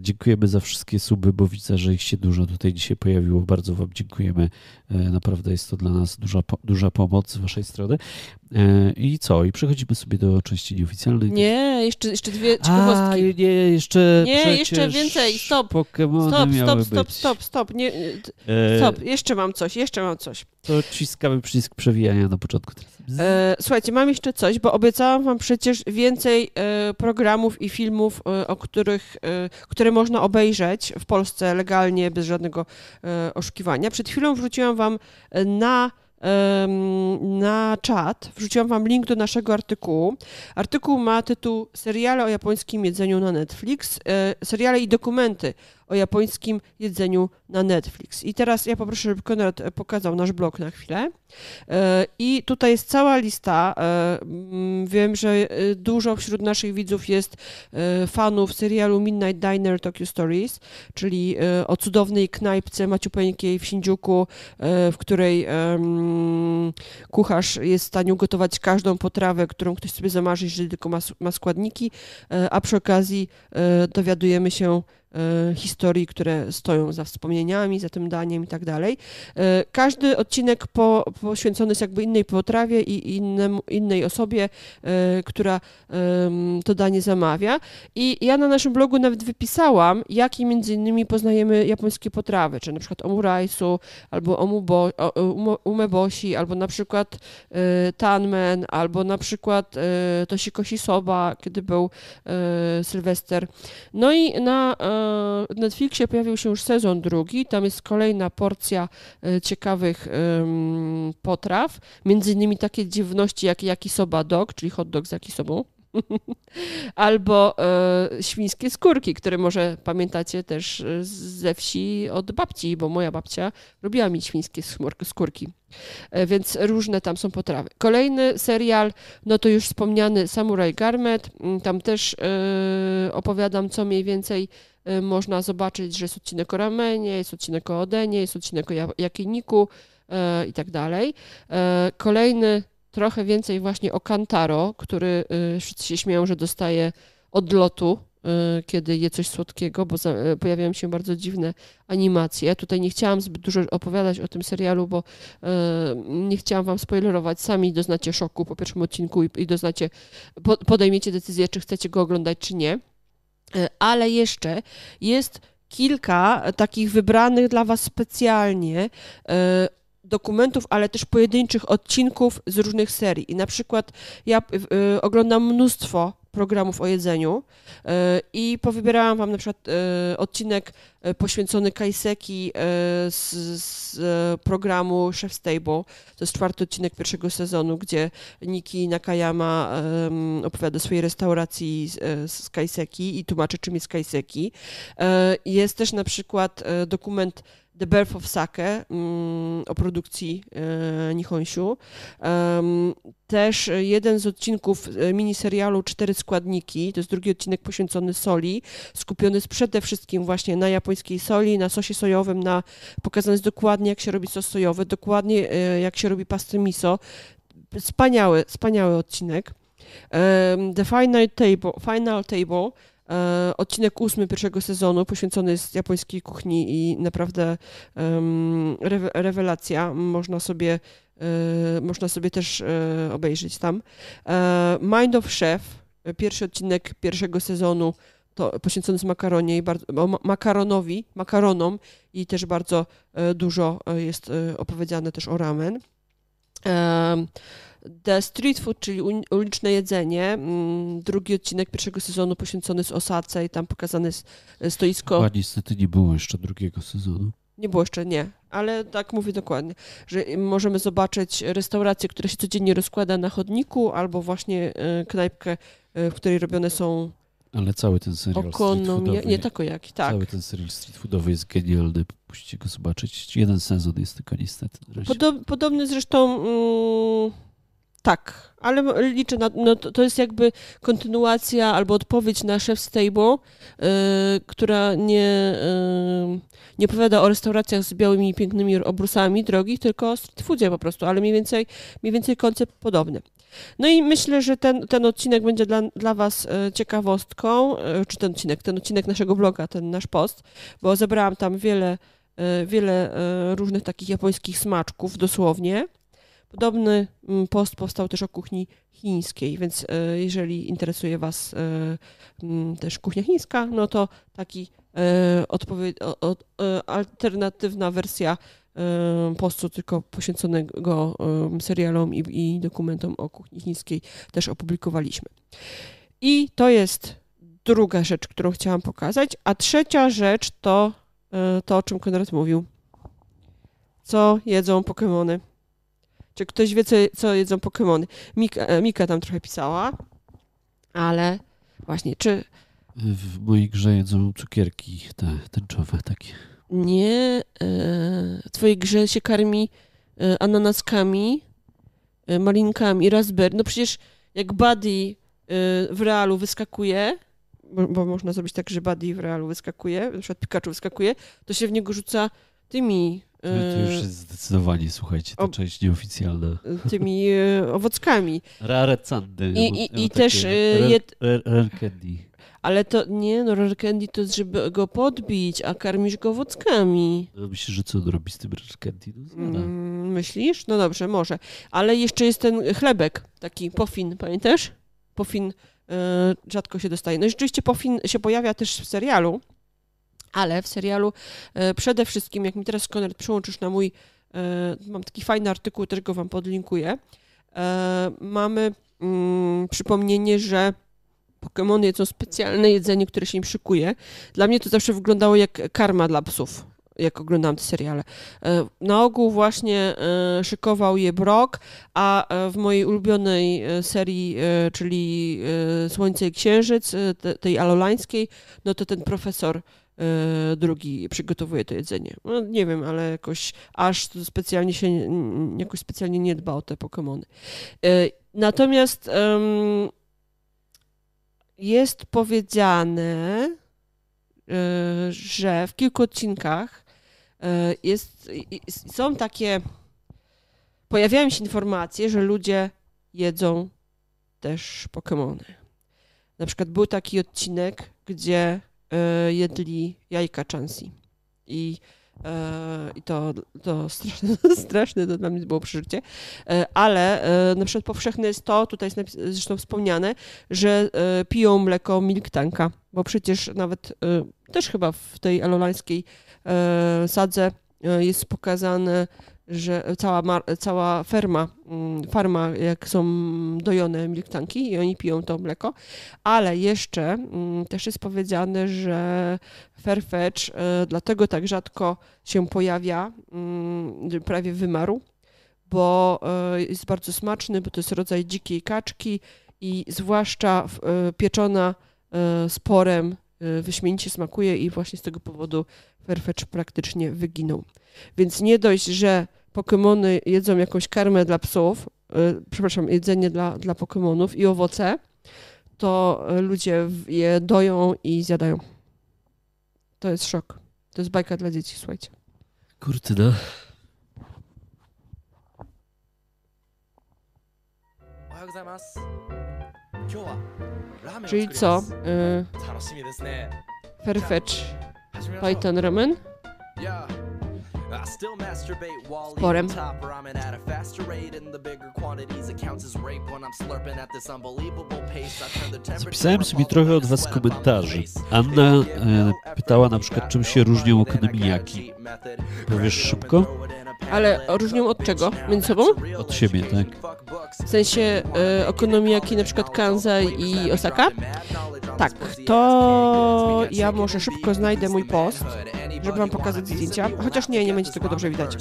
Dziękujemy za wszystkie suby, bo widzę, że ich się dużo tutaj dzisiaj pojawiło. Bardzo Wam dziękujemy. Naprawdę jest to dla nas duża, duża pomoc z Waszej strony. I co? I przechodzimy sobie do części nieoficjalnej. Nie, jeszcze, jeszcze dwie ciekawostki. A, nie, jeszcze Nie, jeszcze więcej. Stop. Stop, stop, stop, stop, stop. Nie, Stop, jeszcze mam coś, jeszcze mam coś. To ciskamy przycisk przewijania na początku. E, słuchajcie, mam jeszcze coś, bo obiecałam wam przecież więcej e, programów i filmów, e, o których, e, które można obejrzeć w Polsce legalnie, bez żadnego e, oszukiwania. Przed chwilą wrzuciłam wam na na czat. Wrzuciłam Wam link do naszego artykułu. Artykuł ma tytuł Seriale o japońskim jedzeniu na Netflix. Seriale i dokumenty o japońskim jedzeniu na Netflix. I teraz ja poproszę, żeby Konrad pokazał nasz blog na chwilę. E, I tutaj jest cała lista. E, mm, wiem, że e, dużo wśród naszych widzów jest fanów serialu Midnight Diner Tokyo Stories, czyli o cudownej knajpce maciupeńkiej w Shinjuku, w której kucharz jest w stanie ugotować każdą potrawę, którą ktoś sobie zamarzy, jeżeli tylko ma, ma składniki, a przy okazji dowiadujemy się, E, historii, które stoją za wspomnieniami, za tym daniem i tak dalej. E, każdy odcinek po, poświęcony jest jakby innej potrawie i innej osobie, e, która to danie zamawia. I ja na naszym blogu nawet wypisałam, jakie między innymi poznajemy japońskie potrawy, czy na przykład omuraisu, albo umeboshi, albo na przykład tanmen, albo na przykład toshikoshi soba, kiedy był Sylwester. No i na Netflixie pojawił się już sezon drugi. Tam jest kolejna porcja e, ciekawych potraw. Między innymi takie dziwności jak yakisoba dog, czyli hot dog z yakisobą. Albo e, świńskie skórki, które może pamiętacie też e, ze wsi od babci, bo moja babcia robiła mi świńskie skórki. E, więc różne tam są potrawy. Kolejny serial, no to już wspomniany Samurai Garmet. Mm, tam też e, opowiadam, co mniej więcej można zobaczyć, że jest odcinek o ramenie, jest odcinek o odenie, jest odcinek o jakiniku i tak dalej. Kolejny trochę więcej właśnie o Kantaro, który wszyscy się śmieją, że dostaje odlotu kiedy je coś słodkiego, bo pojawiają się bardzo dziwne animacje. Tutaj nie chciałam zbyt dużo opowiadać o tym serialu, bo nie chciałam wam spoilerować. Sami doznacie szoku po pierwszym odcinku i doznacie, podejmiecie decyzję, czy chcecie go oglądać, czy nie. Ale jeszcze jest kilka takich wybranych dla Was specjalnie dokumentów, ale też pojedynczych odcinków z różnych serii. I na przykład ja y, oglądam mnóstwo programów o jedzeniu y, i powybierałam wam na przykład y, odcinek poświęcony Kaiseki z, z programu Chef's Table. To jest czwarty odcinek pierwszego sezonu, gdzie Niki Nakayama opowiada o swojej restauracji z, z Kaiseki i tłumaczy, czym jest Kaiseki. Jest też na przykład dokument The Birth of Sake mm, o produkcji e, Nihonshu. Też jeden z odcinków e, miniserialu Cztery składniki, to jest drugi odcinek poświęcony soli, skupiony przede wszystkim właśnie na japońskiej soli, na sosie sojowym, na pokazane jest dokładnie jak się robi sos sojowy, dokładnie e, jak się robi pasty miso. Wspaniały, wspaniały odcinek. The Final Table, Final Table odcinek ósmy pierwszego sezonu poświęcony jest japońskiej kuchni i naprawdę rewelacja. Można sobie, e, można sobie też e, obejrzeć tam. Mind of Chef, pierwszy odcinek pierwszego sezonu to poświęcony makaronie i bardzo, makaronowi, makaronom i też bardzo dużo jest opowiedziane też o ramen. The Street Food, czyli uliczne jedzenie, mm, drugi odcinek pierwszego sezonu poświęcony jest Osace i tam pokazane jest stoisko. A niestety nie było jeszcze drugiego sezonu. Nie było jeszcze, nie, ale tak mówię dokładnie, że możemy zobaczyć restaurację, która się codziennie rozkłada na chodniku, albo właśnie e, knajpkę, e, w której robione są ale cały ten serial Okonomia, nie tako tak. Cały ten serial street foodowy jest genialny. Musicie go zobaczyć. Jeden sezon jest tylko niestety. Podob, podobny zresztą... Mm, tak, ale liczę na. No to, to jest jakby kontynuacja albo odpowiedź na Chef's Stable, yy, która nie, yy, nie opowiada o restauracjach z białymi pięknymi obrusami drogich, tylko o street foodzie po prostu, ale mniej więcej, mniej więcej koncept podobny. No i myślę, że ten, ten odcinek będzie dla, dla Was yy, ciekawostką, yy, czy ten odcinek, ten odcinek naszego bloga, ten nasz post, bo zebrałam tam wiele, yy, wiele różnych takich japońskich smaczków dosłownie. Podobny mm, post powstał też o kuchni chińskiej, więc e, jeżeli interesuje Was e, mm, też kuchnia chińska, no to taki e, alternatywna wersja postu tylko poświęconego serialom i, dokumentom o kuchni chińskiej też opublikowaliśmy. I to jest druga rzecz, którą chciałam pokazać, a trzecia rzecz to to, o czym Konrad mówił. Co jedzą Pokémony? Czy ktoś wie, co, co jedzą Pokémony? Mika, e, Mika tam trochę pisała, ale właśnie, czy... W mojej grze jedzą cukierki te tęczowe takie. Nie, e, w twojej grze się karmi e, ananaskami, malinkami, raspberry. No przecież jak Buddy w realu wyskakuje, bo, bo, można zrobić tak, że Buddy w realu wyskakuje, na przykład Pikachu wyskakuje, to się w niego rzuca tymi to już jest zdecydowanie, słuchajcie, to o, część nieoficjalna. Tymi e, owockami. Rare candy. I, i, i też... Rare, rare, candy. Ale to nie, no rare candy to jest, żeby go podbić, a karmisz go owockami. No, myślisz, że co on robi z tym rare candy? No, mm, myślisz? No dobrze, może. Ale jeszcze jest ten chlebek, taki pofin, pamiętasz? Pofin rzadko się dostaje. No i rzeczywiście pofin się pojawia też w serialu. Ale w serialu e, przede wszystkim, jak mi teraz Konrad przyłączysz na mój, e, mam taki fajny artykuł, też go wam podlinkuję, e, mamy mm, przypomnienie, że Pokémony jedzą specjalne jedzenie, które się im szykuje. Dla mnie to zawsze wyglądało jak karma dla psów, jak oglądałam te seriale. Na ogół właśnie szykował je Brock, a w mojej ulubionej serii, czyli Słońce i Księżyc, tej alolańskiej, no to ten profesor drugi przygotowuje to jedzenie. No, nie wiem, ale jakoś aż specjalnie się, jakoś specjalnie nie dba o te Pokémony. E, natomiast um, jest powiedziane, e, że w kilku odcinkach jest, są takie, pojawiają się informacje, że ludzie jedzą też Pokémony. Na przykład był taki odcinek, gdzie jedli jajka chansi. I E, I to, to straszne, straszne to dla mnie było przeżycie. E, ale e, na przykład powszechne jest to, tutaj jest zresztą wspomniane, że piją mleko milk tanka, bo przecież nawet też chyba w tej elolańskiej sadze jest pokazane, że cała, cała ferma, mm, farma, jak są dojone milktanki i oni piją to mleko, ale jeszcze mm, też jest powiedziane, że Fairfetch e, dlatego tak rzadko się pojawia, mm, prawie wymarł, bo e, jest bardzo smaczny, bo to jest rodzaj dzikiej kaczki i zwłaszcza e, pieczona z porem wyśmienicie smakuje i właśnie z tego powodu Fairfetch praktycznie wyginął. Więc nie dość, że Pokémony jedzą jakąś karmę dla psów, yy, przepraszam, jedzenie dla, dla Pokémonów i owoce, to ludzie je doją i zjadają. To jest szok. To jest bajka dla dzieci, słuchajcie. Kurtyna. Czyli co? Yy, Fairfetch Python Ramen? Sporem. Zapisałem sobie trochę od Was komentarzy. Anna e, pytała na przykład, czym się różnią okonomijaki. Powiesz szybko? Ale różnią od czego? Między sobą? Od siebie, tak. W sensie e, okonomijaki na przykład Kansai i Osaka? Tak, to ja może szybko znajdę mój post żeby wam pokazać zdjęcia, chociaż nie, nie będzie tego dobrze widać.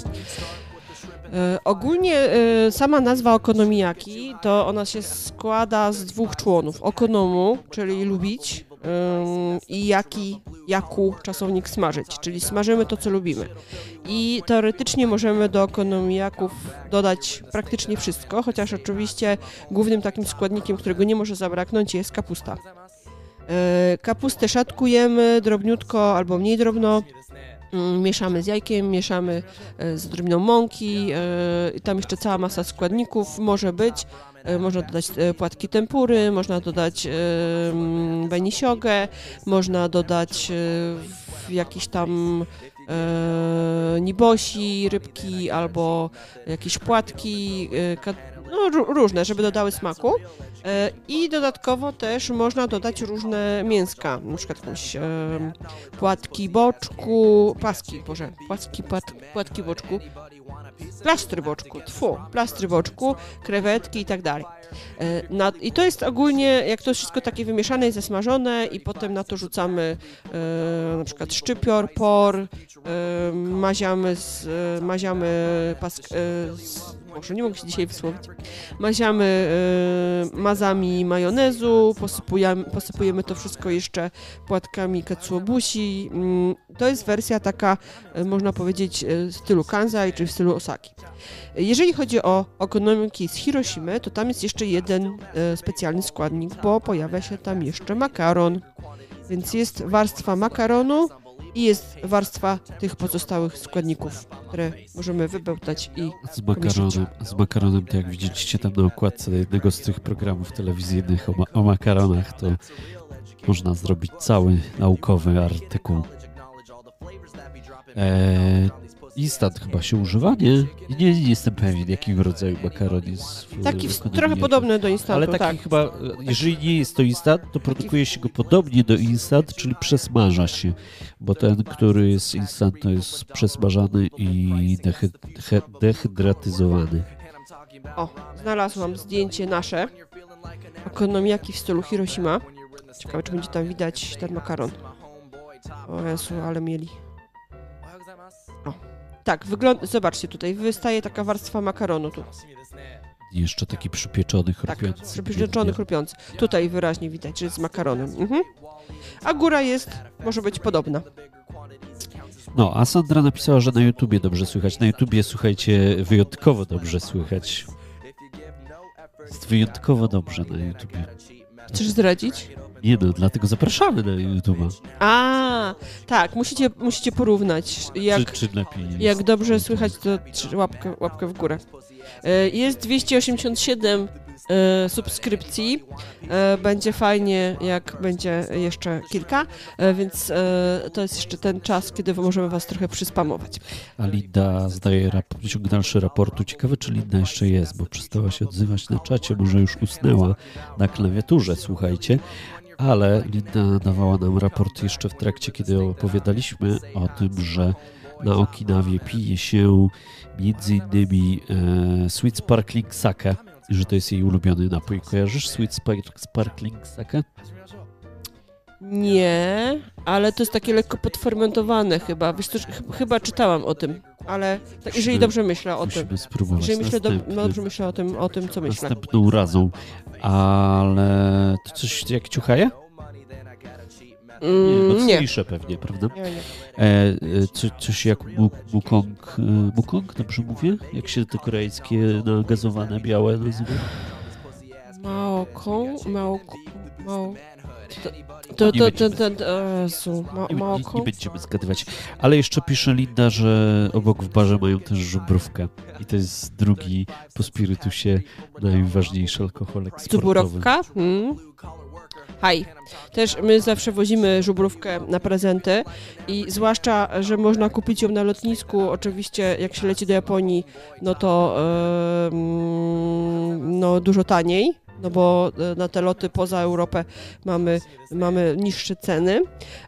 E, ogólnie e, sama nazwa okonomiyaki to ona się składa z dwóch członów. Okonomu, czyli lubić i jaki, jaku czasownik smażyć, czyli smażymy to, co lubimy. I teoretycznie możemy do okonomiyaków dodać praktycznie wszystko, chociaż oczywiście głównym takim składnikiem, którego nie może zabraknąć jest kapusta. E, kapustę szatkujemy drobniutko albo mniej drobno. Mm, mieszamy z jajkiem, mieszamy e, z odrobiną mąki, e, tam jeszcze cała masa składników może być. Można dodać płatki tempury, można dodać benisiogę, można dodać jakiś tam nibosi, rybki albo jakieś płatki, no, różne, żeby dodały smaku. E, I dodatkowo też można dodać różne mięska, na przykład jakąś e, płatki boczku, paski, boże, płatki, płatki boczku, plastry boczku, tfu, plastry boczku, krewetki i tak dalej. E, I to jest ogólnie, jak to wszystko takie wymieszane i zasmażone i potem na to rzucamy e, na przykład szczypior, por, e, maziamy, z, e, maziamy pask, e, z, może nie mogę się dzisiaj wysłowić, maziamy e, mazami majonezu, posypujemy, posypujemy to wszystko jeszcze płatkami katsuobusi. Mm, to jest wersja taka, można powiedzieć, w stylu Kansai czy w stylu Osaki. Jeżeli chodzi o ekonomiki z Hiroshimy, to tam jest jeszcze jeden e, specjalny składnik, bo pojawia się tam jeszcze makaron. Więc jest warstwa makaronu i jest warstwa tych pozostałych składników, które możemy wybełtać i z makaronem, z makaronem, to jak widzieliście tam na okładce jednego z tych programów telewizyjnych o, ma o makaronach, to można zrobić cały naukowy artykuł. Eee, Instant chyba się używa, nie? Nie, nie jestem pewien, jakiego rodzaju makaron jest. W, taki w, trochę podobny do instantu, Ale taki tak. chyba, jeżeli nie jest to instant, to produkuje się go podobnie do instant, czyli przesmaża się, bo ten, który jest instant, to jest przesmażany i dehy, dehydratyzowany. O, znalazłam zdjęcie nasze. Ekonomiaki w stylu Hiroshima. Ciekawe, czy będzie tam widać ten makaron. O Jezu, ale mieli. Tak, wygląda, zobaczcie tutaj, wystaje taka warstwa makaronu tu. jeszcze taki przypieczony, tak, chrupiący. Tak, przypieczony, chrupiący. Tutaj wyraźnie widać, że jest z makaronem. Mhm. A góra jest, może być podobna. No, a Sandra napisała, że na YouTubie dobrze słychać. Na YouTubie, słuchajcie, wyjątkowo dobrze słychać. Jest wyjątkowo dobrze na YouTubie. Chcesz zdradzić? Nie no, dlatego zapraszamy na YouTube. A, tak, musicie, musicie porównać. Jak, czy, czy lepiej jak dobrze słychać, to łapkę, łapkę w górę. E, jest 287 e, subskrypcji. E, będzie fajnie, jak będzie jeszcze kilka, e, więc e, to jest jeszcze ten czas, kiedy możemy Was trochę przyspamować. A Linda zdaje rap- ciąg dalszy raportu. Ciekawe, czy Linda jeszcze jest, bo przestała się odzywać na czacie, może już usnęła na klawiaturze, słuchajcie. Ale Linda dawała nam raport jeszcze w trakcie, kiedy opowiadaliśmy o tym, że na Okinawie pije się między innymi e, Sweet Sparkling Sake, że to jest jej ulubiony napój. Kojarzysz Sweet Sparkling Sake? Nie, ale to jest takie lekko podfermentowane chyba. Wiesz co, chyba czytałam o tym, ale tak, jeżeli dobrze myślę o tym. spróbować. Jeżeli myślę, do, no dobrze myślę o tym, o tym, co myślę. Następną razą. Ale to coś jak ciuchaje? Mm, nie, no nie. ciszę pewnie, prawda? Nie, nie. E, co, coś jak mukong, e, mukong, dobrze mówię? Jak się te koreańskie nagazowane białe nazywa? Maokong? Maokong? Mao... To, to, to, to, to, Jezu, ma, nie, nie, będziemy zgadywać. Ale jeszcze pisze Linda, że obok w barze mają też żubrówkę. I to jest drugi po spirytusie najważniejszy alkohol eksportowy. Żubrówka? Hmm. Haj. Też my zawsze wozimy żubrówkę na prezenty i zwłaszcza, że można kupić ją na lotnisku. Oczywiście jak się leci do Japonii, no to yy, no, dużo taniej no bo e, na te loty poza Europę mamy, mamy niższe ceny,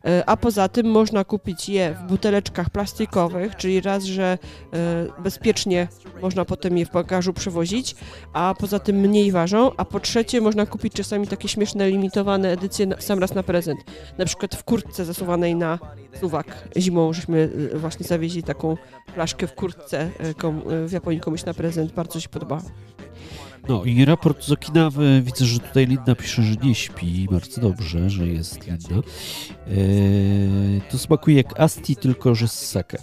e, a poza tym można kupić je w buteleczkach plastikowych, czyli raz, że e, bezpiecznie można potem je w bagażu przewozić, a poza tym mniej ważą, a po trzecie można kupić czasami takie śmieszne, limitowane edycje sam raz na prezent, na przykład w kurtce zasuwanej na suwak. Zimą żeśmy właśnie zawieźli taką flaszkę w kurtce w Japonii komuś na prezent, bardzo się podoba. No i raport z Okinawy, widzę, że tutaj Linda pisze, że nie śpi, bardzo dobrze, że jest Linda. Eee, to smakuje jak Asti, tylko że z sake.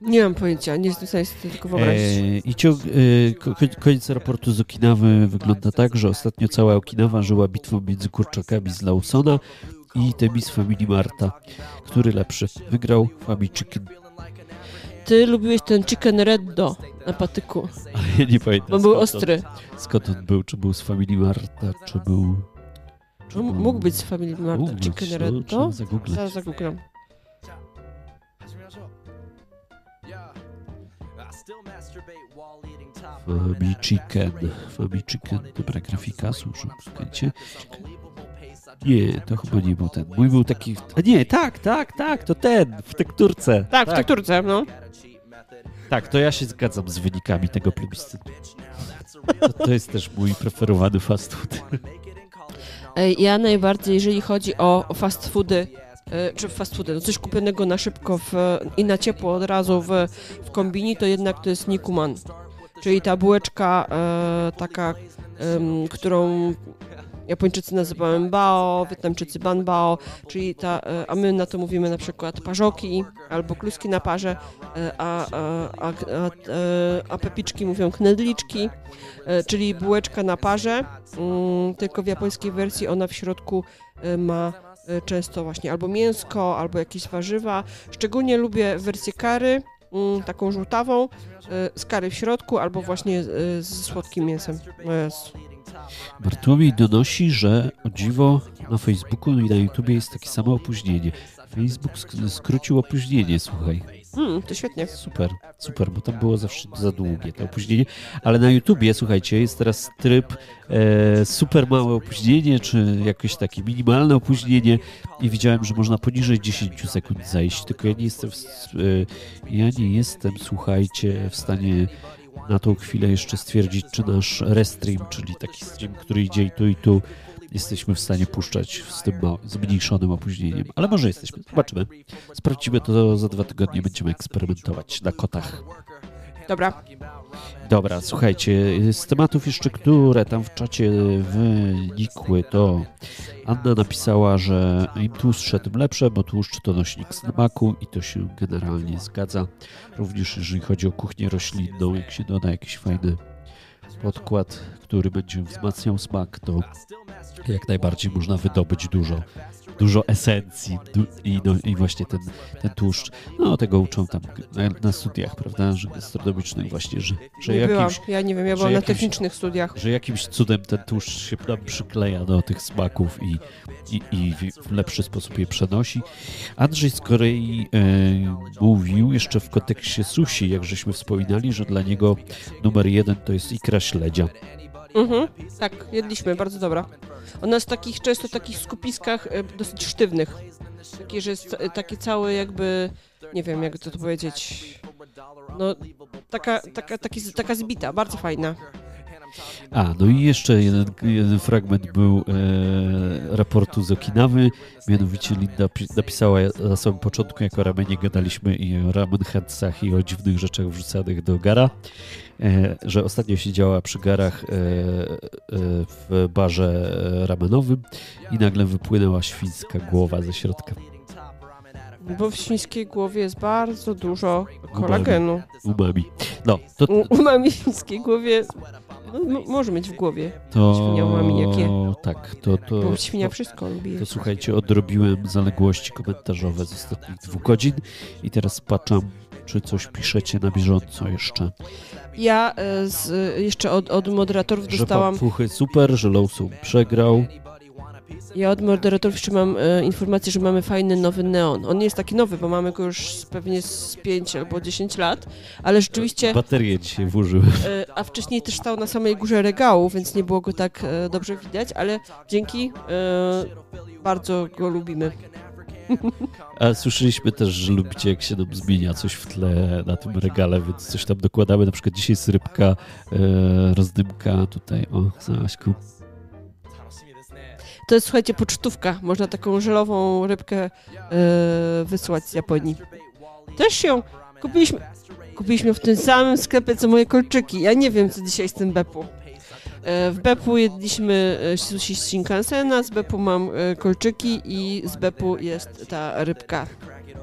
Nie mam pojęcia, nie jestem w stanie sobie tylko wyobrazić. Eee, I ciąg, e, koniec raportu z Okinawy wygląda tak, że ostatnio cała Okinawa żyła bitwą między kurczakami z Lawsona i tymi z Family Marta. Który lepszy? Wygrał Family Chicken. Ty lubiłeś ten chicken reddo na patyku. Ale ja nie pamiętam. Bo był ostry. On, skąd on był? Czy był z Family Marta, czy był... Czy był... Mógł być z Family Marta, Mógł chicken być, reddo? Zagooglać. Zaraz zagooglam. Family Chicken. Family Chicken. Dobra grafika, słuchajcie. Słuchajcie. Nie, to chyba nie był ten. Mój był taki. A nie, tak, tak, tak, to ten, w tekturce. Tak, tak. w tekturce, no. Tak, to ja się zgadzam z wynikami tego plebiscytu. To, to jest też mój preferowany fast food. Ja najbardziej, jeżeli chodzi o fast foody, e, czy fast foody, no coś kupionego na szybko w, i na ciepło od razu w, w kombini, to jednak to jest Nikuman. Czyli ta bułeczka e, taka, e, którą Japończycy nazywają bao, Wietnamczycy banbao, czyli ta, e, a my na to mówimy na przykład parzoki albo kluski na parze, e, a, a, a, a pepiczki mówią knedliczki, e, czyli bułeczka na parze, mm, tylko w japońskiej wersji ona w środku ma często właśnie albo mięsko, albo jakieś warzywa. Szczególnie lubię wersję kary, mm, taką żółtawą, z kary w środku, albo właśnie z, słodkim mięsem. Bartłomiej donosi, że o dziwo na Facebooku i na YouTubie jest takie samo opóźnienie. Facebook skrócił opóźnienie, słuchaj. Hmm, to świetnie. Super, super, bo tam było zawsze za długie to opóźnienie. Ale na YouTubie, słuchajcie, jest teraz tryb e, super małe opóźnienie, czy jakieś takie minimalne opóźnienie i widziałem, że można poniżej 10 sekund zajść, tylko ja nie jestem, w, e, ja nie jestem, słuchajcie, w stanie na tą chwilę jeszcze stwierdzić, czy nasz restream, czyli taki stream, który idzie i tu i tu, jesteśmy w stanie puszczać z tym zmniejszonym opóźnieniem. Ale może jesteśmy. Zobaczymy. Sprawdzimy to za dwa tygodnie. Będziemy eksperymentować na kotach. Dobra. Dobra, słuchajcie, z tematów jeszcze, które tam w czacie wynikły, to Anna napisała, że im tłustsze, tym lepsze, bo tłuszcz to nośnik smaku i to się generalnie zgadza. Również jeżeli chodzi o kuchnię roślinną, jak się doda jakiś fajny podkład, który będzie wzmacniał smak, to jak najbardziej można wydobyć dużo dużo esencji du, i, no, i właśnie ten, ten tłuszcz. No tego uczą tam na, na studiach, prawda, że gastronomicznych właśnie, że, że nie jakimś... Byłam. Ja nie wiem, ja byłam na technicznych studiach. Że jakimś cudem ten tłuszcz się nam przykleja do tych smaków i, i, i w lepszy sposób je przenosi. Andrzej z kolei e, mówił jeszcze w kontekście sushi, jak żeśmy wspominali, że dla niego numer jeden to jest ikra śledzia. Mhm, tak, jedliśmy, bardzo dobra. Ona jest w takich, często takich skupiskach e, dosyć sztywnych. Takie, że jest takie całe jakby, nie wiem jak to, to powiedzieć, no taka, taka, taki, taka zbita, bardzo fajna. A, no i jeszcze jeden, jeden fragment był e, raportu z Okinawy, mianowicie Linda napisała na samym początku, jako ramenie gadaliśmy i o ramen i o dziwnych rzeczach wrzucanych do gara, e, że ostatnio siedziała przy garach e, e, w barze ramenowym i nagle wypłynęła świńska głowa ze środka. Bo w świńskiej głowie jest bardzo dużo kolagenu. Umami. No, to... U, umami w świńskiej głowie no, może mieć w głowie. To świnia umami jakie. Tak, to... to Bo świnia wszystko lubi. To słuchajcie, odrobiłem zaległości komentarzowe z ostatnich dwóch godzin i teraz patrzam, czy coś piszecie na bieżąco jeszcze. Ja e, z, jeszcze od, od moderatorów dostałam... Że Puchy super, że Lawson przegrał. Ja od moderatorów jeszcze mam e, informację, że mamy fajny nowy neon. On nie jest taki nowy, bo mamy go już pewnie z 5 albo 10 lat, ale rzeczywiście... Baterię dzisiaj włożyłem. E, a wcześniej też stał na samej górze regału, więc nie było go tak e, dobrze widać, ale dzięki e, bardzo go lubimy. A słyszeliśmy też, że lubicie, jak się nam zmienia coś w tle na tym regale, więc coś tam dokładamy. Na przykład dzisiaj jest rybka, e, rozdymka tutaj, o, Załaśku. To jest, słuchajcie, pocztówka. Można taką żelową rybkę yy, wysłać z Japonii. Też ją kupiliśmy. Kupiliśmy w tym samym sklepie, co moje kolczyki. Ja nie wiem, co dzisiaj z tym Bepu. E, w Bepu jedliśmy e, sushi z Shinkansena, z Bepu mam kolczyki i z Bepu jest ta rybka.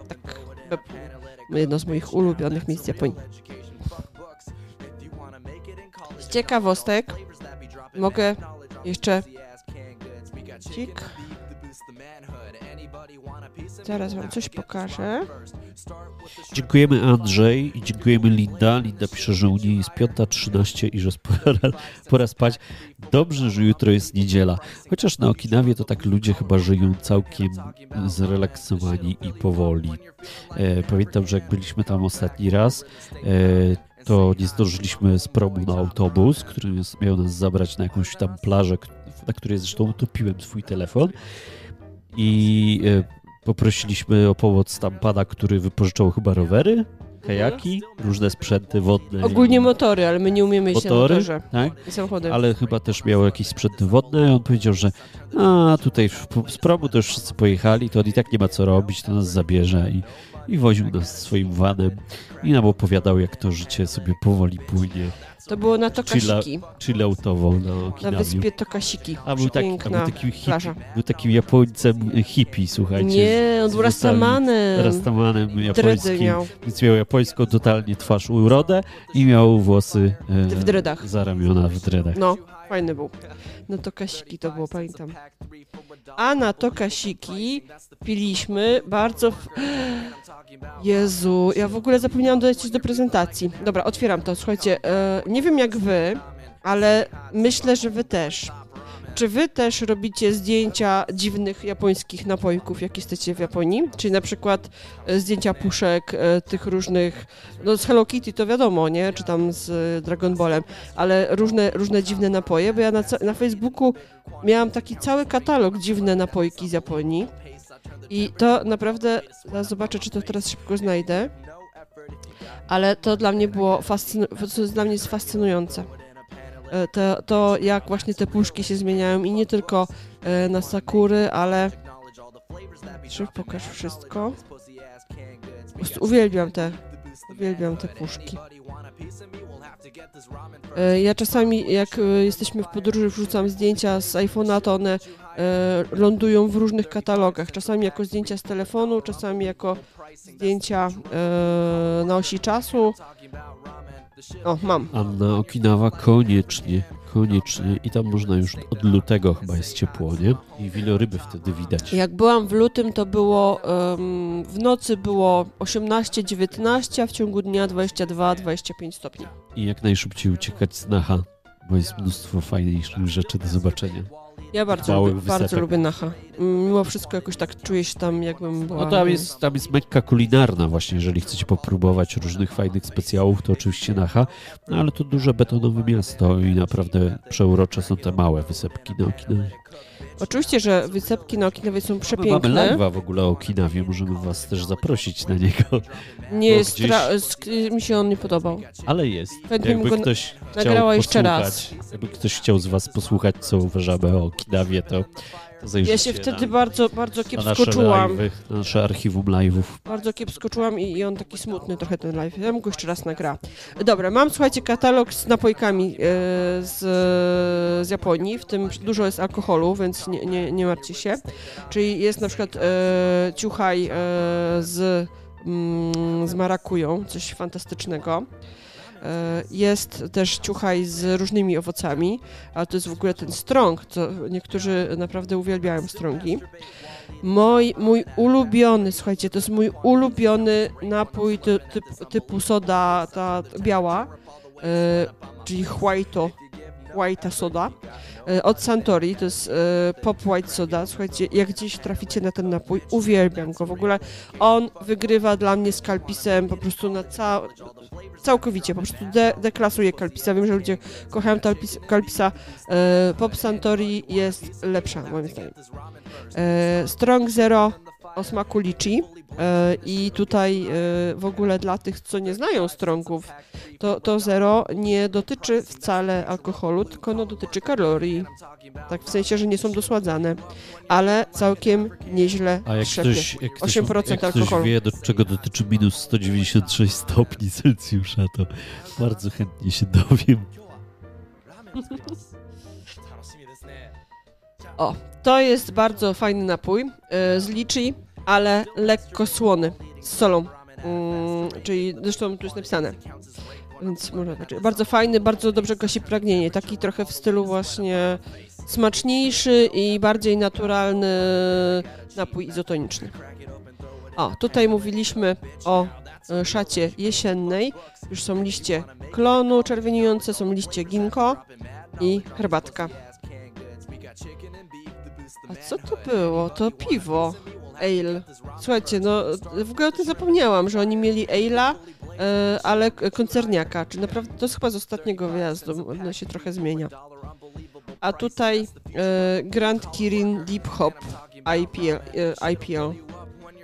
Tak, Bepu. Jedno z moich ulubionych miejsc Japonii. Z ciekawostek mogę jeszcze Cik. Zaraz wam coś pokażę. Dziękujemy Andrzej i dziękujemy Linda. Linda pisze, że u niej jest 5.13 i że pora, pora spać. Dobrze, że jutro jest niedziela. Chociaż na Okinawie to tak ludzie chyba żyją całkiem zrelaksowani i powoli. E, pamiętam, że jak byliśmy tam ostatni raz, e, to nie zdążyliśmy z promu na autobus, który miał nas zabrać na jakąś tam plażę, na której zresztą utopiłem swój telefon i e, poprosiliśmy o pomoc tam pana, który wypożyczał chyba rowery, kajaki, różne sprzęty wodne. Ogólnie motory, ale my nie umiemy jeździć motory, na motorze. Tak? samochody. Ale chyba też miał jakieś sprzęty wodne i on powiedział, że a tutaj z promu to już wszyscy pojechali, to on i tak nie ma co robić, to nas zabierze i i woził nas swoim vanem i nam opowiadał, jak to życie sobie powoli płynie. To było na Tokasiki. Chilloutowo na. Na wyspie Tokasiki. A był, tak, a był takim, hippie, był takim Japońcem hippie, słuchajcie. Nie, on był rastamanem. Rastamanem japońskim. Miał. Więc miał japońską totalnie twarz urodę i miał włosy e, w dredach. za ramiona w dredach. No, fajny był. No Tokasiki to było, pamiętam. A na Tokasiki piliśmy bardzo... Jezu, ja w ogóle zapomniałam dodać coś do prezentacji. Dobra, otwieram to. Słuchajcie, e, nie wiem jak wy, ale myślę, że wy też. Czy wy też robicie zdjęcia dziwnych japońskich napojków, jak jesteście w Japonii? Czyli na przykład e, zdjęcia puszek e, tych różnych, no z Hello Kitty to wiadomo, nie? Czy tam z Dragon Ballem, ale różne, różne dziwne napoje, bo ja na, na Facebooku miałam taki cały katalog dziwne napojki z Japonii. I to naprawdę, zaraz zobaczę, czy to teraz szybko znajdę, ale to dla mnie było dla mnie jest fascynujące. E, to, to jak właśnie te puszki się zmieniają i nie tylko e, na sakury, ale Szybko pokaż wszystko. Po prostu uwielbiam te, uwielbiam te puszki. E, ja czasami, jak jesteśmy w podróży, wrzucam zdjęcia z iPhone'a, to one lądują w różnych katalogach. Czasami jako zdjęcia z telefonu, czasami jako zdjęcia na osi czasu. O, mam. Anna Okinawa koniecznie, koniecznie. I tam można już od lutego chyba jest ciepło, nie? I wieloryby wtedy widać. Jak byłam w lutym, to było um, w nocy było 18-19, a w ciągu dnia 22-25 stopni. I jak najszybciej uciekać z Nacha, bo jest mnóstwo fajniejszych rzeczy do zobaczenia. Ja bardzo, lubię, bardzo lubię Nacha. Mimo wszystko jakoś tak czuję się tam, jakbym była... No tam jest, tam jest mekka kulinarna właśnie, jeżeli chcecie popróbować różnych fajnych specjałów, to oczywiście Nacha, no ale to duże betonowe miasto i naprawdę przeurocze są te małe wysepki na Okinawie. Oczywiście, że wysepki na Okinawie są przepiękne. My mamy live'a w ogóle o Okinawie, możemy was też zaprosić na niego. Nie gdzieś... mi się on nie podobał. Ale jest. Chętnie Jakby ktoś chciał jeszcze raz. Jakby ktoś chciał z was posłuchać, co uważamy o Okinawie, to ja się wtedy bardzo, bardzo kiepsko nasze czułam. Live'y, nasze archiwum live'ów. Bardzo kiepsko czułam i, i, on taki smutny trochę ten live. Ja go jeszcze raz nagra. Dobra, mam słuchajcie katalog z napojkami e, z, z Japonii, w tym dużo jest alkoholu, więc nie, nie, nie martwcie się. Czyli jest na przykład e, ciuchaj e, z, mm, z marakują, coś fantastycznego. E, jest też ciuchaj z różnymi owocami, a to jest w ogóle ten strąg, niektórzy naprawdę uwielbiają strągi. Mój, mój ulubiony, słuchajcie, to jest mój ulubiony napój ty, typ, typu soda ta biała, e, czyli white'o, white'a soda. E, od Santori, to jest e, Pop White Soda. Słuchajcie, jak gdzieś traficie na ten napój, uwielbiam go. W ogóle on wygrywa dla mnie z Kalpisem po prostu na cał... całkowicie, po prostu de deklasuje Kalpisa. Wiem, że ludzie kochają Talpis, Kalpisa. E, Pop Santori jest lepsza, moim zdaniem. Strong Zero o smaku liczy. E, I tutaj e, w ogóle dla tych, co nie znają strągów, to, to zero nie dotyczy wcale alkoholu, tylko no dotyczy kalorii. Tak w sensie, że nie są dosładzane, ale całkiem nieźle A jak ktoś, jak ktoś, 8% jak ktoś alkoholu. wie, do czego dotyczy minus 196 stopni Celsjusza, to bardzo chętnie się dowiem. O, to jest bardzo fajny napój e, z liczy ale lekko słony, z solą. Mm, czyli zresztą tu jest napisane. Więc może znaczy, bardzo fajny, bardzo dobrze gasi pragnienie. Taki trochę w stylu właśnie smaczniejszy i bardziej naturalny napój izotoniczny. O, tutaj mówiliśmy o e, szacie jesiennej. Już są liście klonu czerwieniujące, są liście ginko i herbatka. A co to było? To piwo ale. Słuchajcie, no w ogóle o tym zapomniałam, że oni mieli ale'a, e, ale koncerniaka, czy naprawdę to jest chyba z ostatniego wyjazdu, ono się trochę zmienia. A tutaj e, Grand Kirin Deep Hop IPL, e, IPL,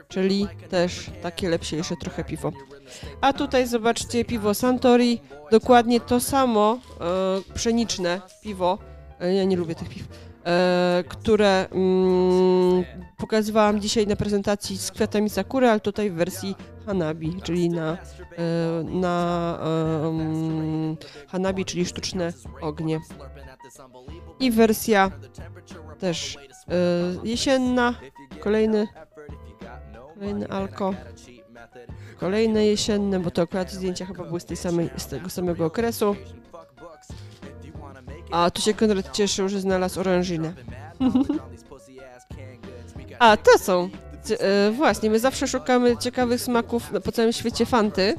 czyli też takie lepsze trochę piwo. A tutaj zobaczcie piwo Santori, dokładnie to samo e, pszeniczne piwo. E, ja nie lubię tych piw które mm, pokazywałam dzisiaj na prezentacji z kwiatami sakury, ale tutaj w wersji Hanabi, czyli na, e, na um, Hanabi, czyli sztuczne ognie. I wersja też jesienna, kolejny, kolejny alko, kolejne jesienne, bo to akurat zdjęcia chyba były z, tej samej, z tego samego okresu. A tu się Konrad cieszył, że znalazł orężynę. A, to są. E, właśnie, my zawsze szukamy ciekawych smaków po całym świecie fanty,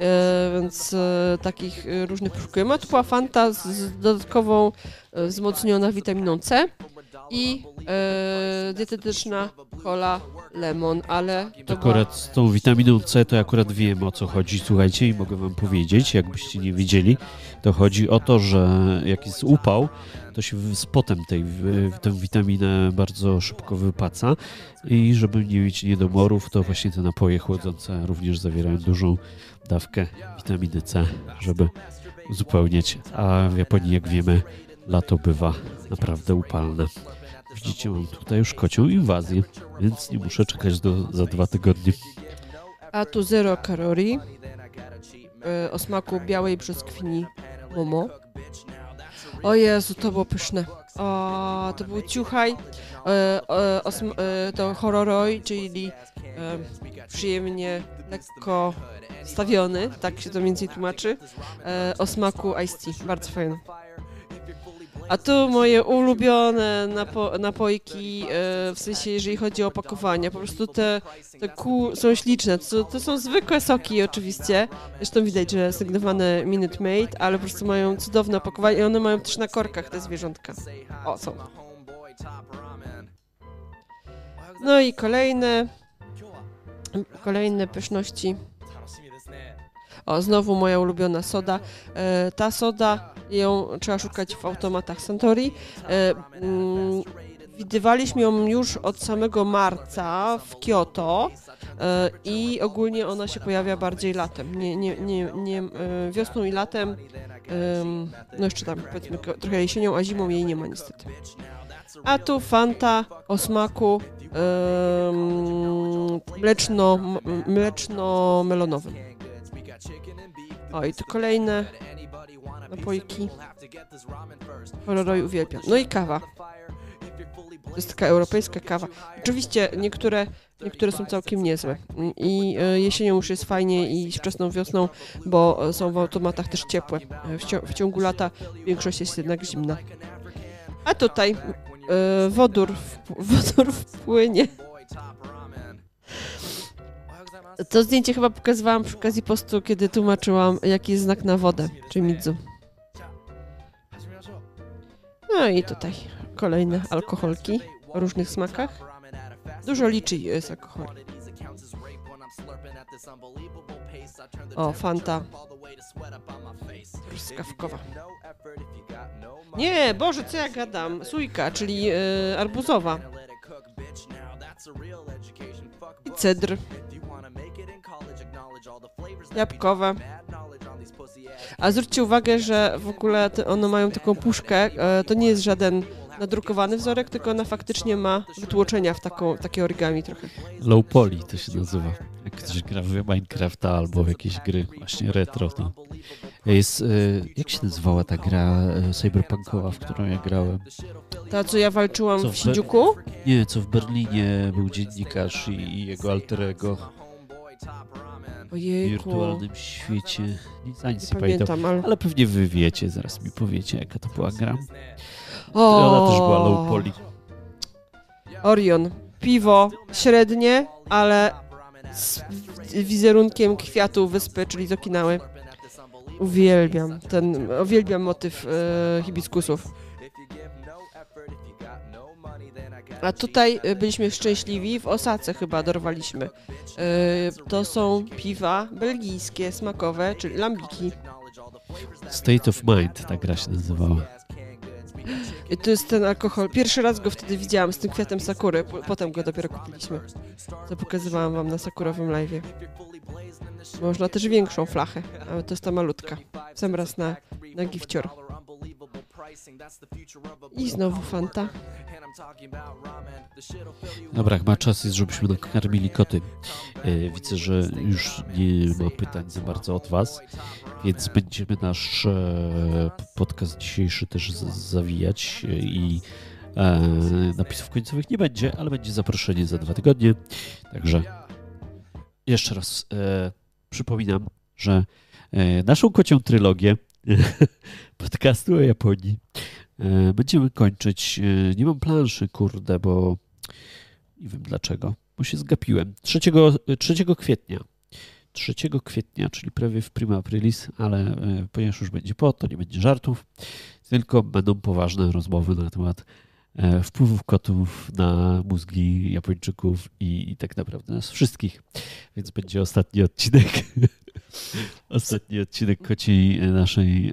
e, więc e, takich różnych poszukujemy. A tu była fanta z dodatkową wzmocniona witaminą C i dietetyczna cola lemon, ale to Akurat z tą witaminą C to akurat wiem o co chodzi, słuchajcie, i mogę wam powiedzieć, jakbyście nie wiedzieli, to chodzi o to, że jak jest upał, to się z potem tej, tę witaminę bardzo szybko wypaca. I żeby nie mieć niedomorów, to właśnie te napoje chłodzące również zawierają dużą dawkę witaminy C, żeby uzupełniać, a w Japonii, jak wiemy, lato bywa naprawdę upalne. Widzicie, mam tutaj już kocią inwazję, więc nie muszę czekać do, za dwa tygodnie. A tu zero kalorii, e, o smaku białej brzoskwini Momo. O Jezu, to było pyszne. O, to był ciuchaj, e, e, to hororoi, czyli przyjemnie, lekko stawiony, tak się to mniej tłumaczy, o smaku iced tea. Bardzo fajny. A tu moje ulubione napo napojki, e, w sensie jeżeli chodzi o opakowania. Po prostu te, te kół są śliczne. To, to są zwykłe soki oczywiście. Zresztą widać, że sygnowane Minute Maid, ale po prostu mają cudowne opakowanie i one mają też na korkach te zwierzątka. O, są. No i kolejne, kolejne pyszności. O, znowu moja ulubiona soda. E, ta soda, ją trzeba szukać w automatach Santori. E, mm, widywaliśmy ją już od samego marca w Kyoto e, i ogólnie ona się pojawia bardziej latem. Nie, nie, nie, nie wiosną i latem, no jeszcze tam powiedzmy trochę jesienią, a zimą jej nie ma niestety. A tu Fanta o smaku mleczno, mleczno-melonowym. O, i tu kolejne napojki. Koloroj uwielbiam. No i kawa. To jest taka europejska kawa. Oczywiście niektóre, niektóre są całkiem niezłe. I e, jesienią już jest fajnie i wczesną wiosną, bo są w automatach też ciepłe. W, w ciągu lata większość jest jednak zimna. A tutaj e, wodór, wodór wpłynie. To zdjęcie chyba pokazywałam przy okazji postu, kiedy tłumaczyłam, jaki jest znak na wodę, czy midzu. No i tutaj kolejne alkoholki o różnych smakach. Dużo liczy jest alkohol. O, Fanta. Truskawkowa. Nie, Boże, co ja gadam? Sójka, czyli yy, arbuzowa. I cedr jabłkowe. A zwróćcie uwagę, że w ogóle one mają taką puszkę, e, to nie jest żaden nadrukowany wzorek, tylko ona faktycznie ma wytłoczenia w taką, takie origami trochę. Low poly to się nazywa. Jak ktoś gra w Minecrafta albo w jakieś gry właśnie retro, to jest, e, jak się nazywała ta gra e, cyberpunkowa, w którą ja grałem? Ta, co ja walczyłam co w, w Shinjuku? Nie, co w Berlinie był dziennikarz i jego alterego. Ojejku. wirtualnym świecie. Nic, nic nie, pamiętam, ale... ale... pewnie wy wiecie, zaraz mi powiecie, jaka to była gra. O! Ona też była low poly. Orion. Piwo średnie, ale z wizerunkiem kwiatu wyspy, czyli z Okinały. Uwielbiam ten, uwielbiam motyw e, hibiskusów. A tutaj y, byliśmy szczęśliwi, w Osace chyba dorwaliśmy. Y, to są piwa belgijskie, smakowe, czyli lambiki. State of Mind, ta gra się nazywała. I to jest ten alkohol. Pierwszy raz go wtedy widziałam z tym kwiatem sakury, potem go dopiero kupiliśmy. To pokazywałam wam na sakurowym live. Można też większą flachę, ale to jest ta malutka. Sam raz na, na gifcior. I znowu Fanta. Dobra, chyba czas jest, żebyśmy nakarmili koty. E, widzę, że już nie ma pytań za bardzo od Was, więc będziemy nasz e, podcast dzisiejszy też zawijać e, i napisów końcowych nie będzie, ale będzie zaproszenie za dwa tygodnie. Także jeszcze raz przypominam, że naszą kocią trylogię podcastu o Japonii. E, będziemy kończyć. E, nie mam planszy, kurde, bo nie wiem dlaczego, bo się zgapiłem. 3, 3 kwietnia. 3 kwietnia, czyli prawie w prima aprilis, ale e, ponieważ już będzie po, to nie będzie żartów, tylko będą poważne rozmowy na temat wpływów kotów na mózgi Japończyków i, i tak naprawdę nas wszystkich. Więc będzie ostatni odcinek Ostatni odcinek kociej e, naszej e,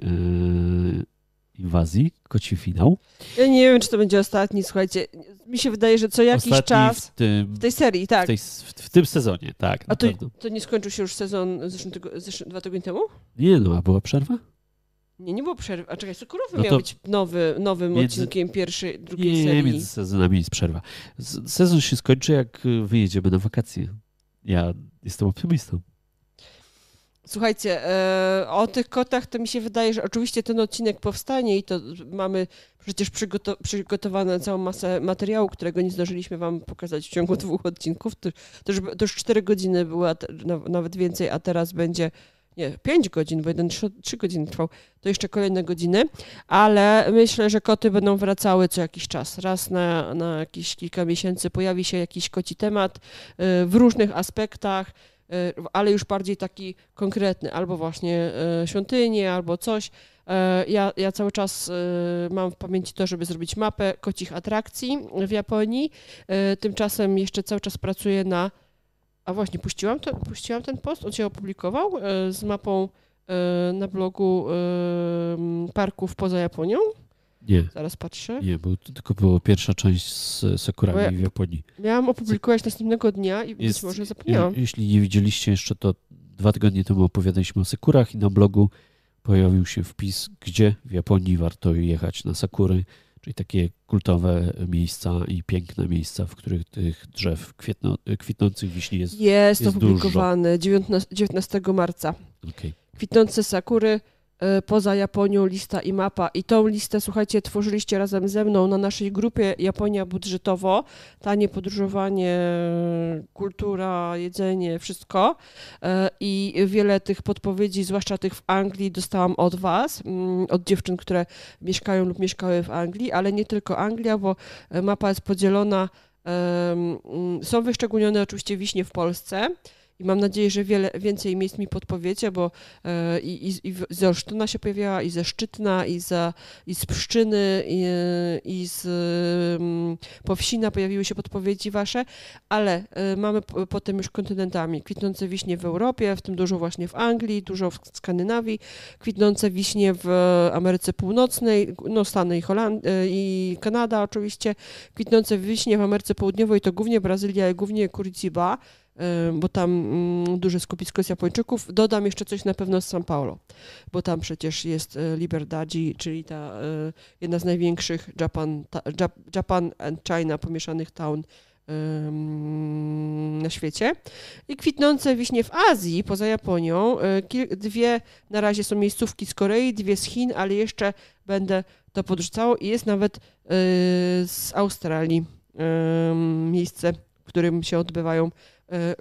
inwazji, koci finał. Ja nie wiem, czy to będzie ostatni, słuchajcie. Mi się wydaje, że co jakiś ostatni czas w, tym, w, tej serii, tak. W, tej, w, tym sezonie, tak. A to, to, nie skończył się już sezon zeszłego, zeszł, dwa tygodnie temu? Nie, no, a była przerwa? Nie, nie było przerwy. A czekaj, Sokurowy no miał być nowy, nowym między... odcinkiem pierwszej, drugiej nie, serii. Nie, między sezonami jest przerwa. Sezon się skończy, jak wyjedziemy na wakacje. Ja jestem optymistą. Słuchajcie, e, o tych kotach to mi się wydaje, że oczywiście ten odcinek powstanie i to mamy przecież przygoto przygotowane całą masę materiału, którego nie zdążyliśmy wam pokazać w ciągu dwóch odcinków. To, to, już, to już 4 godziny była, nawet więcej, a teraz będzie nie, 5 godzin, bo jeden 3, 3 godziny trwał, to jeszcze kolejne godziny, ale myślę, że koty będą wracały co jakiś czas. Raz na, na jakieś kilka miesięcy pojawi się jakiś koci temat y, w różnych aspektach, ale już bardziej taki konkretny, albo właśnie y, świątynie, albo coś. Ja, ja cały czas mam w pamięci to, żeby zrobić mapę kocich atrakcji w Japonii. Tymczasem jeszcze cały czas pracuję na a właśnie, puściłam, to, puściłam ten post, on się opublikował e, z mapą e, na blogu e, parków poza Japonią. Nie. Zaraz patrzę. Nie, bo to tylko była pierwsza część z Sakurami ja w Japonii. Miałam opublikować następnego dnia i Jest, być może zapomniałam. Jeśli nie widzieliście jeszcze, to dwa tygodnie temu opowiadaliśmy o Sakurach i na blogu pojawił się wpis, gdzie w Japonii warto jechać na Sakury czyli takie kultowe miejsca i piękne miejsca, w których tych drzew kwietno, kwitnących wiśni jest Jest, jest opublikowany 19, 19 marca. Okay. Kwitnące sakury poza Japonią lista i mapa. I tą listę, słuchajcie, tworzyliście razem ze mną na naszej grupie Japonia budżetowo. Tanie podróżowanie, kultura, jedzenie, wszystko. E, I wiele tych podpowiedzi, zwłaszcza tych w Anglii, dostałam od Was, mm, od dziewczyn, które mieszkają lub mieszkały w Anglii, ale nie tylko Anglia, bo e, mapa jest podzielona. Mm, są wyszczególnione oczywiście wiśnie w Polsce. I mam nadzieję, że wiele, więcej miejsc mi podpowiecie, bo e, i, i, i z Olsztyna się pojawiała, i ze Szczytna, i, za, i z Pszczyny, i, i z um, Powsina pojawiły się podpowiedzi wasze, ale e, mamy potem już kontynentami. Kwitnące wiśnie w Europie, w tym dużo właśnie w Anglii, dużo w Skandynawii, kwitnące wiśnie w Ameryce Północnej, no Stany i, Holand e, i Kanada oczywiście, kwitnące wiśnie w Ameryce Południowej to głównie Brazylia i głównie Curitiba, bo tam mm, duże skupisko jest Japończyków. Dodam jeszcze coś na pewno z São Paulo, bo tam przecież jest e, Liberdadzi, czyli ta e, jedna z największych Japan, Japan and China pomieszanych town na świecie. I kwitnące wiśnie w Azji, poza Japonią. Dwie na razie są miejscówki z Korei, dwie z Chin, ale jeszcze będę to podrzucało i jest nawet z Australii miejsce, w którym się odbywają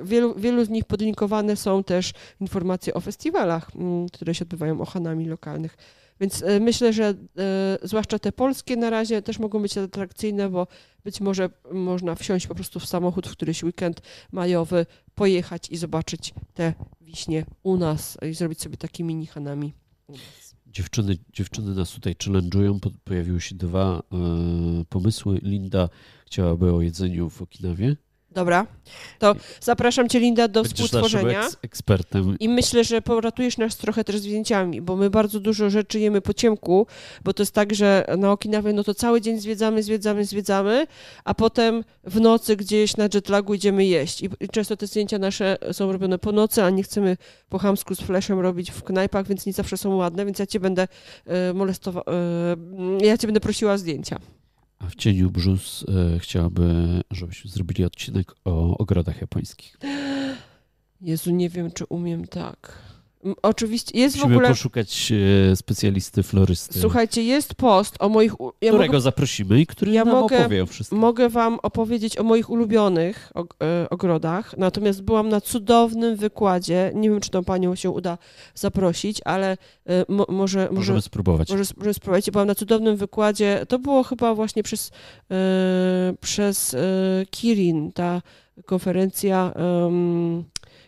wielu, wielu z nich podlinkowane są też informacje o festiwalach, mm, które się odbywają, o Hanami lokalnych. Więc e, myślę, że e, zwłaszcza te polskie na razie też mogą być atrakcyjne, bo być może można wsiąść po prostu w samochód w któryś weekend majowy, pojechać i zobaczyć te wiśnie u nas i zrobić sobie takie mini Hanami Dziewczyny, dziewczyny nas tutaj challenge'ują. Pojawiły się dwa e, pomysły. Linda chciałaby o jedzeniu w Okinawie. Dobra, to zapraszam Cię, Linda, do Będziesz współtworzenia. Eks ekspertem. I myślę, że poratujesz nas trochę też zdjęciami, bo my bardzo dużo rzeczy jemy po ciemku, bo to jest tak, że na Okinawie no to cały dzień zwiedzamy, zwiedzamy, zwiedzamy, a potem w nocy gdzieś na jetlagu idziemy jeść. I, często te zdjęcia nasze są robione po nocy, a nie chcemy po chamsku z flashem robić w knajpach, więc nie zawsze są ładne, więc ja Cię będę y, molestować, y, ja Cię będę prosiła o zdjęcia. A w cieniu brzus e, chciałaby, żebyśmy zrobili odcinek o ogrodach japońskich. Jezu, nie wiem, czy umiem tak. Oczywiście jest Musimy w ogóle. poszukać e, specjalisty florysty. Słuchajcie, jest post o moich. Ja którego mogę... zaprosimy i który ja nam mogę, opowie o wszystkim. Mogę Wam opowiedzieć o moich ulubionych e, ogrodach. Natomiast byłam na cudownym wykładzie. Nie wiem, czy tą panią się uda zaprosić, ale e, mo, może. Możemy może, spróbować. Może, może spróbować. Byłam na cudownym wykładzie. To było chyba właśnie przez, e, przez e, Kirin, ta konferencja.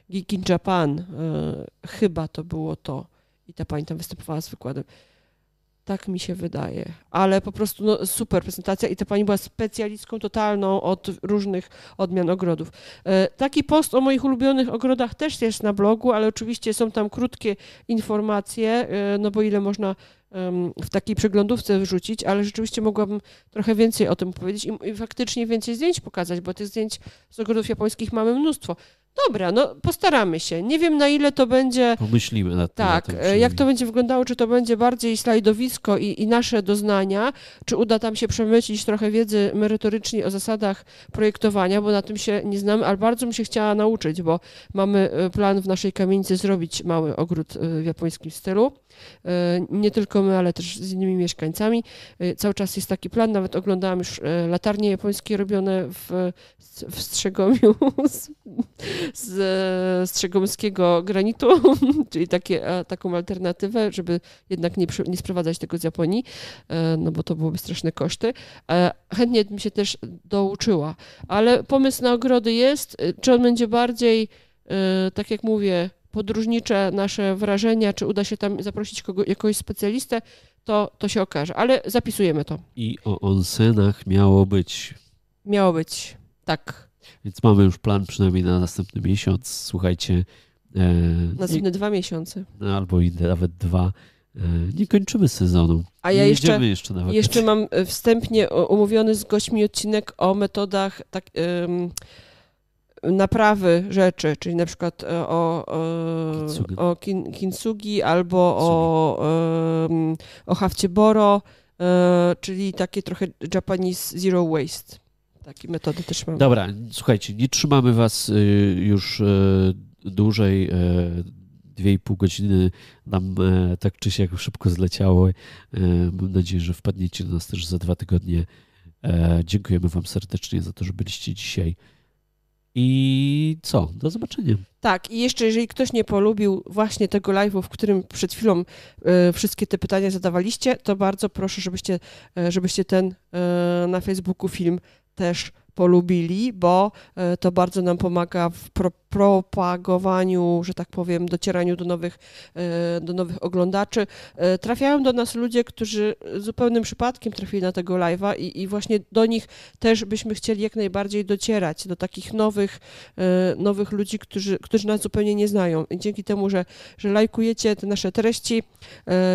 Geek in Japan, e, chyba to było to. I ta pani tam występowała z wykładem. Tak mi się wydaje. Ale po prostu no, super prezentacja i ta pani była specjalistką totalną od różnych odmian ogrodów. E, taki post o moich ulubionych ogrodach też jest na blogu, ale oczywiście są tam krótkie informacje, e, no bo ile można w takiej przeglądówce wrzucić, ale rzeczywiście mogłabym trochę więcej o tym powiedzieć i, i faktycznie więcej zdjęć pokazać, bo tych zdjęć z ogrodów japońskich mamy mnóstwo. Dobra, no postaramy się. Nie wiem na ile to będzie. Pomyślimy nad tym. Tak, e, jak to będzie wyglądało, czy to będzie bardziej slajdowisko i, i, nasze doznania, czy uda tam się przemycić trochę wiedzy merytorycznie o zasadach projektowania, bo na tym się nie znamy, ale bardzo bym się chciała nauczyć, bo mamy e, plan w naszej kamienicy zrobić mały ogród e, w japońskim stylu. Nie tylko my, ale też z innymi mieszkańcami. Cały czas jest taki plan, nawet oglądałam już latarnie japońskie robione w, w Strzegomiu z strzegomskiego granitu, czyli takie, taką alternatywę, żeby jednak nie, nie sprowadzać tego z Japonii, e, no bo to byłoby straszne koszty. E, chętnie bym się też douczyła, ale pomysł na ogrody jest. E, czy on będzie bardziej, tak jak mówię, podróżnicze nasze wrażenia, czy uda się tam zaprosić kogo, jakiegoś specjalistę, to, to się okaże, ale zapisujemy to. I o onsenach miało być. Miało być, tak. Więc mamy już plan przynajmniej na następny miesiąc. Słuchajcie. E, Następne dwa miesiące. No, albo i nawet dwa. E, nie kończymy sezonu. A ja jeszcze, jeszcze, jeszcze mam e, wstępnie umówiony z gośćmi odcinek o metodach tak, naprawy rzeczy, czyli na przykład e, o, o, kintsugi. o kin, kintsugi albo o, o hafcie boro, czyli takie trochę Japanese zero waste. Takie metody też mamy. Dobra, słuchajcie, nie trzymamy was y, już dłużej. Dwie i pół godziny nam tak czy siak szybko zleciało. Mam nadzieję, że wpadniecie do nas też za dwa tygodnie. Dziękujemy Wam serdecznie za to, że byliście dzisiaj. I co? Do zobaczenia. Tak, i jeszcze jeżeli ktoś nie polubił właśnie tego live'u, w którym przed chwilą y, wszystkie te pytania zadawaliście, to bardzo proszę, żebyście, y, żebyście ten y, na Facebooku film też polubili, bo e, to bardzo nam pomaga w pro propagowaniu, że tak powiem, docieraniu do nowych, e, do nowych oglądaczy. E, trafiają do nas ludzie, którzy zupełnym przypadkiem trafili na tego live'a i, i właśnie do nich też byśmy chcieli jak najbardziej docierać, do takich nowych, nowych ludzi, którzy, którzy nas zupełnie nie znają. I dzięki temu, że, że lajkujecie te nasze treści,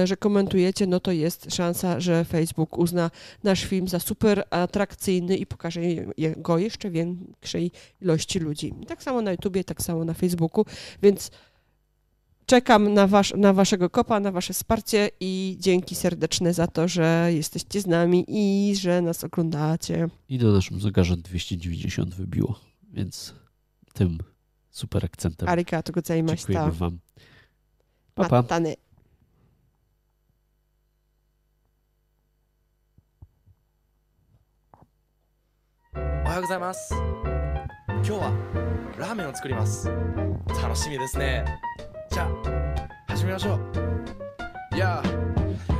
że komentujecie, no to jest szansa, że Facebook uzna nasz film za super atrakcyjny i pokaże je go jeszcze większej ilości ludzi. Tak samo na YouTubie, tak samo na Facebooku, więc czekam na, wasz, na waszego kopa, na wasze wsparcie i dzięki serdeczne za to, że jesteście z nami i że nas oglądacie. I do naszym zegarze 290 wybiło, więc tym super akcentem. Arigato gozaimashita. Dziękujemy wam. Pa, pa. はようございます。今日はラーメンを作ります。楽しみですね。じゃあ始めましょう。いや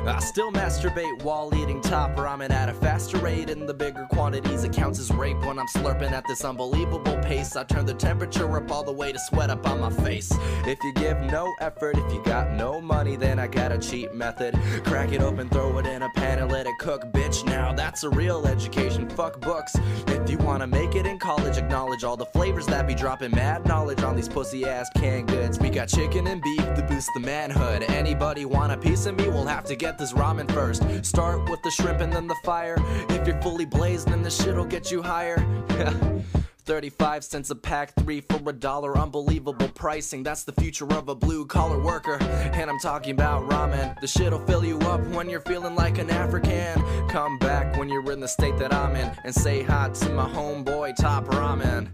I still masturbate while eating top ramen at a faster rate. and the bigger quantities, it counts as rape when I'm slurping at this unbelievable pace. I turn the temperature up all the way to sweat up on my face. If you give no effort, if you got no money, then I got a cheap method. Crack it open, throw it in a pan, and let it cook, bitch. Now that's a real education. Fuck books. If you wanna make it in college, acknowledge all the flavors that be dropping mad knowledge on these pussy ass canned goods. We got chicken and beef to boost the manhood. Anybody want a piece of me? We'll have to get this ramen first. Start with the shrimp and then the fire. If you're fully blazed, then the shit'll get you higher. 35 cents a pack, three for a dollar. Unbelievable pricing. That's the future of a blue collar worker. And I'm talking about ramen. The shit'll fill you up when you're feeling like an African. Come back when you're in the state that I'm in and say hi to my homeboy, Top Ramen.